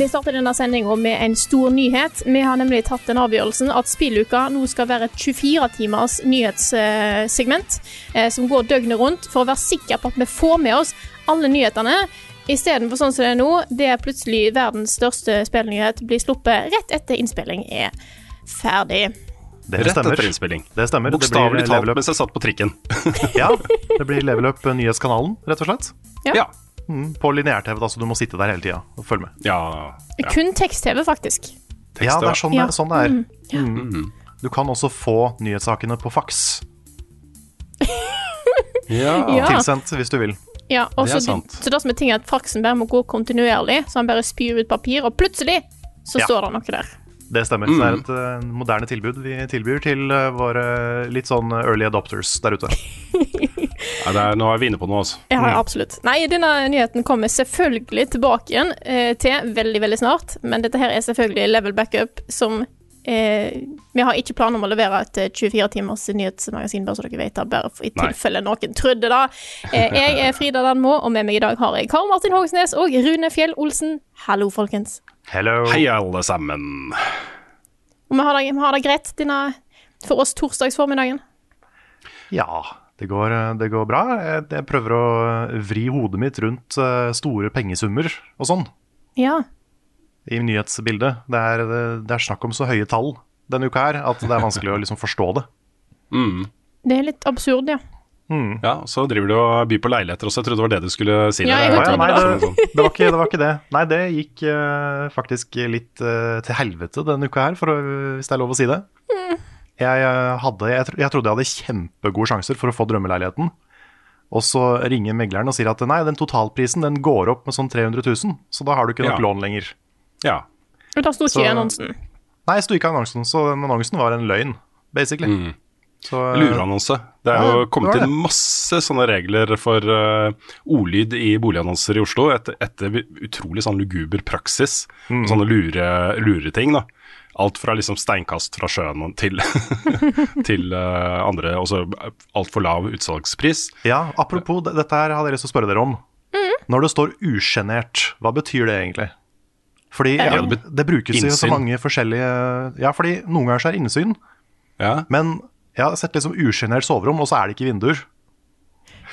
Vi starter denne sendinga med en stor nyhet. Vi har nemlig tatt den avgjørelsen at Spilluka nå skal være et 24 timers nyhetssegment eh, som går døgnet rundt, for å være sikker på at vi får med oss alle nyhetene. Istedenfor sånn som det er nå, det er plutselig verdens største spillnyhet blir sluppet rett etter innspilling er ferdig. Det Rett stemmer. etter innspilling. Det stemmer. Det Bokstavelig talt mens jeg satt på trikken. Ja, det blir level up nyhetskanalen, rett og slett. Ja. Ja. Mm, på lineær-TV, da, så du må sitte der hele tida og følge med. Ja, ja. Kun tekst-TV, faktisk. Ja, det er sånn, Ja. det, sånn det er. Mm. Du kan også få nyhetssakene på faks. Tilsendt hvis du vil. Ja, og Det er så sant. så det som er ting er at faksen bare må gå kontinuerlig, så han bare spyr ut papir, og plutselig så Ja. står det noe der. Det stemmer. Så det er et eh, moderne tilbud vi tilbyr til eh, våre litt sånn early adopters der ute. Ja, det er, nå er vi inne på noe, altså. Ja, Mm. absolutt. Nei, denne nyheten kommer selvfølgelig tilbake igjen eh, til veldig, veldig snart. Men dette her er selvfølgelig level backup som eh, Vi har ikke planer om å levere et eh, 24 timers nyhetsmagasin, bare så dere vet det, bare for, i Nei. tilfelle noen trodde det. Eh, jeg er Frida Danmo, og med meg i dag har jeg Karl Martin Hogsnes og Rune Fjell Olsen. Hallo, folkens. Hello. Hei, alle sammen. Og vi har det, vi har det greit dine, for oss torsdagsformiddagen. Ja, det går, det går bra. Jeg, jeg prøver å vri hodet mitt rundt eh, store pengesummer og sånn Ja. i nyhetsbildet. Det er, det er snakk om så høye tall denne uka her at det er vanskelig å liksom forstå det. Mm. Det er litt absurd, ja. Ja, så driver du og byr på leiligheter også. Jeg trodde det var det du skulle si. Ja, det. ja, nei, det. det, det, var ikke, det var ikke det. Nei, det gikk uh, faktisk litt uh, til helvete denne uka her, for å, hvis det er lov å si det. Jeg, eh, hadde, jeg, jeg trodde jeg hadde kjempegode sjanser for å få drømmeleiligheten. Og så ringer megleren og sier at nei, den totalprisen den går opp med sånn 300 000, så da har du ikke nok Ja. lån lenger. Ja. Og da sto ikke i annonsen. Nei, sto ikke i annonsen, så den annonsen var en løgn, basically. Mm. Så, eh, Lureannonse. Det er Ja, jo kommet inn masse sånne regler for uh, ordlyd i boligannonser i Oslo etter, etter utrolig sånn luguber praksis. Mm. Sånne lure, lureting, da. Alt fra liksom steinkast fra sjøen til, til uh, andre Også altfor lav utsalgspris. Ja, apropos, det- dette her hadde jeg lyst til å spørre dere om. Når det står usjenert, hva betyr det egentlig? Fordi Ja, det brukes i så mange forskjellige Ja, fordi noen ganger så er innsyn, Ja, men jeg har sett liksom usjenert soverom, og så er det ikke vinduer.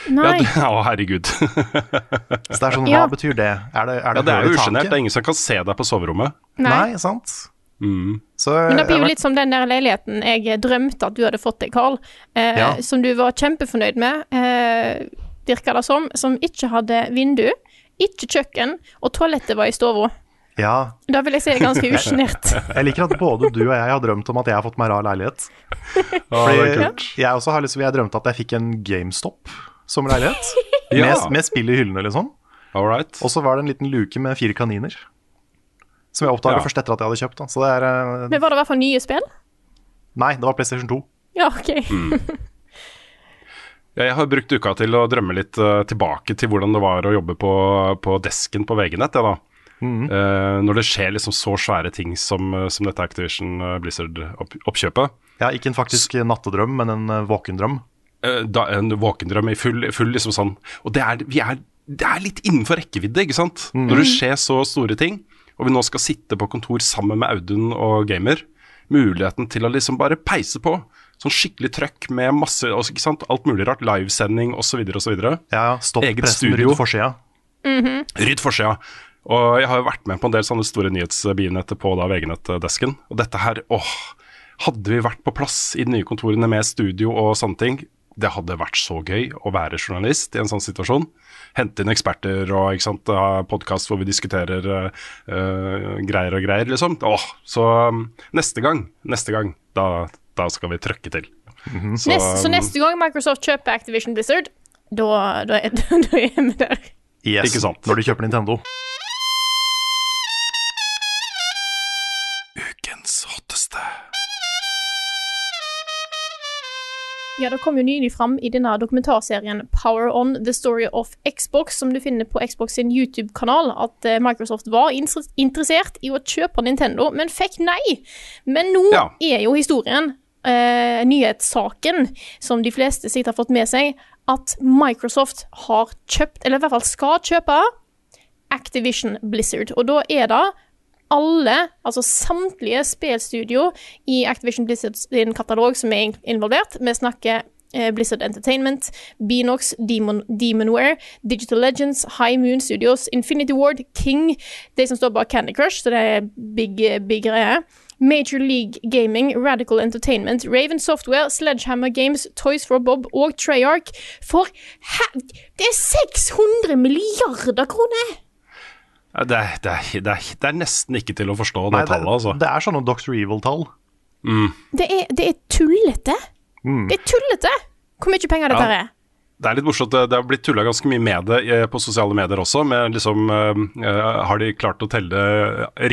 ja, Nei. Ja, å herregud. Så det er sånn, Ja. hva betyr det? Er det, er Ja, det, det er jo usjenert. Det er ingen som kan se deg på soverommet. Nei. Nei, sant? Mm. Så Men det blir jo litt som den der leiligheten jeg drømte at du hadde fått deg, Carl. Eh, Ja. Som du var kjempefornøyd med, eh, virka det som. Som ikke hadde vindu, ikke kjøkken, og toalettet var i stua. Ja, Da vil jeg si det er ganske usjenert. jeg liker at både du og jeg har drømt om at jeg har fått meg rar leilighet. Fordi jeg også har liksom, jeg drømte at jeg fikk en GameStop som leilighet. Ja. med, med spill i hyllene, liksom. All. Og så var det en liten luke med fire kaniner. Som jeg oppdaga Ja. først etter at jeg hadde kjøpt. Da. Så det er uh... Men var det i hvert fall nye spill? Nei, det var PlayStation 2. Ja, OK. Mm. Jeg har brukt uka til å drømme litt uh, tilbake til hvordan det var å jobbe på, på desken på VG-nett. Ja, da. Eh, når det skjer liksom så svære ting som, eh, som dette Activision eh, Blizzard-oppkjøpet. Ja, ikke en faktisk nattedrøm, men en våkendrøm. Eh, da, en våkendrøm i full, full liksom sånn Og det er, vi er, det er litt innenfor rekkevidde, ikke sant? Når det skjer så store ting, og vi nå skal sitte på kontor sammen med Audun og Gamer, muligheten til å liksom bare peise på. Sånn skikkelig trøkk med masse altså, ikke sant? alt mulig rart. Livesending osv. osv. Ja, ja, stopp Eget pressen, studio. rydd forsida. Rydd forsida. Og jeg har jo vært med på en del sånne store nyhetsbegivenheter på da VG-nett-desken. Og dette her, åh Hadde vi vært på plass i de nye kontorene med studio og sånne ting, det hadde vært så gøy å være journalist i en sånn situasjon. Hente inn eksperter og ikke sant, ha podkast hvor vi diskuterer uh, greier og greier, liksom. Åh, så um, neste gang, neste gang, da, da skal vi trøkke til. Så, neste, så um, neste gang Microsoft kjøper Activision Blizzard, da, da, er, da er vi der. Yes, Ikke sant. når de kjøper Nintendo. Ja, Det kom jo nylig fram i denne dokumentarserien Power On The Story of Xbox, som du finner på Xbox sin YouTube-kanal, at eh, Microsoft var interessert i å kjøpe Nintendo, men fikk nei. Men nå Ja. er jo historien, eh, nyhetssaken, som de fleste sikkert har fått med seg, at Microsoft har kjøpt, eller i hvert fall skal kjøpe, Activision Blizzard. Og da er det alle, altså samtlige spillstudio i Activision Blizzard sin katalog som er involvert. Vi snakker eh, Blizzard Entertainment, Beanox, Demon, Demonware, Digital Legends, High Moon Studios, Infinity Ward, King, de som står bak Candy Crush, så det er big, big greie. Major League Gaming, Radical Entertainment, Raven Software, Sledgehammer Games, Toys for Bob og Treyarch. For hæ? Det er 600 milliarder kroner! Ja, Det er, det, er, det, er, det er nesten ikke til å forstå det Nei, det, tallet, altså. det er sånne Dr. Evil-tall. Det er, det er tullete. Det er tullete hvor mye penger dette Ja. er. Det er litt morsomt. Det, det har blitt tulla ganske mye med det eh, på sosiale medier også. Med liksom eh, eh, Har de klart å telle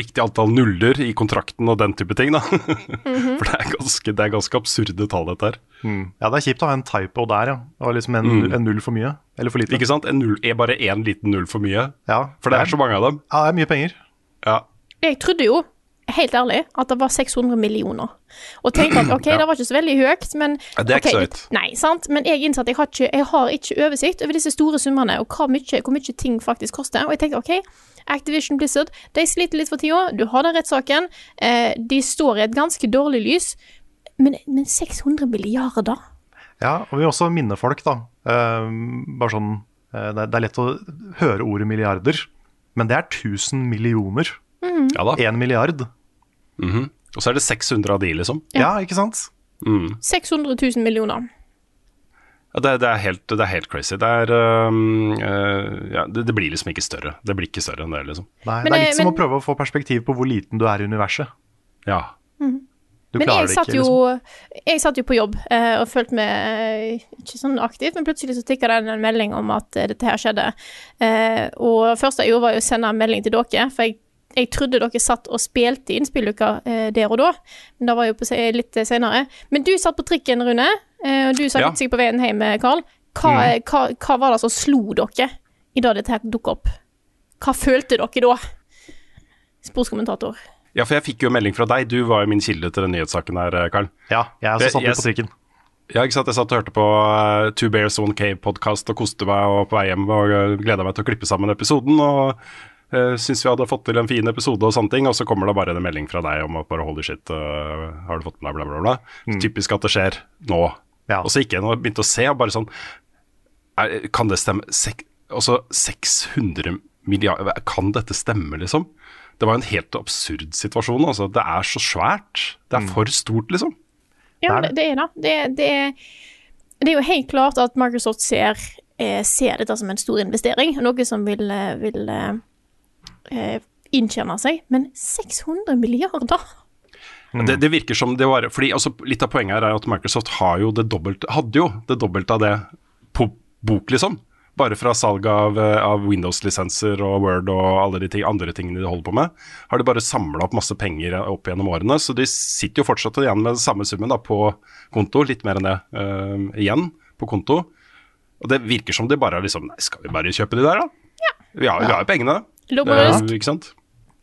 riktig antall nuller i kontrakten og den type ting, da? Mhm. For det er, ganske, det er ganske absurde tall, dette her. Ja, det er kjipt å ha en typo der, ja. Og liksom en, en null for mye. Eller for lite. Ikke sant? En null er bare én liten null for mye. Ja, For det er så mange av dem. Ja, det er mye penger. Ja. Jeg trodde jo, helt ærlig, at det var 600 millioner. Og tenkte at ok, Ja. det var ikke så veldig høyt, men Ja, det er ikke ok, så høyt. Nei, sant? Men jeg innså at jeg har, ikke, jeg har ikke oversikt over disse store summene, og mye, hvor mye ting faktisk koster. Og jeg tenkte ok, Activision Blizzard, de sliter litt for tida, du har den rettssaken, eh, de står i et ganske dårlig lys, men, men 600 milliarder? Ja, og vi også minne folk, da. eh, bare sånn eh, det, er, det er lett å høre ordet milliarder, men det er 1000 millioner. Ja da. Én milliard. Mhm. Og så er det 600 av de, liksom. Ja, ikke sant? 600 000 millioner. Ja, det, det, er helt, det er helt crazy. Det er um, uh, ja, det, det blir liksom ikke større. Det blir ikke større enn det, liksom. Nei, Men det er det- litt som men- å prøve å få perspektiv på hvor liten du er i universet. Ja. Du Men klarer jeg det satt, ikke, jo, liksom. jeg satt jo på jobb uh, og følte meg uh, ikke sånn aktivt, men plutselig så tikka det inn en melding om at dette her skjedde. Eh, og det første jeg gjorde, var jo å sende en melding til dere, for jeg, jeg trodde dere satt og spilte inn spilluka eh, der og da, men det var jo på, se- litt senere. Men du satt på trikken, Rune, eh, og du satt Ja. sikkert på veien hjem, Karl. Hva, hva, hva var det som slo dere i da dette her dukket opp? Hva følte dere da? Sportskommentator. ja, for jeg fikk jo melding fra deg. Du var jo min kilde til den nyhetssaken her, øh, Karl. Ja, jeg også satt Jeg- på trikken. Ja, ikke sant. Jeg satt og hørte på uh, Two Bears One Cave-podkast og koste meg og på vei hjem og uh, gleda meg til å klippe sammen episoden. Og uh, syntes vi hadde fått til en fin episode og sånne ting. Og så kommer det bare en melding fra deg om at bare holy shit, uh, har du fått med deg bla, bla, bla. Typisk at det skjer nå. Ja. Og så gikk jeg inn og begynte å se, og bare sånn er, Kan det stemme? Sek, også 600 milliarder Kan dette stemme, liksom? Det var en helt absurd situasjon. Altså. Det er så svært. Det er for stort, liksom. Ja, Det er det, det er det. Det, er- det, er, det er jo helt klart at Microsoft ser, eh, ser dette som en stor investering, noe som vil, eh, vil eh, inntjene seg. Men 600 milliarder? Det, det virker som det var fordi altså, Litt av poenget her er at Microsoft har jo det dobbelt, hadde jo det dobbelte av det på bok, liksom. Bare fra salg av, eh, av Windows-lisenser og Word og alle de ting, andre tingene de holder på med, har de bare samla opp masse penger opp gjennom årene. Så de sitter jo fortsatt igjen med samme summen da, på konto, litt mer enn det uh, igjen på konto. Og det virker som de bare er liksom Nei, skal vi bare kjøpe de der, da? Har, vi har jo pengene. Er, ikke sant?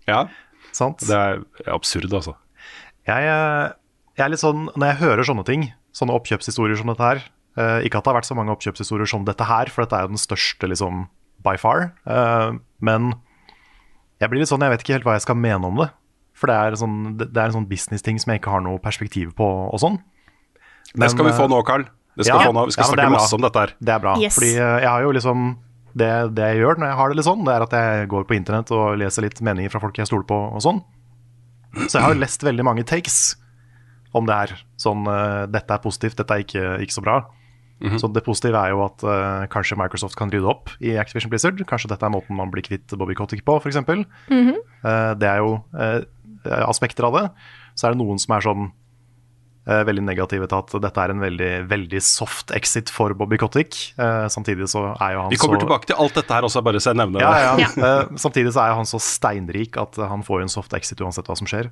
Ja. Sant? Det er absurd, altså. Jeg, eh, jeg er litt sånn, Når jeg hører sånne ting, sånne oppkjøpshistorier som dette her eh, Ikke at det har vært så mange oppkjøpshistorier som dette her, for dette er jo den største liksom by far. eh, men jeg blir litt sånn, jeg vet ikke helt hva jeg skal mene om det. For det er, sånn, det det er en sånn business-ting som jeg ikke har noe perspektiv på og sånn. Det skal vi få nå, Carl. Det skal ja. vi få nå. Vi skal Ja, men det snakke masse om dette her. Det er bra. Yes. Fordi jeg har jo liksom det, det jeg gjør når jeg har det litt sånn, det er at jeg går på internett og leser litt meninger fra folk jeg stoler på og sånn. Så jeg har lest veldig mange takes om det her. Sånn uh, dette er positivt, dette er ikke, ikke så bra. Så det positive er jo at uh, kanskje Microsoft kan rydde opp i Activision Blizzard. Kanskje dette er måten man blir kvitt Bobby Kotick på, f.eks. eksempel uh, det er jo eh, aspekter av det. Så er det noen som er sånn eh, veldig negative til at dette er en veldig, veldig soft exit for Bobby Kotick. Eh, samtidig så er jo han Vi kommer så tilbake til alt dette her også, bare så jeg nevner ja, ja. ja. Eh, samtidig så er han så steinrik at eh, han får jo en soft exit uansett hva som skjer.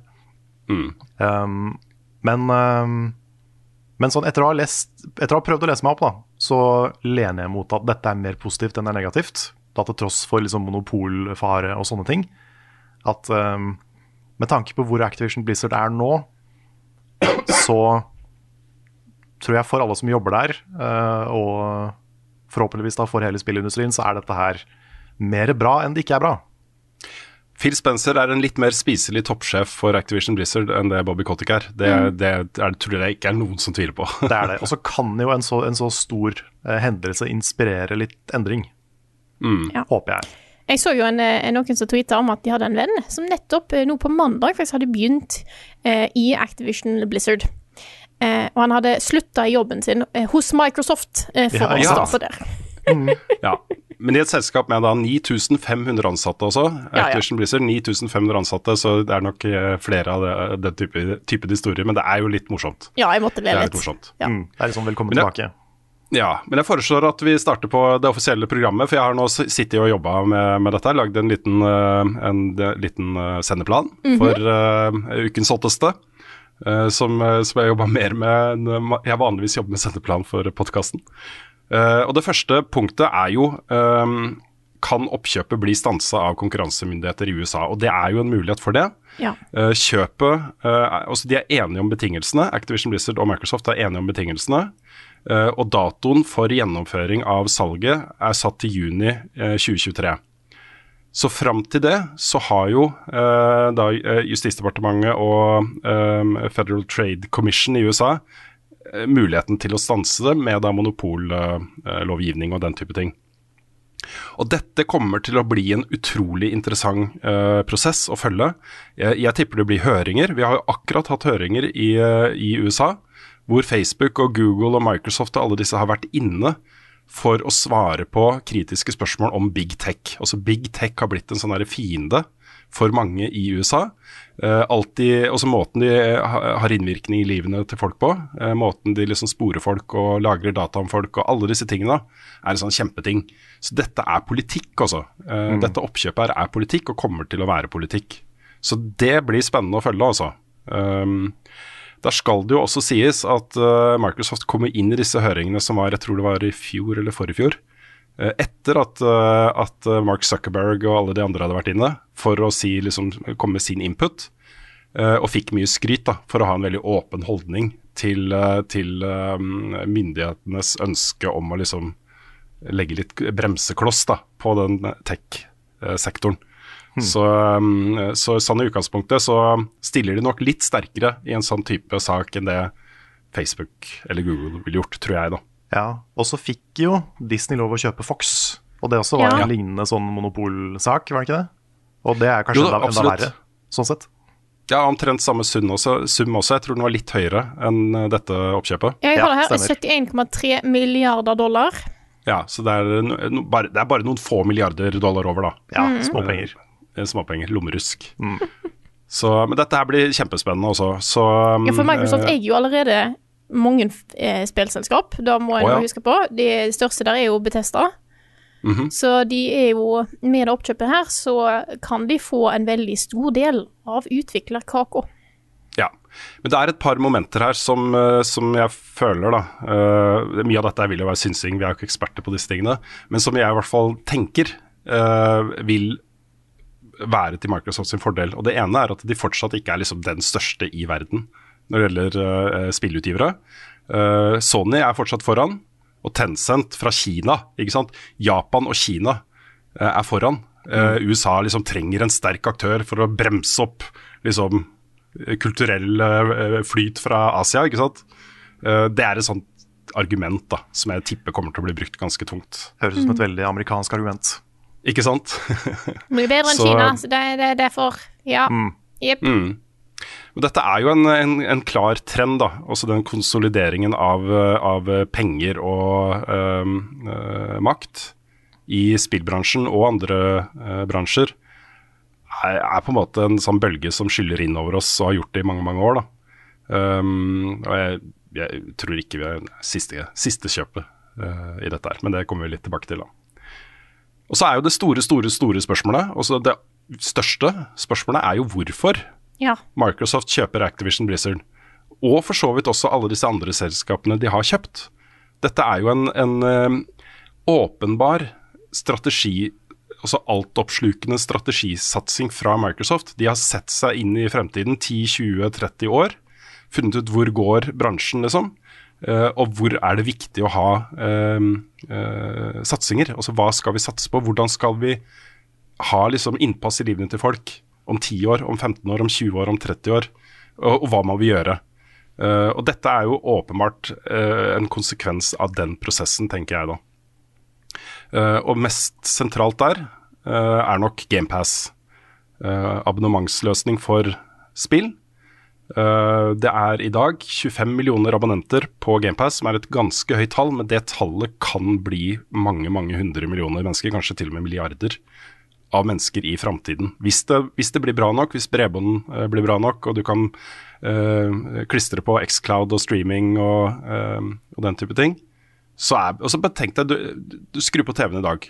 Mm. Um, men, um, men sånn etter å, ha lest, etter å ha prøvd å lese meg opp, da, så lener jeg mot at dette er mer positivt enn det er negativt. Da til tross for liksom monopolfare og sånne ting. At um, med tanke på hvor Activision Blizzard er nå, så tror jeg for alle som jobber der, eh, og forhåpentligvis da for hele spillindustrien, så er dette her mer bra enn det ikke er bra. Phil Spencer er en litt mer spiselig toppsjef for Activision Blizzard enn det Bobby Kotick er. Det, det er, tror jeg ikke er noen som tviler på. Det er det. Og så kan jo en så, en så stor eh, hendelse inspirere litt endring. Ja. Håper jeg. Jeg så jo en, eh, noen som tweeta om at de hadde en venn som nettopp eh, nå på mandag faktisk hadde begynt eh, i Activision Blizzard. Eh, og han hadde slutta i jobben sin eh, hos Microsoft eh, for Ja, å ja. starte der. Ja. Men i et selskap med da 9500 ansatte også, ja. Activision Blizzard, 9500 ansatte, så det er nok flere av det, den type, typen historier. Men det er jo litt morsomt. Ja, jeg måtte Det er litt. litt morsomt. Ja. Mm, det er liksom velkommen Men ja. tilbake. Ja, men jeg foreslår at vi starter på det offisielle programmet, for jeg har nå sittet og jobba med, med dette. Lagd en liten, eh, en liten liten mm sendeplan for uh, ukens hotteste. Uh, som, eh, som jeg jobba mer med enn eh, jeg vanligvis jobber med sendeplan for podkasten. og det første punktet er jo um, kan oppkjøpet bli stansa av konkurransemyndigheter i USA? Og det er jo en mulighet for det. Ja. Eh, kjøpet eh, altså De er enige om betingelsene. Activision Blizzard og Microsoft er enige om betingelsene. Eh, og datoen for gjennomføring av salget er satt til juni eh, 2023. Så fram til det så har jo eh, da eh, Justisdepartementet og eh, Federal Trade Commission i USA eh, muligheten til å stanse det med da monopollovgivning og den type ting. Og dette kommer til å bli en utrolig interessant eh, prosess å følge. Jeg, jeg tipper det blir høringer. Vi har jo akkurat hatt høringer i, eh, i USA, hvor Facebook og Google og Microsoft og alle disse har vært inne for å svare på kritiske spørsmål om big tech. Altså Big tech har blitt en sånn fiende for mange i USA. Eh, alltid, også måten de har innvirkning i livene til folk på. Eh, måten de liksom sporer folk og lagrer data om folk og alle disse tingene, er en sånn kjempeting. Så dette er politikk, altså. Eh, Dette oppkjøpet her er politikk og kommer til å være politikk. Så det blir spennende å følge, altså. Um, der skal det jo også sies at eh, Microsoft kommer inn i disse høringene som var, jeg tror det var i fjor eller forrige fjor, eh, etter at, eh, at Mark Zuckerberg og alle de andre hadde vært inne, for å si, liksom, komme med sin input, og fikk mye skryt da, for å ha en veldig åpen holdning til, til myndighetenes ønske om å liksom legge litt bremsekloss da, på den tech-sektoren. Så, um, så sånn i utgangspunktet så stiller de nok litt sterkere i en sånn type sak enn det Facebook eller Google ville gjort, tror jeg da. Ja, Og så fikk jo Disney lov å kjøpe Fox, og det også var Ja. en lignende sånn monopolsak, var det ikke det? Og det er kanskje Jo da, enda, enda verre, sånn sett. Ja, omtrent samme sum også, sum også. Jeg tror den var litt høyere enn uh, dette oppkjøpet. Jeg Ja, har det her 71,3 milliarder dollar. Ja, så det er, no, no, bare, det er bare noen få milliarder dollar over, da. Ja, småpenger. Eh, Småpenger. Lommerusk. Så, men dette her blir kjempespennende også. Så, Ja, for Microsoft eh, eier jo allerede mange eh, spillselskap. Da må en Å, ja. huske på. De største der er jo Betesta. Mhm. Så de er jo Med det oppkjøpet her, så kan de få en veldig stor del av utviklerkaka. Ja. Men det er et par momenter her som, som jeg føler, da uh, Mye av dette vil jo være synsing, vi er jo ikke eksperter på disse tingene. Men som jeg i hvert fall tenker uh, vil være til Microsoft sin fordel. Og det ene er at de fortsatt ikke er liksom den største i verden når det gjelder uh, spillutgivere. Uh, Sony er fortsatt foran, og Tencent fra Kina, ikke sant. Japan og Kina uh, er foran. Eh, USA liksom trenger en sterk aktør for å bremse opp liksom kulturell flyt fra Asia, ikke sant. Eh, det er et sånt argument da, som jeg tipper kommer til å bli brukt ganske tungt. Høres ut som et veldig amerikansk argument. Ikke sant? Blir bedre enn Så- Kina, så det, det er derfor Ja. Mm. Mm. Men dette er jo en, en, en klar trend, da. Også den konsolideringen av, av penger og øhm, øh, makt i spillbransjen og andre øh, bransjer er, er, på en måte en sånn bølge som skyller inn over oss og har gjort det i mange, mange år. da. Um, og jeg, jeg, tror ikke vi er siste, siste kjøpet uh, i dette her, men det kommer vi litt tilbake til. da. Og så er jo det store, store, store spørsmålet, også det største spørsmålet er jo hvorfor Ja. Microsoft kjøper Activision Blizzard. Og for så vidt også alle disse andre selskapene de har kjøpt. Dette er jo en, en um, åpenbar strategi, altså altoppslukende strategisatsing fra Microsoft. De har sett seg inn i fremtiden 10-20-30 år. Funnet ut hvor går bransjen, liksom. Uh, og hvor er det viktig å ha uh, uh, satsinger? Altså hva skal vi satse på? Hvordan skal vi ha liksom innpass i livene til folk om 10 år, om 15 år, om 20 år, om 30 år? Og, og hva må vi gjøre? og dette er jo åpenbart en konsekvens av den prosessen, tenker jeg da. og mest sentralt der er nok GamePass. abonnementsløsning for spill. Uh, det er i dag 25 millioner abonnenter på GamePass, som er et ganske høyt tall, men det tallet kan bli mange mange hundre millioner mennesker, kanskje til og med milliarder av mennesker i framtiden. Hvis, hvis, det blir bra nok, hvis bredbånd uh, blir bra nok, og du kan øh, klistre på Xcloud og streaming og, og, den type ting, så er Og så tenk deg, du, du skrur på TV-en i dag.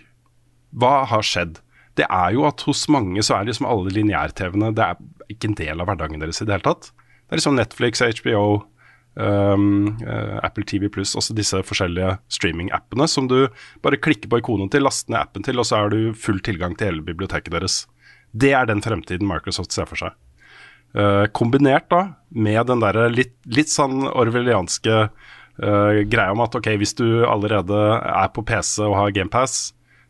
Hva har skjedd? Det er jo at hos mange så er liksom alle lineær-TV-ene Det er ikke en del av hverdagen deres i det hele tatt. Det er liksom Netflix, HBO, um, uh, Apple TV pluss, også disse forskjellige streaming-appene som du bare klikker på ikonet til, laster ned appen til, og så har du full tilgang til hele biblioteket deres. Det er den fremtiden Microsoft ser for seg. Uh, kombinert da med den der litt, litt sånn orwellianske uh, greia om at ok, hvis du allerede er på PC og har GamePass,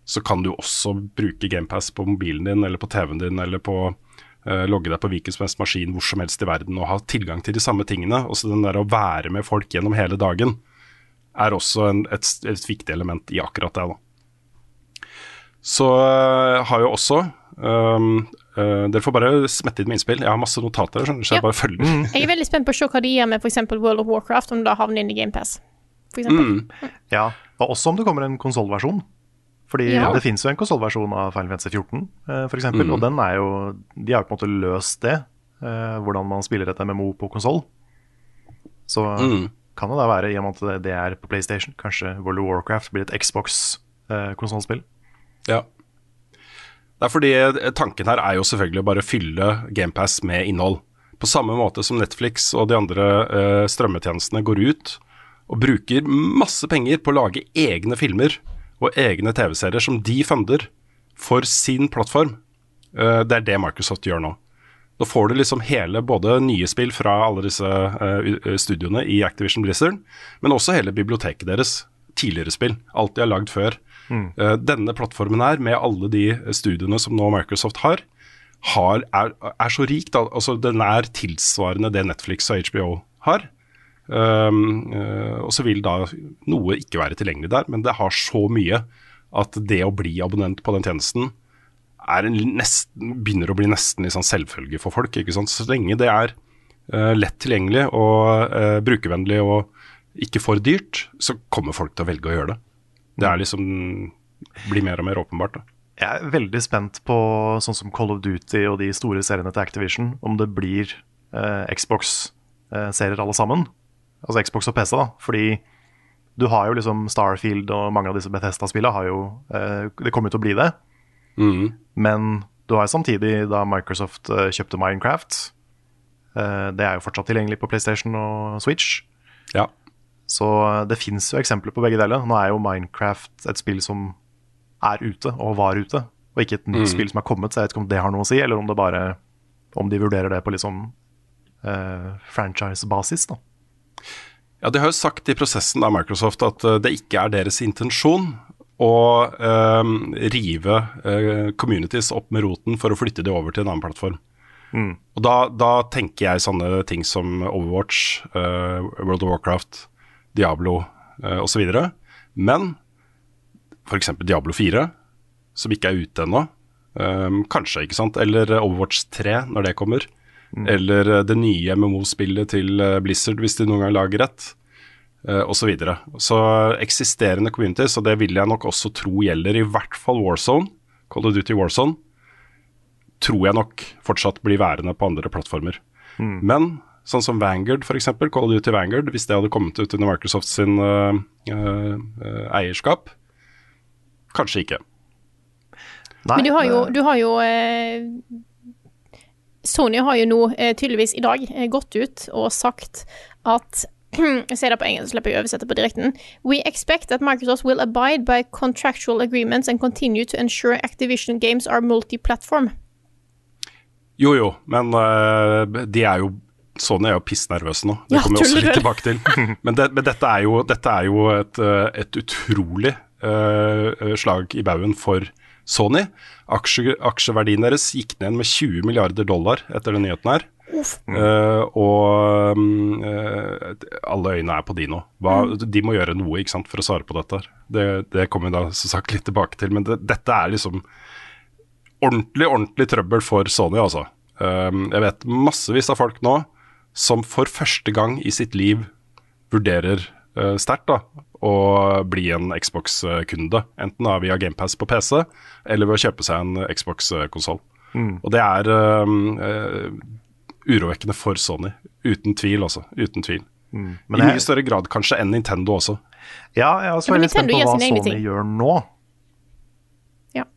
så kan du også bruke GamePass på mobilen din eller på TV-en din eller på logge deg på hvilken som helst maskin hvor som helst i verden og ha tilgang til de samme tingene. Også den der å være med folk gjennom hele dagen er også en, et, et, viktig element i akkurat det. da. Så uh, har jo også um, uh, Dere får bare smette inn med innspill. Jeg har masse notater, så jeg Ja. bare følger. Jeg er veldig spent på å se hva de gjør med f.eks. World of Warcraft, om det havner inn i GamePass. For. Mm. Ja, og også om det kommer en konsollversjon. Fordi Ja. det fins jo en konsollversjon av Final Fantasy 14, eh, for eksempel, Mhm. og den er jo De har jo på en måte løst det, eh, hvordan man spiller et MMO på konsoll. Så Mm. kan det da være, i og med at det- er på PlayStation, kanskje World of Warcraft blir et Xbox-konsollspill. Ja. Det er fordi eh, tanken her er jo selvfølgelig å bare fylle GamePass med innhold. På samme måte som Netflix og de andre eh, strømmetjenestene går ut og bruker masse penger på å lage egne filmer og egne TV-serier som de funder for sin plattform. Eh, det er det Microsoft gjør nå. Da får du liksom hele både nye spill fra alle disse uh, studioene i Activision Blizzard, men også hele biblioteket deres. Tidligere spill. Alt de har lagd før. Eh, denne plattformen her, med alle de studiene som nå Microsoft har, har er, er så rik. Da. Altså, den er tilsvarende det Netflix og HBO har. Um, eh, og så vil da noe ikke være tilgjengelig der, men det har så mye at det å bli abonnent på den tjenesten er en nesten, begynner å bli nesten sånn selvfølge for folk. Så lenge det er eh, lett tilgjengelig og eh, brukervennlig og ikke for dyrt, så kommer folk til å velge å gjøre det. Det er liksom blir mer og mer åpenbart. Da. Jeg er veldig spent på sånn som Call of Duty og de store seriene til Activision, om det blir eh, Xbox-serier alle sammen. Altså Xbox og PC, da. Fordi du har jo liksom Starfield og mange av disse Bethesda-spillene har jo eh, Det kommer jo til å bli det. Mm. Men du har jo samtidig, da Microsoft eh, kjøpte Minecraft eh, Det er jo fortsatt tilgjengelig på PlayStation og Switch. Ja. Så eh, det fins jo eksempler på begge deler. Nå er jo Minecraft et spill som er ute, og var ute, og ikke et nytt Mm. spill som er kommet. Så jeg vet ikke om det har noe å si, eller om det bare Om de vurderer det på litt eh, franchise-basis, da. Ja, De har jo sagt i prosessen av Microsoft at eh, det ikke er deres intensjon å eh, rive eh, communities opp med roten for å flytte de over til en annen plattform. Mm. Og da, da tenker jeg sånne ting som Overwatch, eh, World of Warcraft, Diablo eh, osv. Men f.eks. Diablo 4, som ikke er ute ennå, eh, kanskje, ikke sant, eller Overwatch 3 når det kommer. Eller eh, det nye MMO-spillet til eh, Blizzard, hvis de noen gang lager et, Og osv. Så, videre. så eksisterende communities, og det vil jeg nok også tro gjelder i hvert fall Warzone, Call of Duty Warzone, tror jeg nok fortsatt blir værende på andre plattformer. Men sånn som Vanguard, f.eks., Call of Duty Vanguard, hvis det hadde kommet ut under Microsoft sin uh, uh, uh, eierskap, kanskje ikke. Nei, Men du har jo, du har jo eh, Sony har jo nå eh, tydeligvis i dag eh, gått ut og sagt at Jeg sier det på engelsk, slipper jeg å oversette på direkten. We expect that Microsoft will abide by contractual agreements and continue to ensure Activision games are multi-platform. Jo jo, men uh, de er jo Sony er jo pissnervøse nå. Det Ja, kommer vi også litt tilbake til. Men, det, men dette er jo, dette er jo et, et utrolig uh, slag i baugen for Sony. Aksje, aksjeverdien deres gikk ned med 20 milliarder dollar etter den nyheten her. Uh, og mm, eh, alle øyne er på de nå. Hva, De må gjøre noe ikke sant, for å svare på dette. Det, det kommer vi da som sagt litt tilbake til. Men det, dette er liksom ordentlig, ordentlig trøbbel for Sony, altså. Uh, jeg vet massevis av folk nå som for første gang i sitt liv vurderer uh, sterkt da, å bli en Xbox-kunde. Enten da via GamePass på PC, eller ved å kjøpe seg en Xbox-konsoll. Og det er um, uh, urovekkende for Sony. Uten tvil, altså. Uten tvil. Men I mye jeg, større grad kanskje enn Nintendo også. ja, jeg er også veldig spent på hva Sony ting. gjør nå. Ja.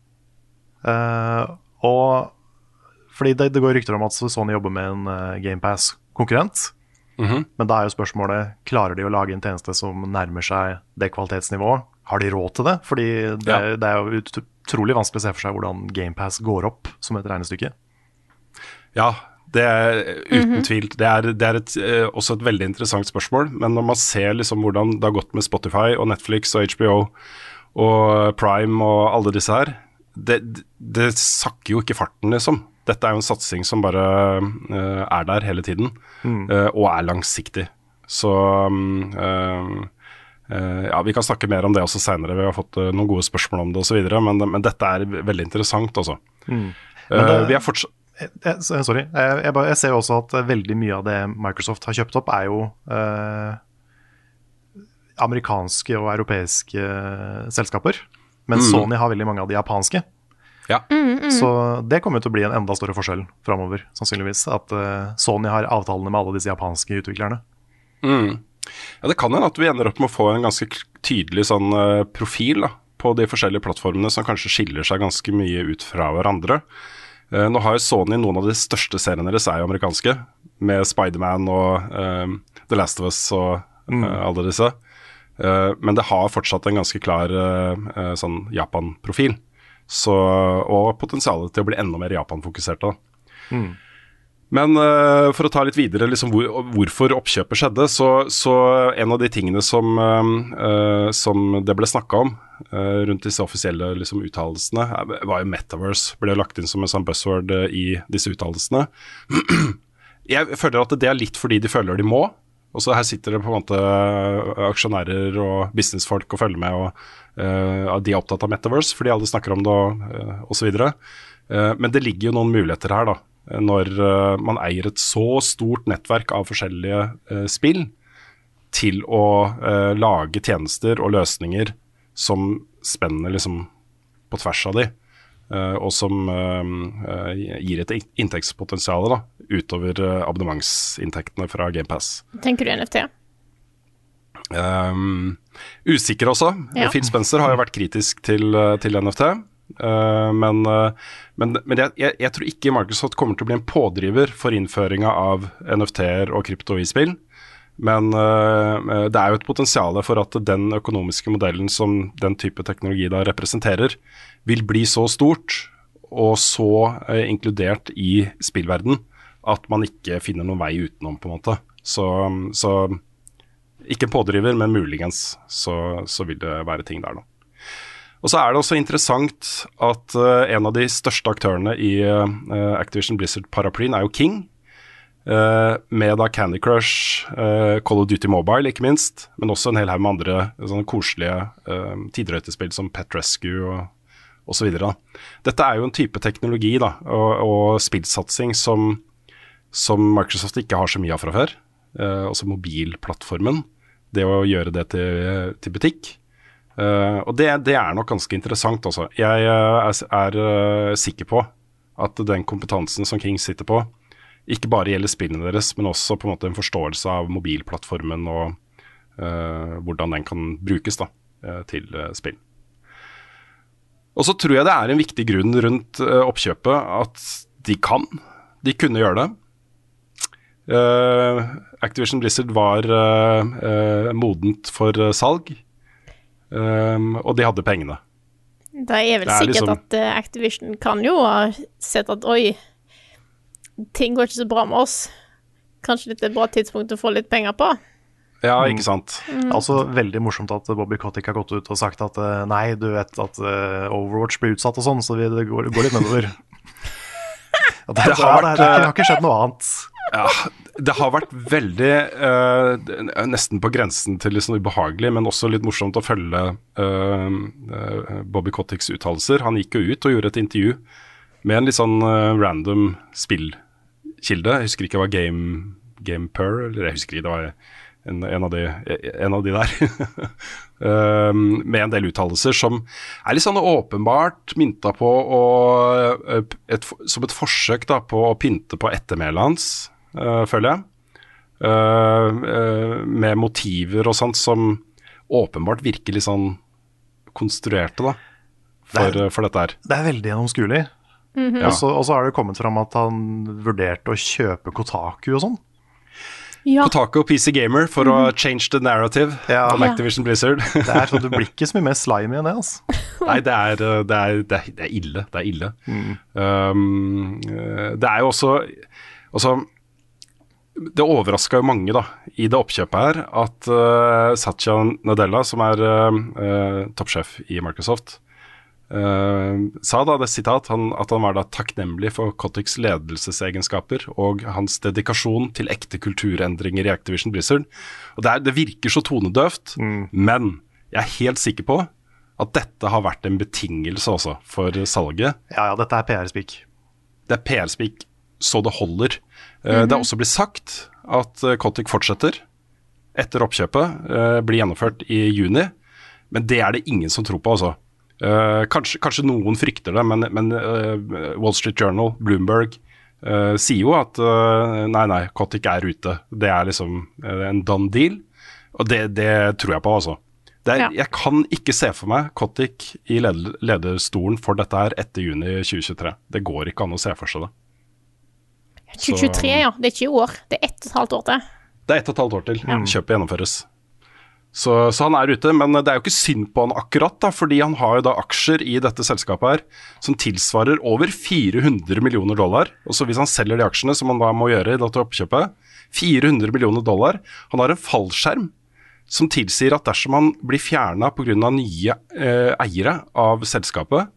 Uh, og fordi det, det går rykter om at Sony jobber med en uh, GamePass-konkurrent. Mhm. Men da er jo spørsmålet klarer de å lage en tjeneste som nærmer seg det kvalitetsnivået. Har de råd til det? Fordi det, Ja. det er jo utrolig vanskelig å se for seg hvordan GamePass går opp som et regnestykke. Ja, det er uten tvil. Det er, det er et, eh, også et veldig interessant spørsmål. Men når man ser liksom hvordan det har gått med Spotify og Netflix og HBO og Prime og alle disse her, det, det sakker jo ikke farten, liksom. Dette er jo en satsing som bare eh, er der hele tiden, eh, og er langsiktig. Så mm, eh, ja, Vi kan snakke mer om det også seinere. Vi har fått noen gode spørsmål om det osv. Men, men dette er veldig interessant, altså. Mm. Vi er fortsatt Jeg, jeg, sorry. Jeg, jeg, jeg ser også at veldig mye av det Microsoft har kjøpt opp, er jo eh, amerikanske og europeiske selskaper. Men Sony har veldig mange av de japanske. Ja. Så det kommer til å bli en enda større forskjell framover, sannsynligvis. At eh, Sony har avtalene med alle disse japanske utviklerne. Ja, Det kan hende at vi ender opp med å få en ganske tydelig sånn eh, profil da, på de forskjellige plattformene som kanskje skiller seg ganske mye ut fra hverandre. Eh, nå har jo Sony noen av de største seriene deres er jo amerikanske, med Spiderman og eh, The Last of Us og eh, alle disse. Uh, men det har fortsatt en ganske klar uh, sånn Japan-profil. Så, og potensialet til å bli enda mer Japan-fokusert. Mm. Men uh, for å ta litt videre liksom hvor, hvorfor oppkjøpet skjedde, så, så en av de tingene som, eh, som det ble snakka om uh, rundt disse offisielle liksom, uttalelsene, var jo Metaverse. Ble lagt inn som en sånn buzzword i disse uttalelsene. Jeg føler at det er litt fordi de føler de må. Og så her sitter det på en måte eh, aksjonærer og businessfolk og følger med, og uh, de er opptatt av Metaverse fordi alle snakker om det uh, osv. Uh, men det ligger jo noen muligheter her, da. Når uh, man eier et så stort nettverk av forskjellige spill til å lage tjenester og løsninger som spenner liksom på tvers av de, og som eh, eh, gir et inntektspotensial da, utover eh, abonnementsinntektene fra GamePass. Tenker du NFT? Um, usikker også. Ja. Phil Spencer har jo vært kritisk til, til NFT. Uh, men men, men jeg, jeg, jeg tror ikke Microsoft kommer til å bli en pådriver for innføringa av NFT-er og krypto i spill. Men uh, det er jo et potensial for at den økonomiske modellen som den type teknologi da representerer, vil bli så stort og så uh, inkludert i spillverden at man ikke finner noen vei utenom, på en måte. Så, så ikke pådriver, men muligens så, så vil det være ting der, da. Og så er det også interessant at uh, en av de største aktørene i Activision Blizzard-paraplyen er jo King. Eh, med da Candy Crush, eh, Call of Duty Mobile ikke minst, men også en hel haug med andre sånne koselige uh, tidrøytespill som Pet Rescue og osv. Dette er jo en type teknologi da, og, og spillsatsing som, som Microsoft ikke har så mye av fra før. Uh, også mobilplattformen. Det å gjøre det til, til butikk. Uh, og det, det, er nok ganske interessant, altså. Jeg er, er sikker på at den kompetansen som King sitter på, ikke bare gjelder spillene deres, men også på en måte en forståelse av mobilplattformen og hvordan den kan brukes da, til spill. Og så tror jeg det er en viktig grunn rundt oppkjøpet at de kan. De kunne gjøre det. Uh, Activision Blizzard var uh, uh, modent for salg, um, og de hadde pengene. Det er vel det er sikkert liksom... at Activision kan jo ha sett at oi, ting går ikke så bra med oss. Kanskje dette er et bra tidspunkt å få litt penger på? Ja, ikke sant. Mm. Altså Veldig morsomt at Bobby Cottick har gått ut og sagt at nei, du vet at Overwatch blir utsatt og sånn, så det går, går litt nedover. det, det, har vært, det, har ikke skjedd noe annet. Ja, det har vært veldig uh, Nesten på grensen til litt sånn ubehagelig, men også litt morsomt å følge uh, uh, Bobby Cotticks uttalelser. Han gikk jo ut og gjorde et intervju med en litt sånn random spillkilde. Jeg husker ikke var Game, GamePer eller jeg husker ikke, det var en, en, av, de, en av de der. med en del uttalelser som er litt sånn åpenbart mynta på å, et, Som et forsøk da, på å pynte på ettermælet hans uh, føler jeg. Uh, uh, med motiver og sånt som åpenbart virker litt sånn konstruerte, da. For, det er, for dette her. Det er veldig gjennomskuelig. Mm -hmm. ja. Og så har det kommet fram at han vurderte å kjøpe Kotaku og sånn. Ja. Kotaku og PC Gamer for mm -hmm. å mhm. change the narrative ja. om Activision Blizzard. det er sånn, Du blir ikke så mye mer slimy enn det. altså. Nei, det er, det, er, det er, ille. Det er ille. Mm. Um, det er jo også Altså det overraska jo mange da, i det oppkjøpet her at uh, Satya Nadella, som er uh, toppsjef i Microsoft, uh, sa da det sitat han, at han var da takknemlig for Kotiks ledelsesegenskaper og hans dedikasjon til ekte kulturendringer i Activision Blizzard. Og Det, er, det virker så tonedøvt, mm. men jeg er helt sikker på at dette har vært en betingelse også for salget. Ja, ja, dette er PR-spik. Det er PR-spik så det holder. Mm -hmm. Det er også blitt sagt at Kotic fortsetter etter oppkjøpet. Uh, blir gjennomført i juni, men det er det ingen som tror på, altså. Uh, kanskje, kanskje, noen frykter det, men, men uh, Wall Street Journal, Bloomberg, sier jo at nei, nei, Kotic er ute. Det er liksom en done deal, og det, det tror jeg på, altså. Er, ja. Jeg kan ikke se for meg Kotic i lederstolen for dette her etter juni 2023. Det går ikke an å se for seg det. 2023, ja. Det er ikke i år. Det er ett og et halvt år til. Det er ett og et halvt år til ja. kjøpet gjennomføres. Så, så, han er ute, men det er jo ikke synd på han akkurat, da, fordi han har jo da aksjer i dette selskapet her som tilsvarer over 400 millioner dollar. Og så hvis han selger de aksjene, som han da må gjøre i dette oppkjøpet, 400 millioner dollar Han har en fallskjerm som tilsier at dersom han blir fjerna pga. nye eh, eiere av selskapet,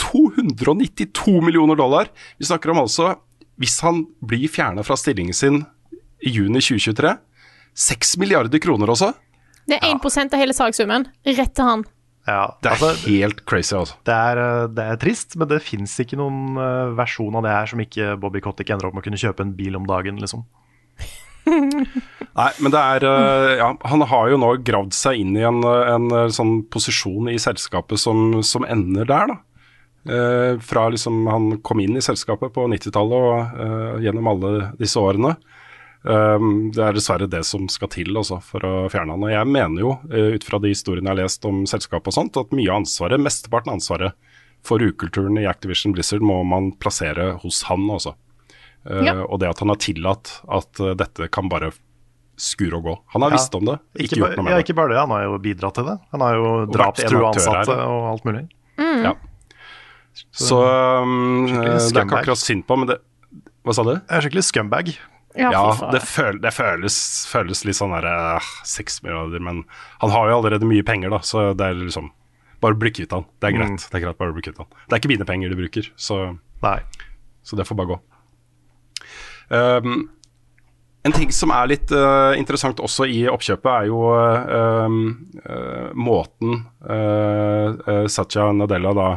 292 millioner dollar. Vi snakker om altså hvis han blir fjerna fra stillingen sin i juni 2023, 6 milliarder kroner også. Det er 1 ja. av hele saksummen. Rett til han. Ja, det er altså, helt crazy, altså. Det er, eh, det er trist, men det fins ikke noen uh, versjon av det her som ikke Bobby Cottick ender opp med å kunne kjøpe en bil om dagen, liksom. Nei, men det er uh, Ja, han har jo nå gravd seg inn i en, en, sånn posisjon i selskapet som, som ender der, da. Fra liksom han kom inn i selskapet på 90-tallet og uh, gjennom alle disse årene. Um, det er dessverre det som skal til også, altså, for å fjerne han. Og jeg mener jo, uh, ut fra de historiene jeg har lest om selskapet og sånt, at mye av ansvaret, mesteparten av ansvaret for ukulturen i Activision Blizzard må man plassere hos han også. Ja. Og det at han har tillatt at dette kan bare skure og gå. Han har ja. visst om det, ikke, ikke gjort noe med det. Ja, ikke bare det, han har jo bidratt til det. Han har jo drapt en ansatte og alt mulig. Mm. Ja. Så um, det er ikke akkurat synd på, men det Hva sa du? Jeg er skikkelig scumbag. Ja, ja det, føl, det føles, føles, litt sånn derre Seks milliarder, men han har jo allerede mye penger, da, så det er liksom Bare bli kvitt han. Det er greit. Mm. Det er greit, bare bli kvitt han. Det er ikke mine penger du bruker, så, så det får bare gå. Um, en ting som er litt uh, interessant også i oppkjøpet, er jo uh, uh, måten Satya Nadella da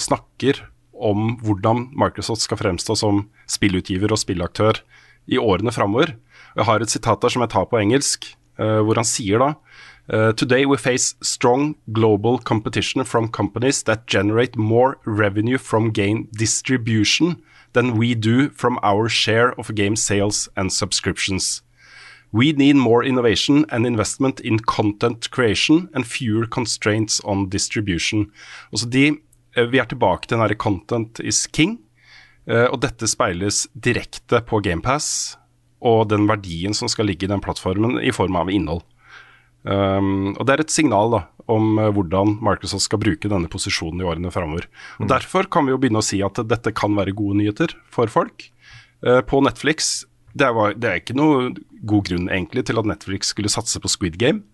snakker om hvordan Microsoft skal fremstå som spillutgiver og spillaktør i årene framover. Jeg har et sitat der som jeg tar på engelsk, uh, hvor han sier da Uh, today we face strong global competition from companies that generate more revenue from game distribution than we do from our share of game sales and subscriptions. We need more innovation and investment in content creation and fewer constraints on distribution. Også de, uh, vi er tilbake til den herre content is king, uh, og dette speiles direkte på GamePass og den verdien som skal ligge i den plattformen i form av innhold. Um, og Det er et signal da, om uh, hvordan Microsoft skal bruke denne posisjonen i årene framover. Mm. Derfor kan vi jo begynne å si at dette kan være gode nyheter for folk. Uh, på Netflix det, var, det, er ikke noe god grunn egentlig til at Netflix skulle satse på Squid Game,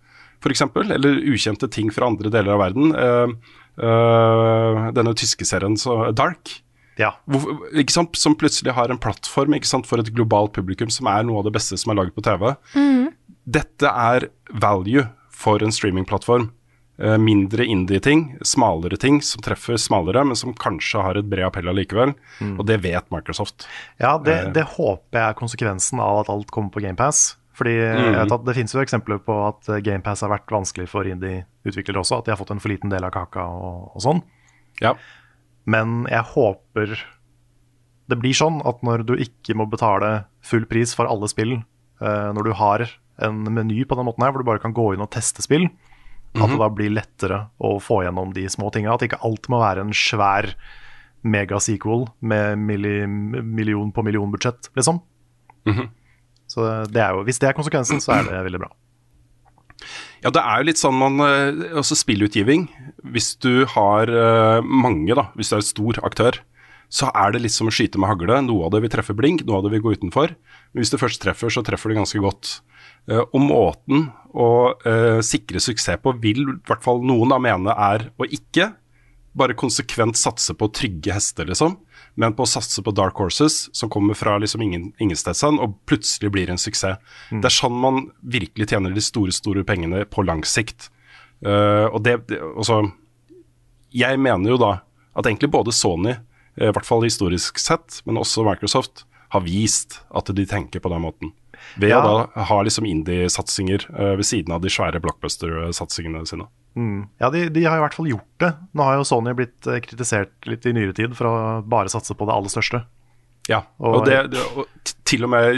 f.eks. Eller ukjente ting fra andre deler av verden. Uh, denne tyske serien så, Dark. Ja. Hvor, som plutselig har en plattform for et globalt publikum som er noe av det beste som er laget på TV. Mm. Dette er value for en streamingplattform. Uh, mindre indie-ting, smalere ting som treffer smalere, men som kanskje har et bred appell allikevel. Mm. Og det vet Microsoft. Ja, det, eh. det, håper jeg er konsekvensen av at alt kommer på GamePass. Fordi mm. tatt, Det finnes jo eksempler på at GamePass har vært vanskelig for indie-utviklere også. At de har fått en for liten del av kaka og, og sånn. Ja. Men jeg håper det blir sånn at når du ikke må betale full pris for alle spill, uh, når du har en meny på den måten her, hvor du bare kan gå inn og teste spill. Mm -hmm. At det mhm. da blir lettere å få gjennom de små tinga. At ikke alt må være en svær mega-sequel med milli, million på million-budsjett, liksom. Mm -hmm. Så det jo, hvis det er konsekvensen, så er det veldig bra. Ja, det er jo litt sånn man Også Altså spillutgiving. Hvis du har uh, mange, da, hvis du er en stor aktør, så er det litt som å skyte med hagle. Noe av det vil treffe blink, noe av det vil gå utenfor. Men hvis det først treffer, så treffer det ganske godt. Uh, og måten å sikre suksess på vil i hvert fall noen da mene er å ikke bare konsekvent satse på trygge hester, liksom, men på å satse på dark horses som kommer fra liksom ingen, ingenstedsand og plutselig blir en suksess. Mm. Det er sånn man virkelig tjener de store, store pengene på lang sikt. Uh, og det, det Jeg mener jo da at egentlig både Sony, i hvert fall historisk sett, men også Microsoft, har vist at de tenker på den måten. Ved ja. å da ha liksom indie-satsinger uh, ved siden av de svære blockbuster-satsingene sine. Mm. Ja, de, de, har i hvert fall gjort det. Nå har jo Sony blitt uh, kritisert litt i nyere tid for å bare satse på det aller største. Ja, og, og, det, det, og til og med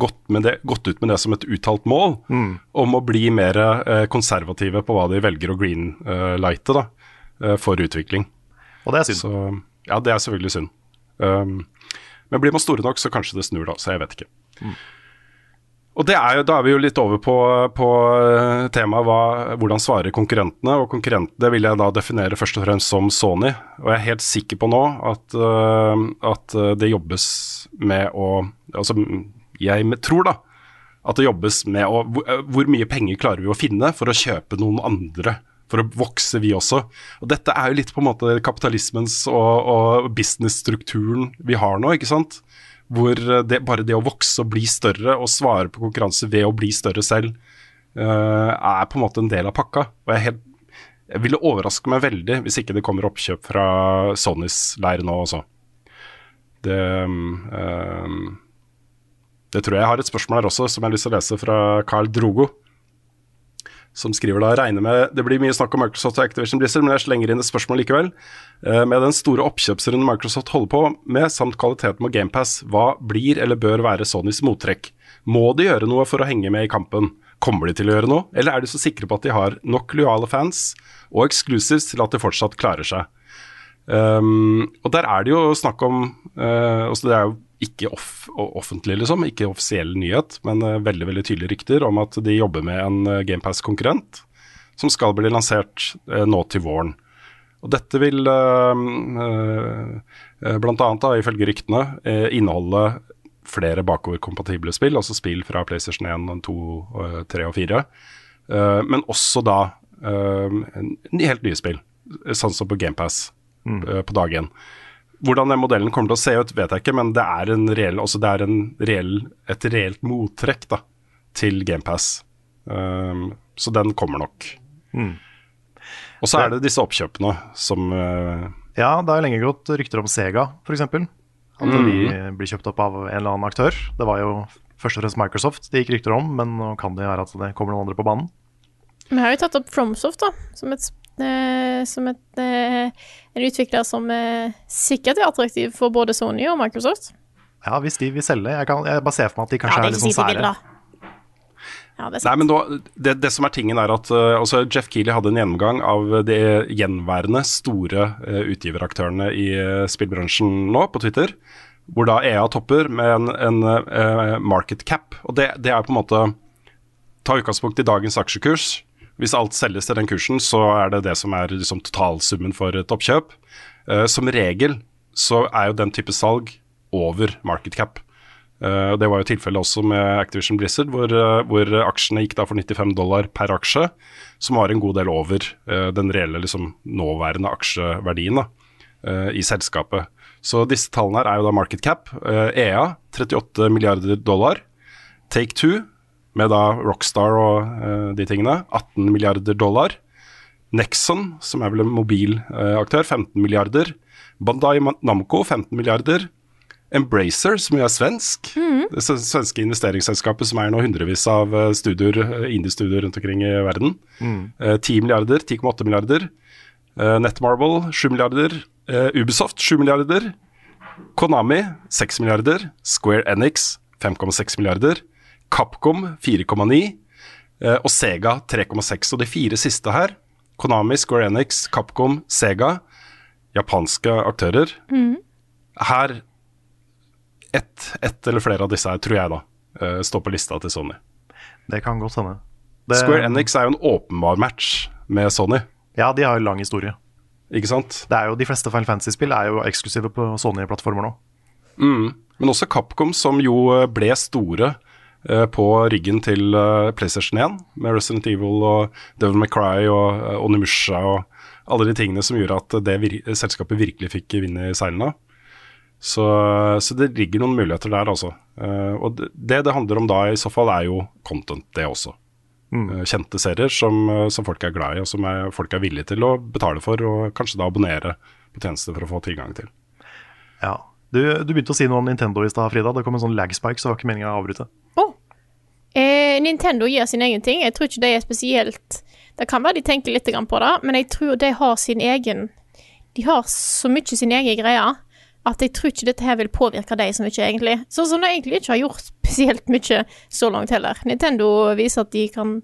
gått, gått, det, gått, ut med det som et uttalt mål mm. om å bli mer konservative på hva de velger å greenlighte da, for utvikling. Og det er synd. Så, ja, det er selvfølgelig synd. Um, men blir man store nok, så kanskje det snur, da. Så jeg vet ikke. Mm. Og er, Da er vi jo litt over på, på eh, temaet hvordan svarer konkurrentene. og Konkurrentene vil jeg da definere først og fremst som Sony. Og jeg er helt sikker på nå at, uh, at det jobbes med å Altså, jeg tror da at det jobbes med å hvor mye penger klarer vi å finne for å kjøpe noen andre for å vokse, vi også. Og Dette er jo litt på en måte kapitalismens og, og businessstrukturen vi har nå. ikke sant? Hvor det, bare det å vokse og bli større og svare på konkurranse ved å bli større selv, uh, er på en måte en del av pakka. Og jeg, helt, jeg ville overraske meg veldig hvis ikke det kommer oppkjøp fra Sonys leir nå også. Det uh, Det tror jeg jeg har et spørsmål her også, som jeg har lyst til å lese fra Carl Drogo som skriver da regner med Det blir mye snakk om Microsoft og Activision Blizzard, men jeg slenger inn et spørsmål likevel. Uh, med den store oppkjøpsrunden Microsoft holder på med, samt kvaliteten på GamePass, hva blir eller bør være Sonys mottrekk? Må de gjøre noe for å henge med i kampen? Kommer de til å gjøre noe, eller er de så sikre på at de har nok lojale fans og exclusives til at de fortsatt klarer seg? Um, og der er det jo snakk om uh, Det er jo ikke off offentlig, liksom, ikke offisiell nyhet, men uh, veldig veldig tydelige rykter om at de jobber med en uh, GamePass-konkurrent som skal bli lansert uh, nå til våren. Og Dette vil bl.a. ifølge ryktene inneholde flere bakoverkompatible spill, altså spill fra PlayStation 1, 2, 3 og 4. men også da helt nye spill, sånn som på GamePass mm. på dag én. Hvordan den modellen kommer til å se ut, vet jeg ikke, men det er, reell, altså det er reell, et reelt mottrekk da, til GamePass. Um, så den kommer nok. Mm. Og så er det disse oppkjøpene som uh, Ja, det har lenge gått rykter om Sega, f.eks. At de blir kjøpt opp av en eller annen aktør. Det var jo først og fremst Microsoft det gikk rykter om, men nå kan det være at det kommer noen andre på banen. Vi har jo tatt opp Fromsoft, da, som, et, som et, eh, en utvikler som eh, sikkert er attraktiv for både Sony og Microsoft. Ja, hvis de vil selge. Jeg, kan, jeg bare ser for meg at de kanskje ja, er er litt sånn sære. Ja, det Nei, men da, det, det som er tingen er at uh, altså Jeff Keeley hadde en gjennomgang av de gjenværende store uh, utgiveraktørene i uh, spillbransjen nå på Twitter, hvor da EA topper med en, en uh, market cap. Og det, det er på en måte Ta utgangspunkt i dagens aksjekurs. Hvis alt selges til den kursen, så er det det som er liksom, totalsummen for et oppkjøp. Uh, som regel så er jo den type salg over market cap. Uh, det var jo tilfellet også med Activision Blizzard, hvor, uh, hvor aksjene gikk da for 95 dollar per aksje, som var en god del over den reelle liksom, nåværende aksjeverdien da, i selskapet. Så disse tallene her er jo da market cap. EA 38 milliarder dollar. Take Two, med da Rockstar og uh, de tingene, 18 milliarder dollar. Nexon, som er vel en mobilaktør, 15 milliarder. Bandai Namco, 15 milliarder. Embracer, som jo er svensk. Det svenske investeringsselskapet som er nå hundrevis av studier, studioer, eh, indie-studioer rundt omkring i verden. Eh, 10 milliarder, 10,8 milliarder. Eh, Netmarble 7 milliarder. Eh, Ubisoft 7 milliarder. Konami 6 milliarder. Square Enix 5,6 milliarder. Capcom 4,9. Eh, og Sega 3,6. Og de fire siste her, Konami, Square Enix, Capcom, Sega, japanske aktører. Her ett et eller flere av disse her, tror jeg da, eh, står på lista til Sony. Det kan godt hende. Det, Square Enix er jo en åpenbar match med Sony, Ja, de har jo lang historie. ikke sant? Det er jo De fleste Final Fantasy-spill er jo eksklusive på Sony-plattformer nå. Men også Capcom, som jo eh, ble store på ryggen til eh, PlayStation 1, med Resident Evil og Devil May Cry og uh, Onimusha og alle de tingene som gjorde at det vir selskapet virkelig fikk vind i seilene. Så, så det ligger noen muligheter der, altså. Eh, og det det handler om da i så fall, er jo content, det også. Eh, kjente serier som, eh, som folk er glad i, og som er, folk er villige til å betale for, og kanskje da abonnere på tjenester for å få tilgang til. Ja. Du, du begynte å si noe om Nintendo i stad, Frida. Det kom en sånn lagspike, så det var ikke meningen å avbryte. Å. Eh, Nintendo gjør sin egen ting. Jeg tror ikke det er spesielt Det kan være de tenker litt på det, men jeg tror de har sin egen De har så mye sin egen greie at jeg tror ikke dette her vil påvirke dem så mye, egentlig. Sånn som de egentlig ikke har gjort spesielt mye så langt heller. Nintendo viser at de kan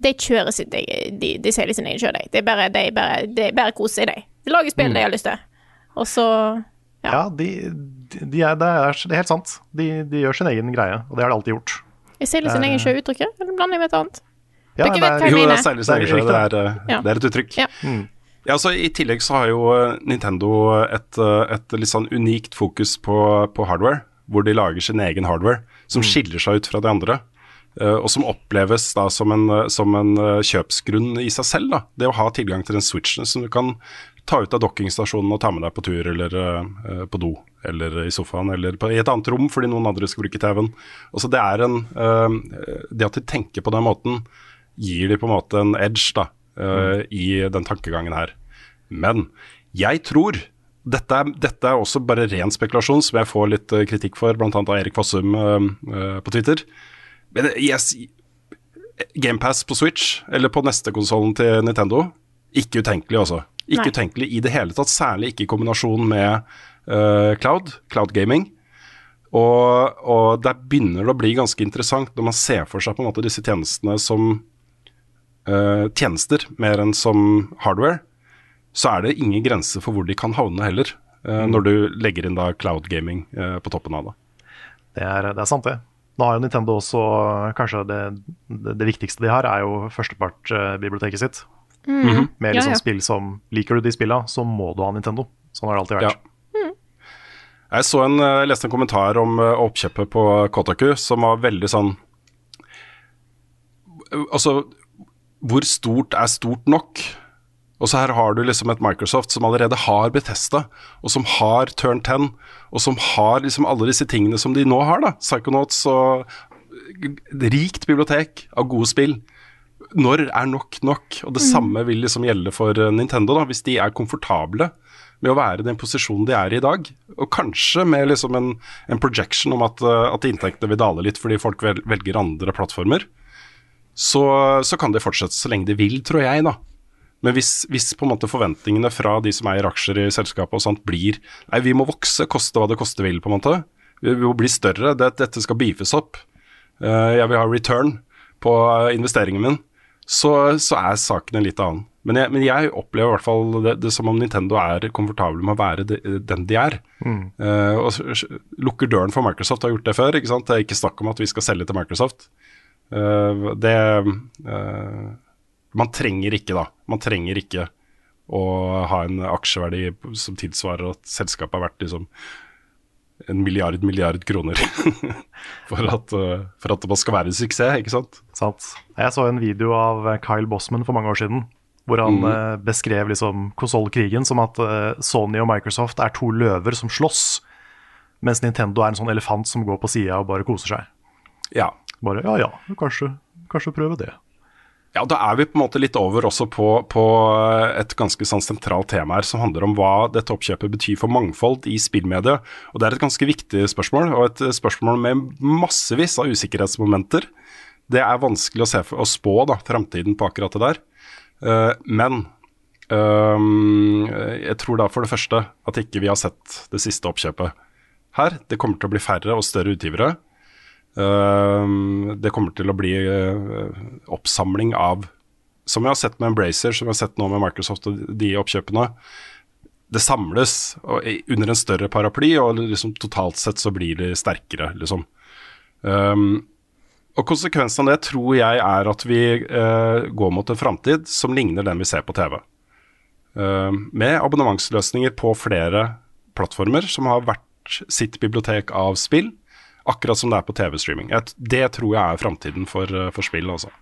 De kjører sitt De, De, de selger sin egen kjør, de. Det er bare, de bare, de bare koser seg, de. De lager spill de har lyst til. Og så Ja. Ja, de, de, de er, det, er, det er helt sant. De, de gjør sin egen greie, og det har de alltid gjort. Jeg selger sin er- egen sjø-uttrykket, eller blander jeg med et annet? Ja, Dere det vet er- hva jeg Jo, det er særlig særlig det, er, eh, det er et uttrykk. Ja. Ja, altså I tillegg så har jo eh, Nintendo et, eh, et litt sånn unikt fokus på, på hardware, hvor de lager sin egen hardware, som skiller seg ut fra de andre. eh, og som oppleves da som en, eh, som en eh, kjøpsgrunn i seg selv. da, Det å ha tilgang til den switchen som du kan ta ut av dockingstasjonen og ta med deg på tur, eller eh, på do, eller i sofaen, eller på, i et annet rom fordi noen andre skal bruke TV-en. Altså det eh, Det at de tenker på den måten, gir de på en måte en edge da, eh, i den tankegangen her. Men jeg tror dette er, dette er også bare ren spekulasjon, som jeg får litt kritikk for, bl.a. av Erik Fossum på Twitter. Men yes, GamePass på Switch, eller på neste konsollen til Nintendo, ikke utenkelig, altså. Ikke Nei. utenkelig i det hele tatt, særlig ikke i kombinasjon med uh, cloud, cloud gaming. Og, og der begynner det å bli ganske interessant når man ser for seg på en måte disse tjenestene som uh, tjenester mer enn som hardware. Så er det ingen grense for hvor de kan havne heller, uh, når du legger inn da cloud gaming på toppen av det. Det er, det er sant, det. Nå har jo Nintendo også Kanskje det, det, det viktigste de har, er jo førstepartbiblioteket sitt. Med liksom ja. spill som Liker du de spilla, så må du ha Nintendo. Sånn har det alltid vært. Ja. Jeg så en, jeg leste en kommentar om eh, oppkjøpet på Kotaku som var veldig sånn Altså, hvor stort er stort nok? Og så her har du liksom et Microsoft som allerede har Bethesda, og som har Turn 10, og som har liksom alle disse tingene som de nå har, da. Psychonauts og rikt bibliotek av gode spill. Når er nok nok? Og det samme vil liksom gjelde for eh, Nintendo, da, hvis de er komfortable med å være i den posisjonen de er i i dag. Og kanskje med liksom en, en projection om at, eh, at inntektene vil dale litt fordi folk vel, velger andre plattformer. Så, så kan de fortsette så lenge de vil, tror jeg, da. Men hvis, hvis på en måte forventningene fra de som eier aksjer i selskapet og sånt blir Nei, vi må vokse, koste hva det koste vil, på en måte. Vi, må bli større. Det, dette skal beefes opp. Eh, jeg vil ha return på investeringen min. Så, så er saken en litt annen. Men jeg, men jeg opplever i hvert fall det, det som om Nintendo er komfortable med å være de, den de er. Eh, og s- s- lukker døren for Microsoft, har gjort det før. ikke sant? Det er ikke snakk om at vi skal selge til Microsoft. Uh, det uh, Man trenger ikke, da. Man trenger ikke å ha en aksjeverdi som tilsvarer at selskapet har vært liksom en milliard milliard kroner for, at, eh, for at det skal være en suksess, ikke sant? Sant. Jeg så en video av eh, Kyle Bossman for mange år siden, hvor han eh, beskrev liksom konsollkrigen som at Sony og Microsoft er to løver som slåss, mens Nintendo er en sånn elefant som går på sida og bare koser seg. Ja. Bare ja ja, kanskje, kanskje prøve det. Ja, da er vi på en måte litt over også på, på et ganske sånn sentralt tema her, som handler om hva dette oppkjøpet betyr for mangfold i spillmediet. Og det er et ganske viktig spørsmål, og et spørsmål med massevis av usikkerhetsmomenter. Det er vanskelig å for, å spå da, framtiden på akkurat det der. Uh, men ehm, jeg tror da for det første at ikke vi har sett det siste oppkjøpet her. Det kommer til å bli færre og større utgivere. Ehm, det kommer til å bli eh, oppsamling av Som vi har sett med Embracer, som vi har sett nå med Microsoft og de oppkjøpene. Det samles under en større paraply, og liksom totalt sett så blir de sterkere, liksom. Um, og konsekvensen av det tror jeg er at vi uh, går mot en framtid som ligner den vi ser på TV. Uh, med abonnementsløsninger på flere plattformer som har hvert sitt bibliotek av spill, akkurat som det er på TV-streaming. Det tror jeg er framtiden for, eh, for spill, altså.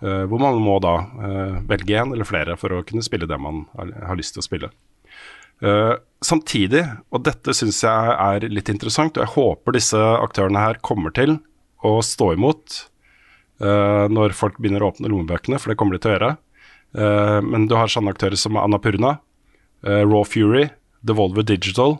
Uh, hvor man må da uh, velge én eller flere for å kunne spille det man har, har lyst til å spille. Uh, samtidig, og dette syns jeg er litt interessant, og jeg håper disse aktørene her kommer til å stå imot når folk begynner å åpne lommebøkene, for det kommer de til å gjøre. Men du har sånne aktører som Annapurna, uh, Raw Fury, Devolver Digital,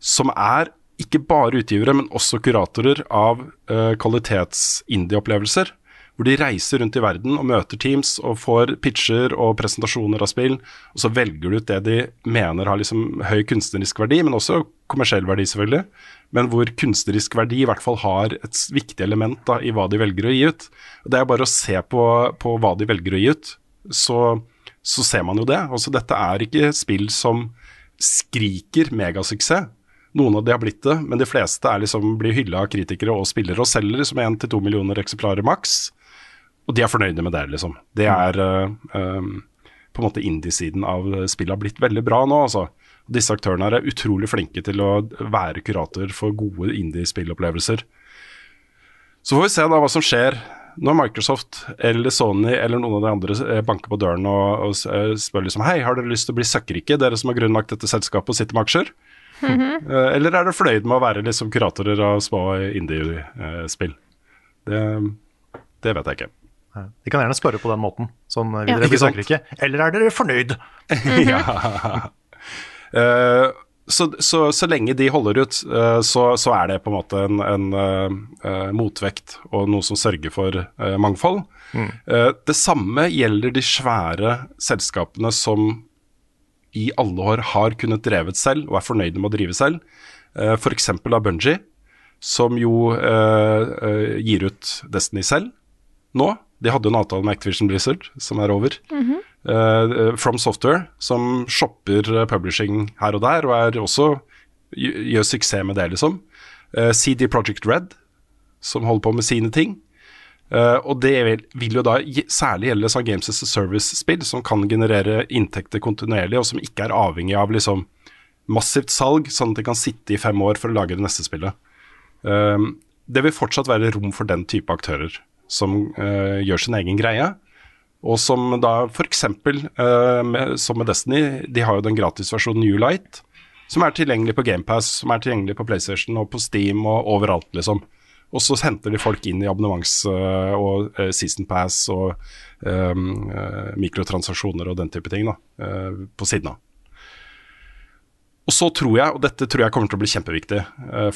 som er ikke bare utgivere, men også kuratorer av uh, kvalitets-indie-opplevelser. Hvor de reiser rundt i verden og møter teams og får pitcher og presentasjoner av spill. Og så velger du ut det de mener har liksom høy kunstnerisk verdi, men også kommersiell verdi, selvfølgelig. Men hvor kunstnerisk verdi i hvert fall har et viktig element da, i hva de velger å gi ut. Det er bare å se på, på hva de velger å gi ut, så, så ser man jo det. Også dette er ikke spill som skriker megasuksess. Noen av de har blitt det, men de fleste er liksom, blir hylla av kritikere og spillere og selger liksom 1-2 millioner eksemplarer maks. Og de er fornøyde med det, liksom. Det er uh, um, på en måte indie-siden av spillet har blitt veldig bra nå, altså. Disse aktørene er utrolig flinke til å være kurator for gode indie-spillopplevelser. Så får vi se da hva som skjer når Microsoft eller Sony eller noen av de andre eh, banker på døren og, og spør liksom Hei, har dere lyst til å bli søkkrike, dere som har grunnlagt dette selskapet og sitter med aksjer? Eh, Eller er dere fornøyd med å være liksom kuratorer av små indie-spill? Det, det vet jeg ikke. De kan gjerne spørre på den måten. Sånn, vil Ja. dere bli Ikke sant? søkkrike? Eller er dere fornøyd? ja. Uh, så, så, så lenge de holder ut, eh, så, så er det på en måte en, en eh, eh, motvekt og noe som sørger for eh, mangfold. Eh, det samme gjelder de svære selskapene som i alle år har kunnet drevet selv og er fornøyde med å drive selv. Uh, F.eks. av Bungee, som jo eh, eh, gir ut Destiny selv nå. De hadde en avtale med Activision Blizzard, som er over. Eh, From Software, som shopper eh, publishing her og der, og er også gjør suksess med det, liksom. Eh, CD Project Red, som holder på med sine ting. Eh, og det vil, vil jo da særlig gjelde sånn Games as a Service-spill, som kan generere inntekter kontinuerlig, og som ikke er avhengig av liksom massivt salg, sånn at de kan sitte i fem år for å lage det neste spillet. Uh, det vil fortsatt være rom for den type aktører som uh, gjør sin egen greie. Og som da f.eks. Uh, som med Destiny, de har jo den gratisversjonen New Light, som er tilgjengelig på GamePass, som er tilgjengelig på PlayStation og på Steam og overalt, liksom. Og så henter de folk inn i abonnements- eh, og eh, season pass og um, mikrotransaksjoner og den type ting da, på siden av. Og så tror jeg, og dette tror jeg kommer til å bli kjempeviktig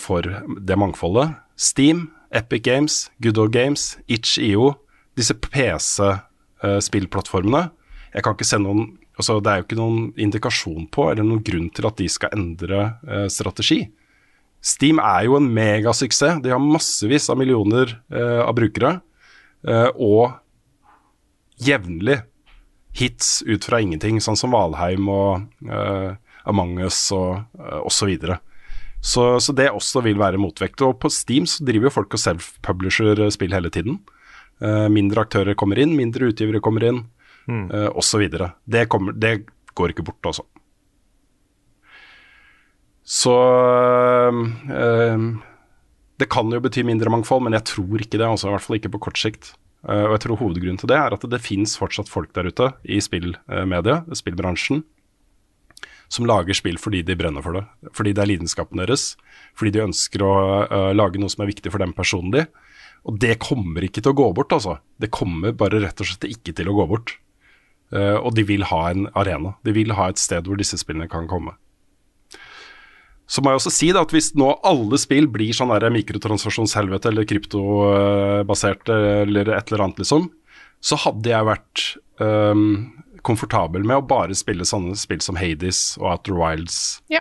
for det mangfoldet Steam, Epic Games, Good Old Games, Itch.io, disse PC-spillplattformene Jeg kan ikke se noen altså Det er jo ikke noen indikasjon på eller noen grunn til at de skal endre strategi. Steam er jo en megasuksess. De har massevis av millioner eh, av brukere. Eh, og jevnlig hits ut fra ingenting, sånn som Valheim og eh, Among us og eh, osv. Så, så, så det også vil være motvekt. Og på Steam så driver jo folk og self-publisher spill hele tiden. Eh, mindre aktører kommer inn, mindre utgivere kommer inn, mm. eh, osv. Det, kommer, det går ikke bort, altså. Så uh, Det kan jo bety mindre mangfold, men jeg tror ikke det. Altså, I hvert fall ikke på kort sikt. Uh, og jeg tror hovedgrunnen til det er at det finnes fortsatt folk der ute i spillmedia, spillbransjen, som lager spill fordi de brenner for det. Fordi det er lidenskapen deres. Fordi de ønsker å uh, lage noe som er viktig for dem personlig. Og det kommer ikke til å gå bort, altså. Det kommer bare rett og slett ikke til å gå bort. Uh, og de vil ha en arena. De vil ha et sted hvor disse spillene kan komme. Så må jeg også si da, at hvis nå alle spill blir sånn der mikrotransaksjonshelvete eller kryptobasert eller et eller annet, liksom, så hadde jeg vært um, komfortabel med å bare spille sånne spill som Hades og Outer Wilds. Ja.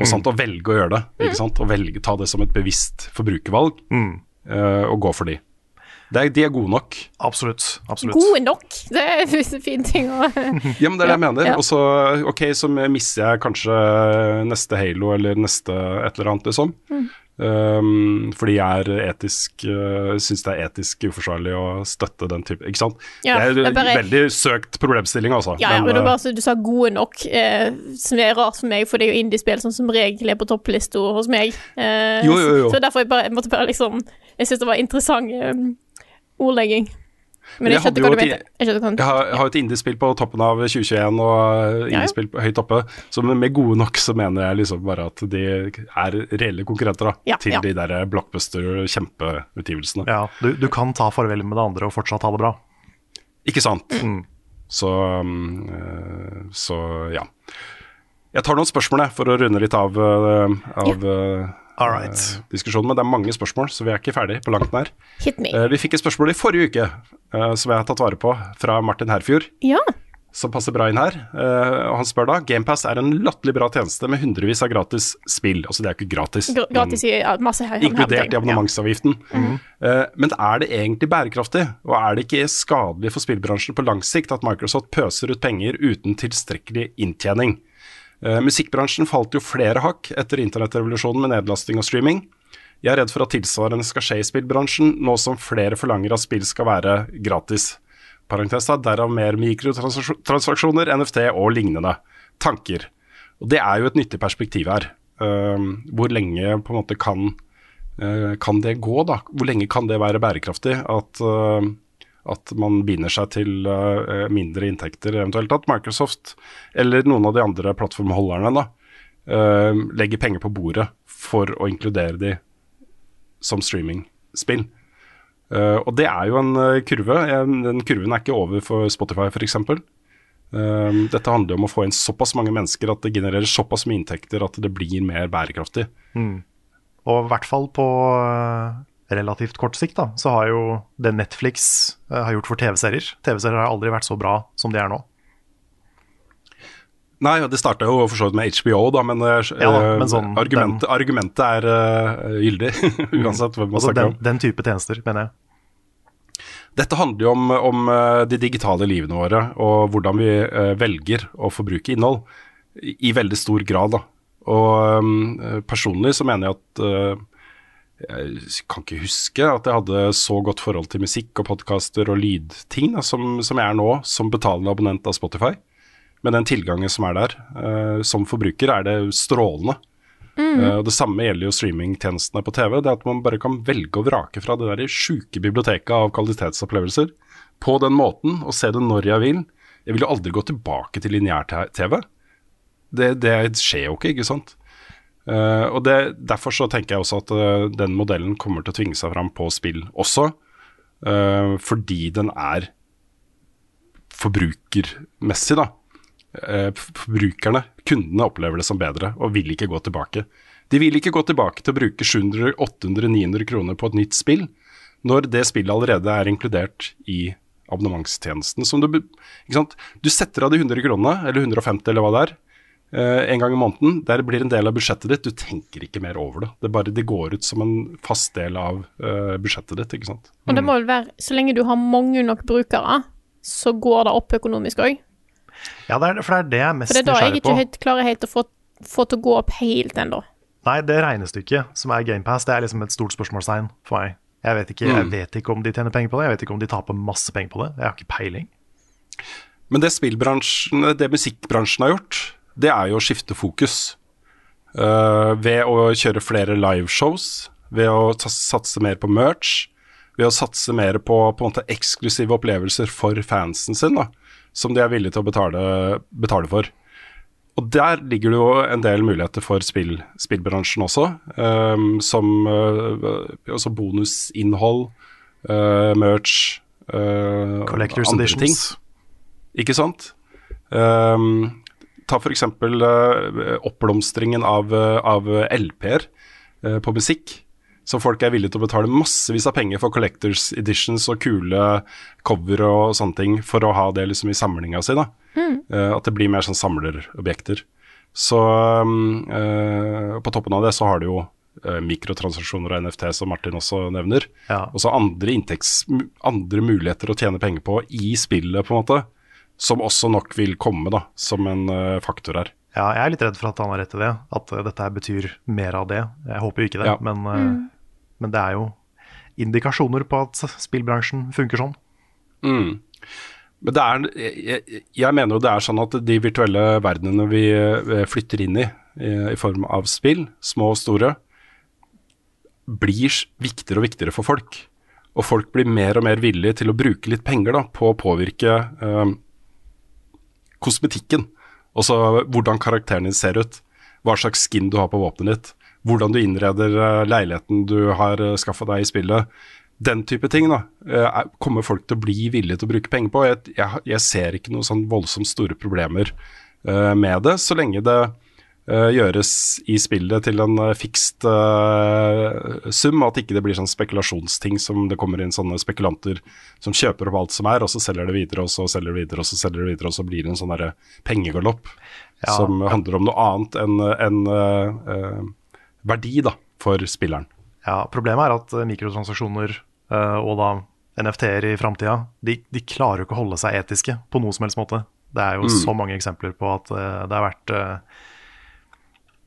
Og sånt, og velge å gjøre det. ikke sant? Og velge, Ta det som et bevisst forbrukervalg, Mm. uh, og gå for de. Det er, de er gode nok. Absolutt. absolutt. Gode nok. Det er en fin ting å Ja, men det er det jeg mener. Ja. Og så, ok, så mister jeg kanskje neste Halo eller neste et eller annet, liksom. Mm. Um, fordi jeg er etisk uh, syns det er etisk uforsvarlig å støtte den type Ikke sant? Ja, det er det er bare- veldig søkt problemstilling, altså. Ja, ja, men det uh, var bare så du sa gode nok, eh, som er rart for meg, for det er jo indiespill som som regel er på topplista hos meg. Eh, Jo, jo, jo. Så, så derfor jeg bare, jeg måtte bare liksom Jeg syns det var interessant eh, ordlegging. Men jeg jeg skjønte hva jo du mente. Jeg jeg har, har et indiespill på toppen av 2021 og indiespill ja. høyt oppe. Så med gode nok så mener jeg liksom bare at de er reelle konkurrenter da, Ja, til ja. de der blockbuster-kjempeutgivelsene. Ja, du, du kan ta farvel med det andre og fortsatt ha det bra. Ikke sant? Mm. Så, eh, så ja. Jeg tar noen spørsmål jeg, for å runde litt av, eh, av eh, All right. eh, diskusjonen. Men det er mange spørsmål, så vi er ikke ferdig på langt nær. Hit me. Eh, vi fikk et spørsmål i forrige uke eh, som jeg har tatt vare på, fra Martin Herfjord. Ja. Som passer bra inn her. Eh, og han spør da Gamepass er en latterlig bra tjeneste med hundrevis av gratis spill. Altså det er jo ikke gratis. Gr Gratis i ja, masse her. Inkludert i abonnementsavgiften. Eh, men er det egentlig bærekraftig, og er det ikke skadelig for spillbransjen på lang sikt at Microsoft pøser ut penger uten tilstrekkelig inntjening? Eh, musikkbransjen falt jo flere hakk etter internettrevolusjonen med nedlasting og streaming. Jeg er redd for at tilsvarende skal skje i spillbransjen, nå som flere forlanger at spill skal være gratis. Parentes derav mer mikrotransaksjoner, NFT og lignende. Tanker. Og det er jo et nyttig perspektiv her. Uh, hvor lenge på en måte kan, uh, kan det gå, da? Hvor lenge kan det være bærekraftig? At, eh, at man binder seg til eh, mindre inntekter, eventuelt at Microsoft eller noen av de andre plattformholderne da, eh, legger penger på bordet for å inkludere de som streamingspill. Uh, og det er jo en eh, kurve. Eh, Den kurven er ikke over for Spotify f.eks. Uh, dette handler om å få inn såpass mange mennesker at det genererer såpass mye inntekter at det blir mer bærekraftig. Og i hvert fall på eh, relativt kort sikt, da, så har jo det Netflix eh, har gjort for TV-serier TV-serier har aldri vært så bra som de er nå. Nei, det starta jo for så vidt med HBO, da, men, eh, Ja da, men eh, sånn, argumentet, argumentet er uh, gyldig, uansett hvem man Altså snakker den, om. den type tjenester, mener jeg. Dette handler jo om, om eh, de digitale livene våre, og hvordan vi uh, velger å forbruke innhold, i, i veldig stor grad. Da. Og um, personlig så mener jeg at eh, jeg kan ikke huske at jeg hadde så godt forhold til musikk og podkaster og lydting da, som, som jeg er nå, som betalende abonnent av Spotify. Med den tilgangen som er der. uh, som forbruker er det strålende. Eh, og Det samme gjelder jo streamingtjenestene på TV. Det at man bare kan velge og vrake fra det der sjuke biblioteket av kvalitetsopplevelser på den måten, og se det når jeg vil. Jeg vil jo aldri gå tilbake til lineær-TV. Det, det skjer jo ikke, ikke sant. Eh, og det, Derfor så tenker jeg også at uh, den modellen kommer til å tvinge seg fram på spill også, Uh, fordi den er forbrukermessig, da. Forbrukerne, kundene, opplever det som bedre og vil ikke gå tilbake. De vil ikke gå tilbake til å bruke 700, 800, 900 kroner på et nytt spill, når det spillet allerede er inkludert i abonnementstjenesten. Som du, du setter av de 100 kronene, eller 150 eller hva det er, en gang i måneden. Der blir en del av budsjettet ditt. Du tenker ikke mer over det. Det, bare, det går ut som en fast del av eh, budsjettet ditt. ikke sant? Og det må vel være, så lenge du har mange nok brukere, så går det opp økonomisk òg. Ja, det er, for det er det jeg er mest For det er da jeg ikke helt klarer helt å få, få til å gå opp helt ennå. Nei, det regnestykket som er GamePass, det er liksom et stort spørsmålstegn for meg. Jeg vet, ikke, Mm. jeg vet ikke om de tjener penger på det, jeg vet ikke om de taper masse penger på det. Jeg har ikke peiling. Men det spillbransjen, det musikkbransjen har gjort, det er jo å skifte fokus. Uh, ved å kjøre flere liveshows, ved å satse mer på merch, ved å satse mer på, på måte eksklusive opplevelser for fansen sin, da, som de er villige til å betale, betale for. Og der ligger det jo en del muligheter for spill, spillbransjen også, um, som uh, bonusinnhold, uh, merch, uh, Collectors andre ting. Ikke sant? Ehm, ta for eksempel eh, oppblomstringen av, eh, av LP-er eh, på musikk. Så folk er villige til å betale massevis av penger for collectors editions og kule cover og sånne ting for å ha det liksom i samlinga si. da. Eh, at det blir mer sånn samlerobjekter. Så um, eh, på toppen av det så har du jo eh, mikrotransaksjoner og NFT, som Martin også nevner. Ja. Og så andre, inntekts, andre muligheter å tjene penger på i spillet, på en måte. Som også nok vil komme da, som en eh, faktor her. Ja, jeg er litt redd for at han har rett i det, at eh, dette her betyr mer av det. Jeg håper jo ikke det, Ja. men, mm. men det er jo indikasjoner på at spillbransjen funker sånn. Mm. Men det er, jeg, jeg mener jo det er sånn at de virtuelle verdenene vi eh, flytter inn i, i, i form av spill, små og store, blir viktigere og viktigere for folk. Og folk blir mer og mer villige til å bruke litt penger da, på å påvirke eh, kosmetikken. Altså hvordan karakteren din ser ut, hva slags skin du har på våpenet ditt, hvordan du innreder eh, leiligheten du har uh, skaffa deg i spillet. Den type ting da, eh, er- kommer folk til å bli villige til å bruke penger på. Jeg, jeg, jeg ser ikke noen sånn voldsomt store problemer eh, med det, så lenge det eh, gjøres i spillet til en uh, fikst eh, sum, at ikke det blir sånn spekulasjonsting som det kommer inn sånne spekulanter som kjøper opp alt som er, og så selger det videre, og så selger det videre, og så selger det videre, og så blir det en sånn derre pengegalopp Ja. som handler om noe annet enn en, uh, eh, verdi da, for spilleren. Ja, Problemet er at eh, mikrotransaksjoner uh, og da NFT-er i framtida, de, de klarer jo ikke å holde seg etiske på noen som helst måte. Det er jo så mange eksempler på at uh, det har vært eh,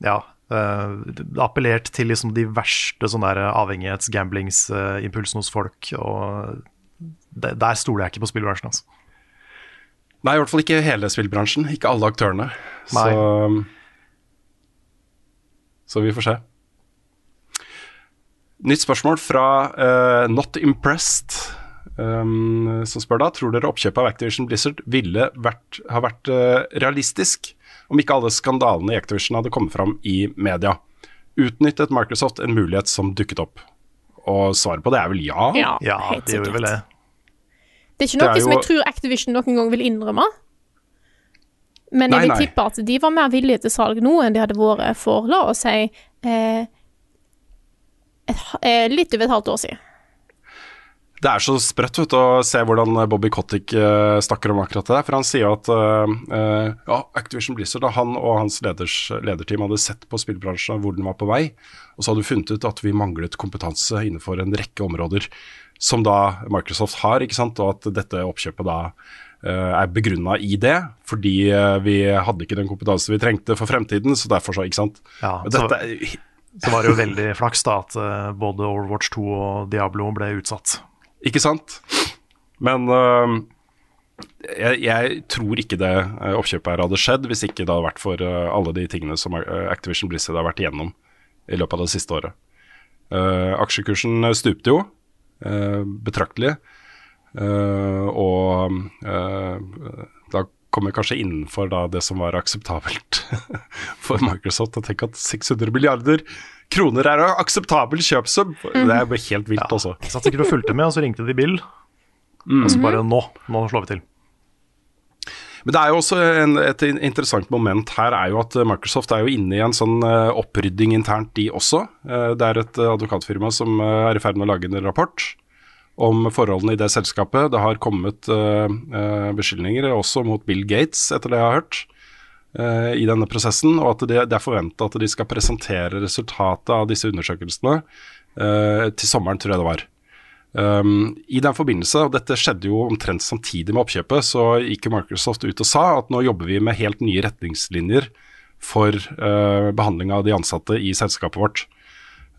ja, eh, appellert til liksom de verste sånne avhengighets-gamblingsimpulsene hos folk. Og det, der stoler jeg ikke på spillbransjen. Altså. Nei, i hvert fall ikke hele spillbransjen, ikke alle aktørene. Så, så vi får se. Nytt spørsmål fra uh, Not Impressed, um, som spør da Tror dere oppkjøpet av Activision Blizzard ville vært, ha vært uh, realistisk om ikke alle skandalene i Activision hadde kommet fram i media? Utnyttet Microsoft en mulighet som dukket opp? Og svaret på det er vel ja. Ja, Ja, helt sikkert. vel det. Det er ikke noe er som jo- jeg tror Activision noen gang vil innrømme. Men Nei, jeg vil tippe at de var mer villige til salg nå enn de hadde vært for, la oss si, eh, et, eh, litt over et halvt år siden. Det er så sprøtt vet å se hvordan Bobby Kotick uh, snakker om akkurat det der. For han sier at uh, uh, ja, Activision Blizzard, da, han og hans leders, lederteam hadde sett på spillbransjen hvor den var på vei, og så hadde vi funnet ut at vi manglet kompetanse innenfor en rekke områder som da Microsoft har, ikke sant, og at dette oppkjøpet da eh, er begrunna i det, fordi eh, vi hadde ikke den kompetansen vi trengte for fremtiden, så derfor så, ikke sant. Ja, så- dette, Så var det jo veldig flaks da at eh, både Overwatch 2 og Diablo ble utsatt. Ikke sant? Men uh, jeg, jeg tror ikke det øh, oppkjøpet her hadde skjedd hvis ikke det hadde vært for uh, alle de tingene som Activision Blizzard har vært igjennom i løpet av det siste året. Uh, aksjekursen stupte jo betraktelig, og kommer kanskje innenfor da det som var akseptabelt for Microsoft. Jeg tenker at 600 milliarder kroner er akseptabel kjøpsum. Det er helt vilt, altså. Jeg satt sikkert og fulgte med, og så ringte de Bill. Og så bare nå, nå slår vi til. Men det er jo også en, et interessant moment her er jo at Microsoft er jo inne i en sånn uh, opprydding internt, de også. Uh, det er et advokatfirma som uh, er i ferd med å lage en rapport om forholdene i det selskapet. Det har kommet beskyldninger også mot Bill Gates, etter det jeg har hørt, i denne prosessen. Og at det, er forventa at de skal presentere resultatet av disse undersøkelsene til sommeren, tror jeg det var. Um, I den forbindelse, og dette skjedde jo omtrent samtidig med oppkjøpet, så gikk Microsoft ut og sa at nå jobber vi med helt nye retningslinjer for uh, behandling av de ansatte i selskapet vårt.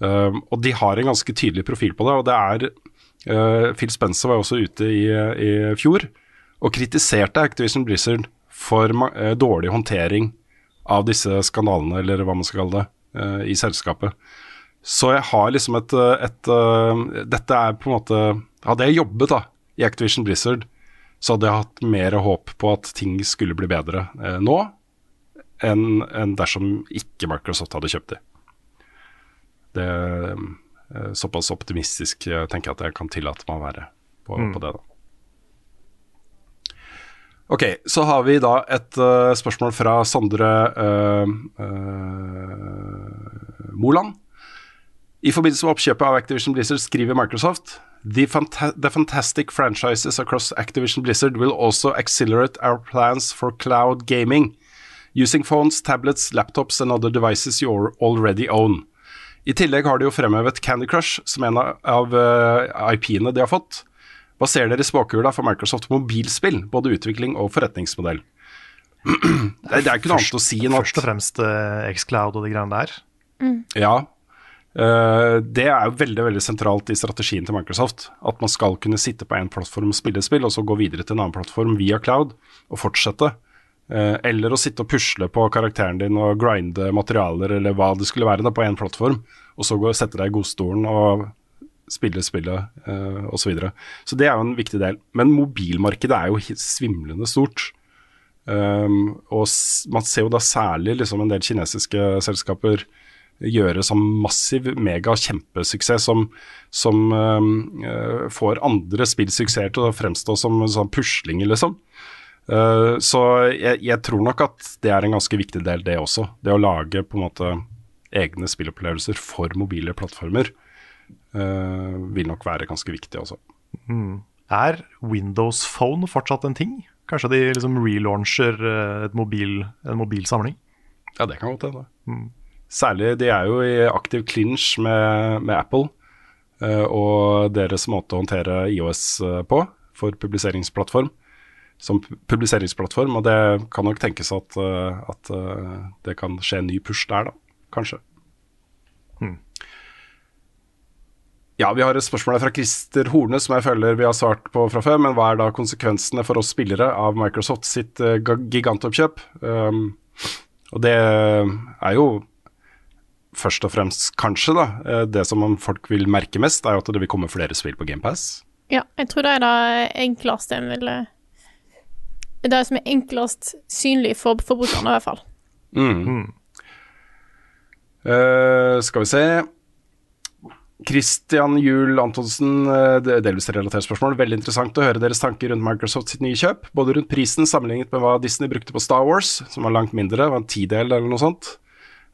Um, og de har en ganske tydelig profil på det. og det er Phil Spencer var også ute i, i fjor og kritiserte Activision Blizzard for uh, dårlig håndtering av disse skandalene, eller hva man skal kalle det, uh, i selskapet. Så jeg har liksom et, et, et Dette er på en måte Hadde jeg jobbet da i Activision Blizzard, så hadde jeg hatt mer håp på at ting skulle bli bedre eh, nå enn en dersom ikke Microsoft hadde kjøpt det. Det eh, såpass optimistisk tenker jeg at jeg kan tillate meg å være på, mm. på det. da. Ok, så har vi da et uh, spørsmål fra Sondre uh, uh, Moland. I forbindelse med oppkjøpet av Activision Blizzard skriver Microsoft The, fanta the fantastic franchises across Activision Blizzard will also accelerate our plans for cloud gaming, using phones, tablets, laptops and other devices you already own. I tillegg har de jo fremhevet Candy Crush som en av uh, IP-ene de har fått. Hva ser dere i spåkula for Microsoft mobilspill, både utvikling og forretningsmodell? det, er, det er ikke noe annet å si enn at Først og fremst uh, Xcloud og de greiene der. Mm. Ja, Uh, det er jo veldig veldig sentralt i strategien til Microsoft. At man skal kunne sitte på én plattform og spille spill, og så gå videre til en annen plattform via cloud og fortsette. Uh, eller å sitte og pusle på karakteren din og grinde materialer eller hva det skulle være da, på én plattform, og så gå og sette deg i godstolen og spille spillet uh, osv. Så, videre. så det er jo en viktig del. Men mobilmarkedet er jo svimlende stort. Um, og man ser jo da særlig liksom en del kinesiske selskaper gjøre sånn massiv, mega kjempesuksess som, som uh, får andre spillsuksesser til å fremstå som sånn puslinger, liksom. Uh, så jeg, jeg, tror nok at det er en ganske viktig del, det også. Det å lage på en måte egne spillopplevelser for mobile plattformer uh, vil nok være ganske viktig også. Mm. Er Windows Phone fortsatt en ting? Kanskje de liksom relauncher mobil, en mobil samling? Ja, det kan godt hende. Mm. Særlig, de er jo i aktiv clinch med, med Apple uh, og deres måte å håndtere IOS på for publiseringsplattform. Som publiseringsplattform, og det kan nok tenkes at, uh, at det kan skje en ny push der, da. Kanskje. Hmm. Ja, vi har et spørsmål fra Christer Horne som jeg føler vi har svart på fra før. Men hva er da konsekvensene for oss spillere av Microsoft sitt gigantoppkjøp? Um, og det er jo først og fremst, kanskje, da, eh, det som folk vil merke mest, er jo at det vil komme flere spill på GamePass. Ja, jeg tror det er det enkleste en vil Det er det som er enklest synlig for forbrukerne, i hvert fall. Mm. Mm. Uh, skal vi se Christian Juel Antonsen, eh, delvis relatert spørsmål. Veldig interessant å høre deres tanker rundt Microsoft sitt nye kjøp. Både rundt prisen sammenlignet med hva Disney brukte på Star Wars, som var langt mindre, var en tidel eller noe sånt.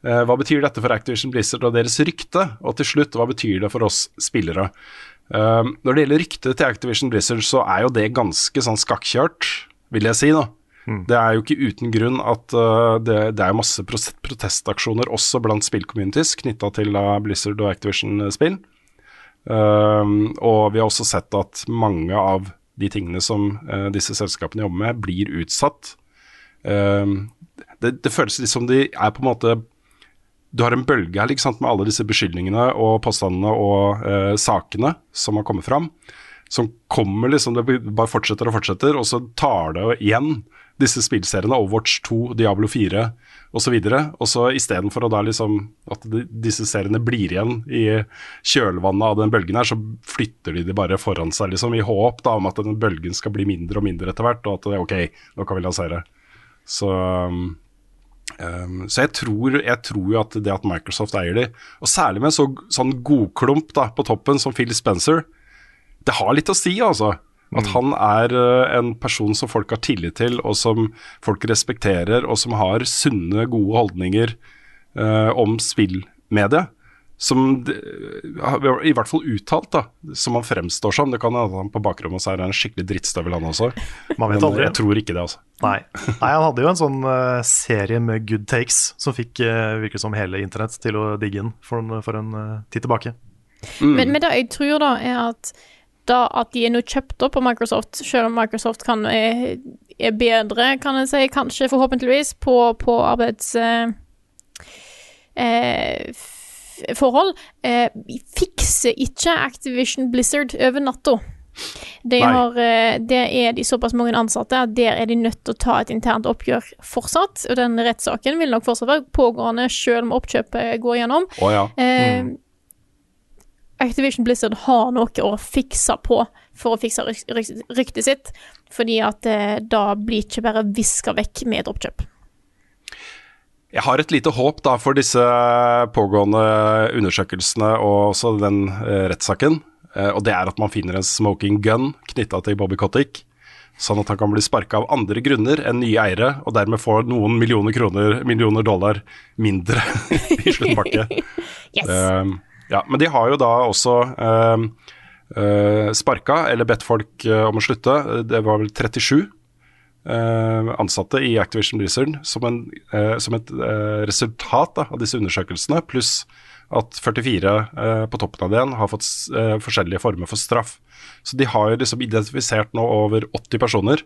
Eh, hva betyr dette for Activision Blizzard og deres rykte? Og til slutt, hva betyr det for oss spillere? Uh, når det gjelder ryktet til Activision Blizzard, så er jo det ganske sånn skakkjørt, vil jeg si. da. Mm. Det er jo ikke uten grunn at uh, det, det, er masse protestaksjoner også blant spillcommunities knytta til uh, Blizzard og Activision-spill. Um, og vi har også sett at mange av de tingene som disse selskapene jobber med, blir utsatt. Det, det, føles litt som de er på en måte du har en bølge her med alle disse beskyldningene og påstandene og eh, sakene som har kommet fram. Som kommer liksom Det bare fortsetter og fortsetter, og så tar det igjen disse spillseriene, Overwatch 2, Diablo 4 osv. Og så istedenfor å da liksom at de, disse seriene blir igjen i kjølvannet av den bølgen her, så flytter de de bare foran seg, liksom, i håp da om at den bølgen skal bli mindre og mindre etter hvert, og at det, ok, nå kan vi lansere. Så Um, så jeg tror, jeg tror, jo at det at Microsoft eier de, og særlig med en så, sånn godklump da, på toppen som Phil Spencer, det har litt å si, altså. At mm. han er uh, en person som folk har tillit til, og som folk respekterer, og som har sunne, gode holdninger uh, om spillmediet som i hvert fall uttalt, da, som han fremstår som. Det kan hende han på bakrommet er en skikkelig drittstøvel, han også. Man vet aldri. Jeg tror ikke det, altså. Nei. Nei han hadde jo en sånn uh, serie med good takes som fikk uh, virket som hele internett til å digge inn for en, for en uh, tid tilbake. Mm. Men, men, det jeg tror, da, er at da at de er nå kjøpt opp av Microsoft, selv om Microsoft kan, er, er bedre, kan jeg si, kanskje forhåpentligvis, på, på arbeids... Eh, forhold, eh, fikser ikke Activision Blizzard over natta. De har, eh, der er de såpass mange ansatte at der er de nødt til å ta et internt oppgjør fortsatt. Og den rettssaken vil nok fortsatt være pågående selv om oppkjøpet går gjennom. Oh, ja. Eh, mm. Activision Blizzard har noe å fikse på for å fikse ryktet sitt, fordi at eh, da blir ikke bare viska vekk med et oppkjøp. Jeg har et lite håp da for disse pågående undersøkelsene og også den eh, rettssaken. Eh, og det er at man finner en smoking gun knytta til Bobby Cottick. Sånn at han kan bli sparka av andre grunner enn nye eiere, og dermed få noen millioner kroner, millioner dollar mindre i sluttpakke. yes. uh, ja, men de har jo da også uh, uh, sparka, eller bedt folk uh, om å slutte. Det var vel 37 Uh, ansatte i Activision Blizzard som, en, som et resultat da, av disse undersøkelsene, pluss at 44 på toppen av det har fått forskjellige former for straff. Så de har jo liksom identifisert nå over 80 personer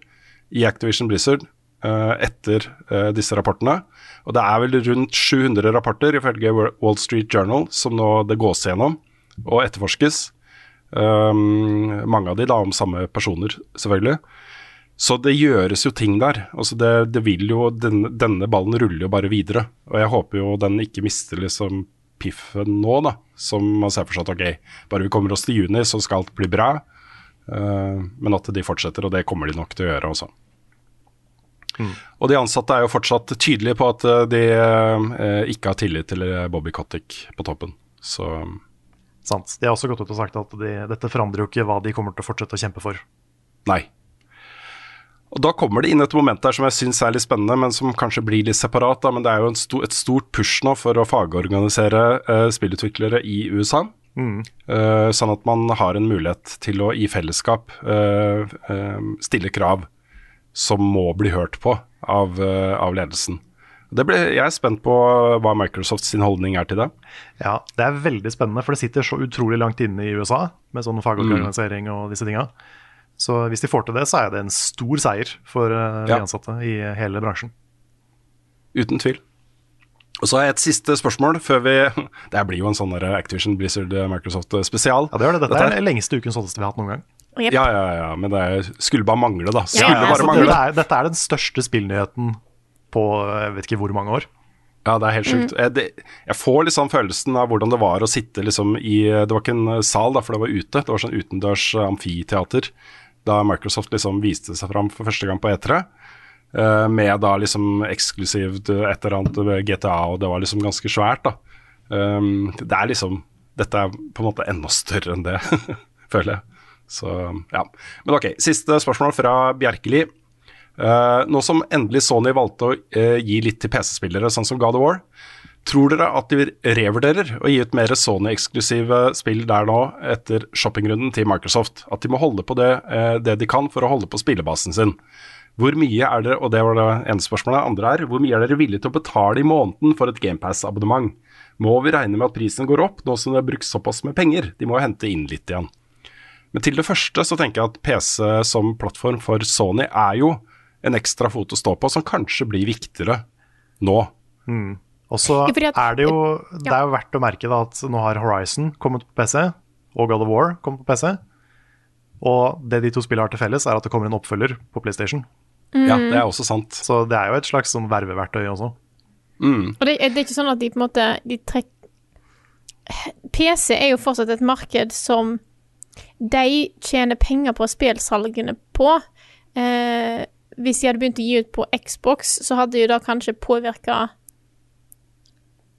i Activision Blizzard etter disse rapportene. Og det er vel rundt 700 rapporter ifølge Wall Street Journal som nå det gås gjennom og etterforskes. mange av de da om samme personer, selvfølgelig. Så det gjøres jo ting der. Altså det, det vil jo, denne, denne, ballen ruller jo bare videre. Og jeg håper jo den ikke mister liksom piffen nå, da. Som man ser for seg at ok, bare vi kommer oss til juni, så skal alt bli bra. Uh, men at de fortsetter, og det kommer de nok til å gjøre også. Mm. Og de ansatte er jo fortsatt tydelige på at eh, de uh, ikke har tillit til Bobby Cottick på toppen. Så Sant. De har også gått ut og sagt at de, dette forandrer jo ikke hva de kommer til å fortsette å kjempe for. Nei, og Da kommer det inn et moment der som jeg syns er litt spennende, men som kanskje blir litt separat. Da, men det er jo sto, et stort push nå for å fagorganisere uh, spillutviklere i USA. Mm. Uh, sånn at man har en mulighet til å i fellesskap uh, stille krav som må bli hørt på av, av ledelsen. Ble, jeg er spent på hva Microsoft sin holdning er til det. Ja, Det er veldig spennende, for det sitter så utrolig langt inne i USA med sånn fagorganisering mm. og disse tinga. Så hvis de får til det, så er det en stor seier for de ja. ansatte i hele bransjen. Uten tvil. Og så har jeg et siste spørsmål før vi Det blir jo en sånn Activision Blizzard Microsoft spesial. Ja, det gjør det. Dette, Dette er den lengste ukens holdeste vi har hatt noen gang. Yep. Ja, ja, ja, men det skulle bare mangle, da. Skulle ja, bare mangle. Det er, dette er den største spillnyheten på jeg vet ikke hvor mange år. Ja, det er helt sjukt. Mm. Jeg, det, jeg, får liksom følelsen av hvordan det var å sitte liksom i Det var ikke en sal, da, for det var ute. Det var sånn utendørs amfiteater da Microsoft liksom viste seg fram for første gang på E3. Uh, eh, med da liksom eksklusivt et eller annet GTA, og det var liksom ganske svært, da. Um, det er liksom Dette er på en måte enda større enn det, føler jeg. Så ja. Men ok, siste spørsmål fra Bjerkeli. Uh, nå som endelig Sony valgte å uh, gi litt til PC-spillere, sånn som God of War, Tror dere at de revurderer å gi ut mer Sony-eksklusive spill der nå, etter shoppingrunden til Microsoft? At de må holde på det, uh, det, de kan for å holde på spillebasen sin? Hvor mye er dere, og det var det ene spørsmålet, andre er, hvor mye er dere villige til å betale i måneden for et GamePass-abonnement? Må vi regne med at prisen går opp, nå som det er brukt såpass med penger? De må hente inn litt igjen. Men til det første så tenker jeg at PC som plattform for Sony er jo en ekstra fot å stå på, som kanskje blir viktigere nå. Mm. Og så er det jo Det er jo verdt å merke da, at nå har Horizon kommet på PC, og God of War kommet på PC. Og det de to spillene har til felles, er at det kommer en oppfølger på PlayStation. Ja, det er også sant. Så det er jo et slags sånn verveverktøy også. Mm. Og det, det er ikke sånn at de på en måte de trekker PC er jo fortsatt et marked som de tjener penger på spillsalgene på. Eh, hvis de hadde begynt å gi ut på Xbox, så hadde jo da kanskje påvirka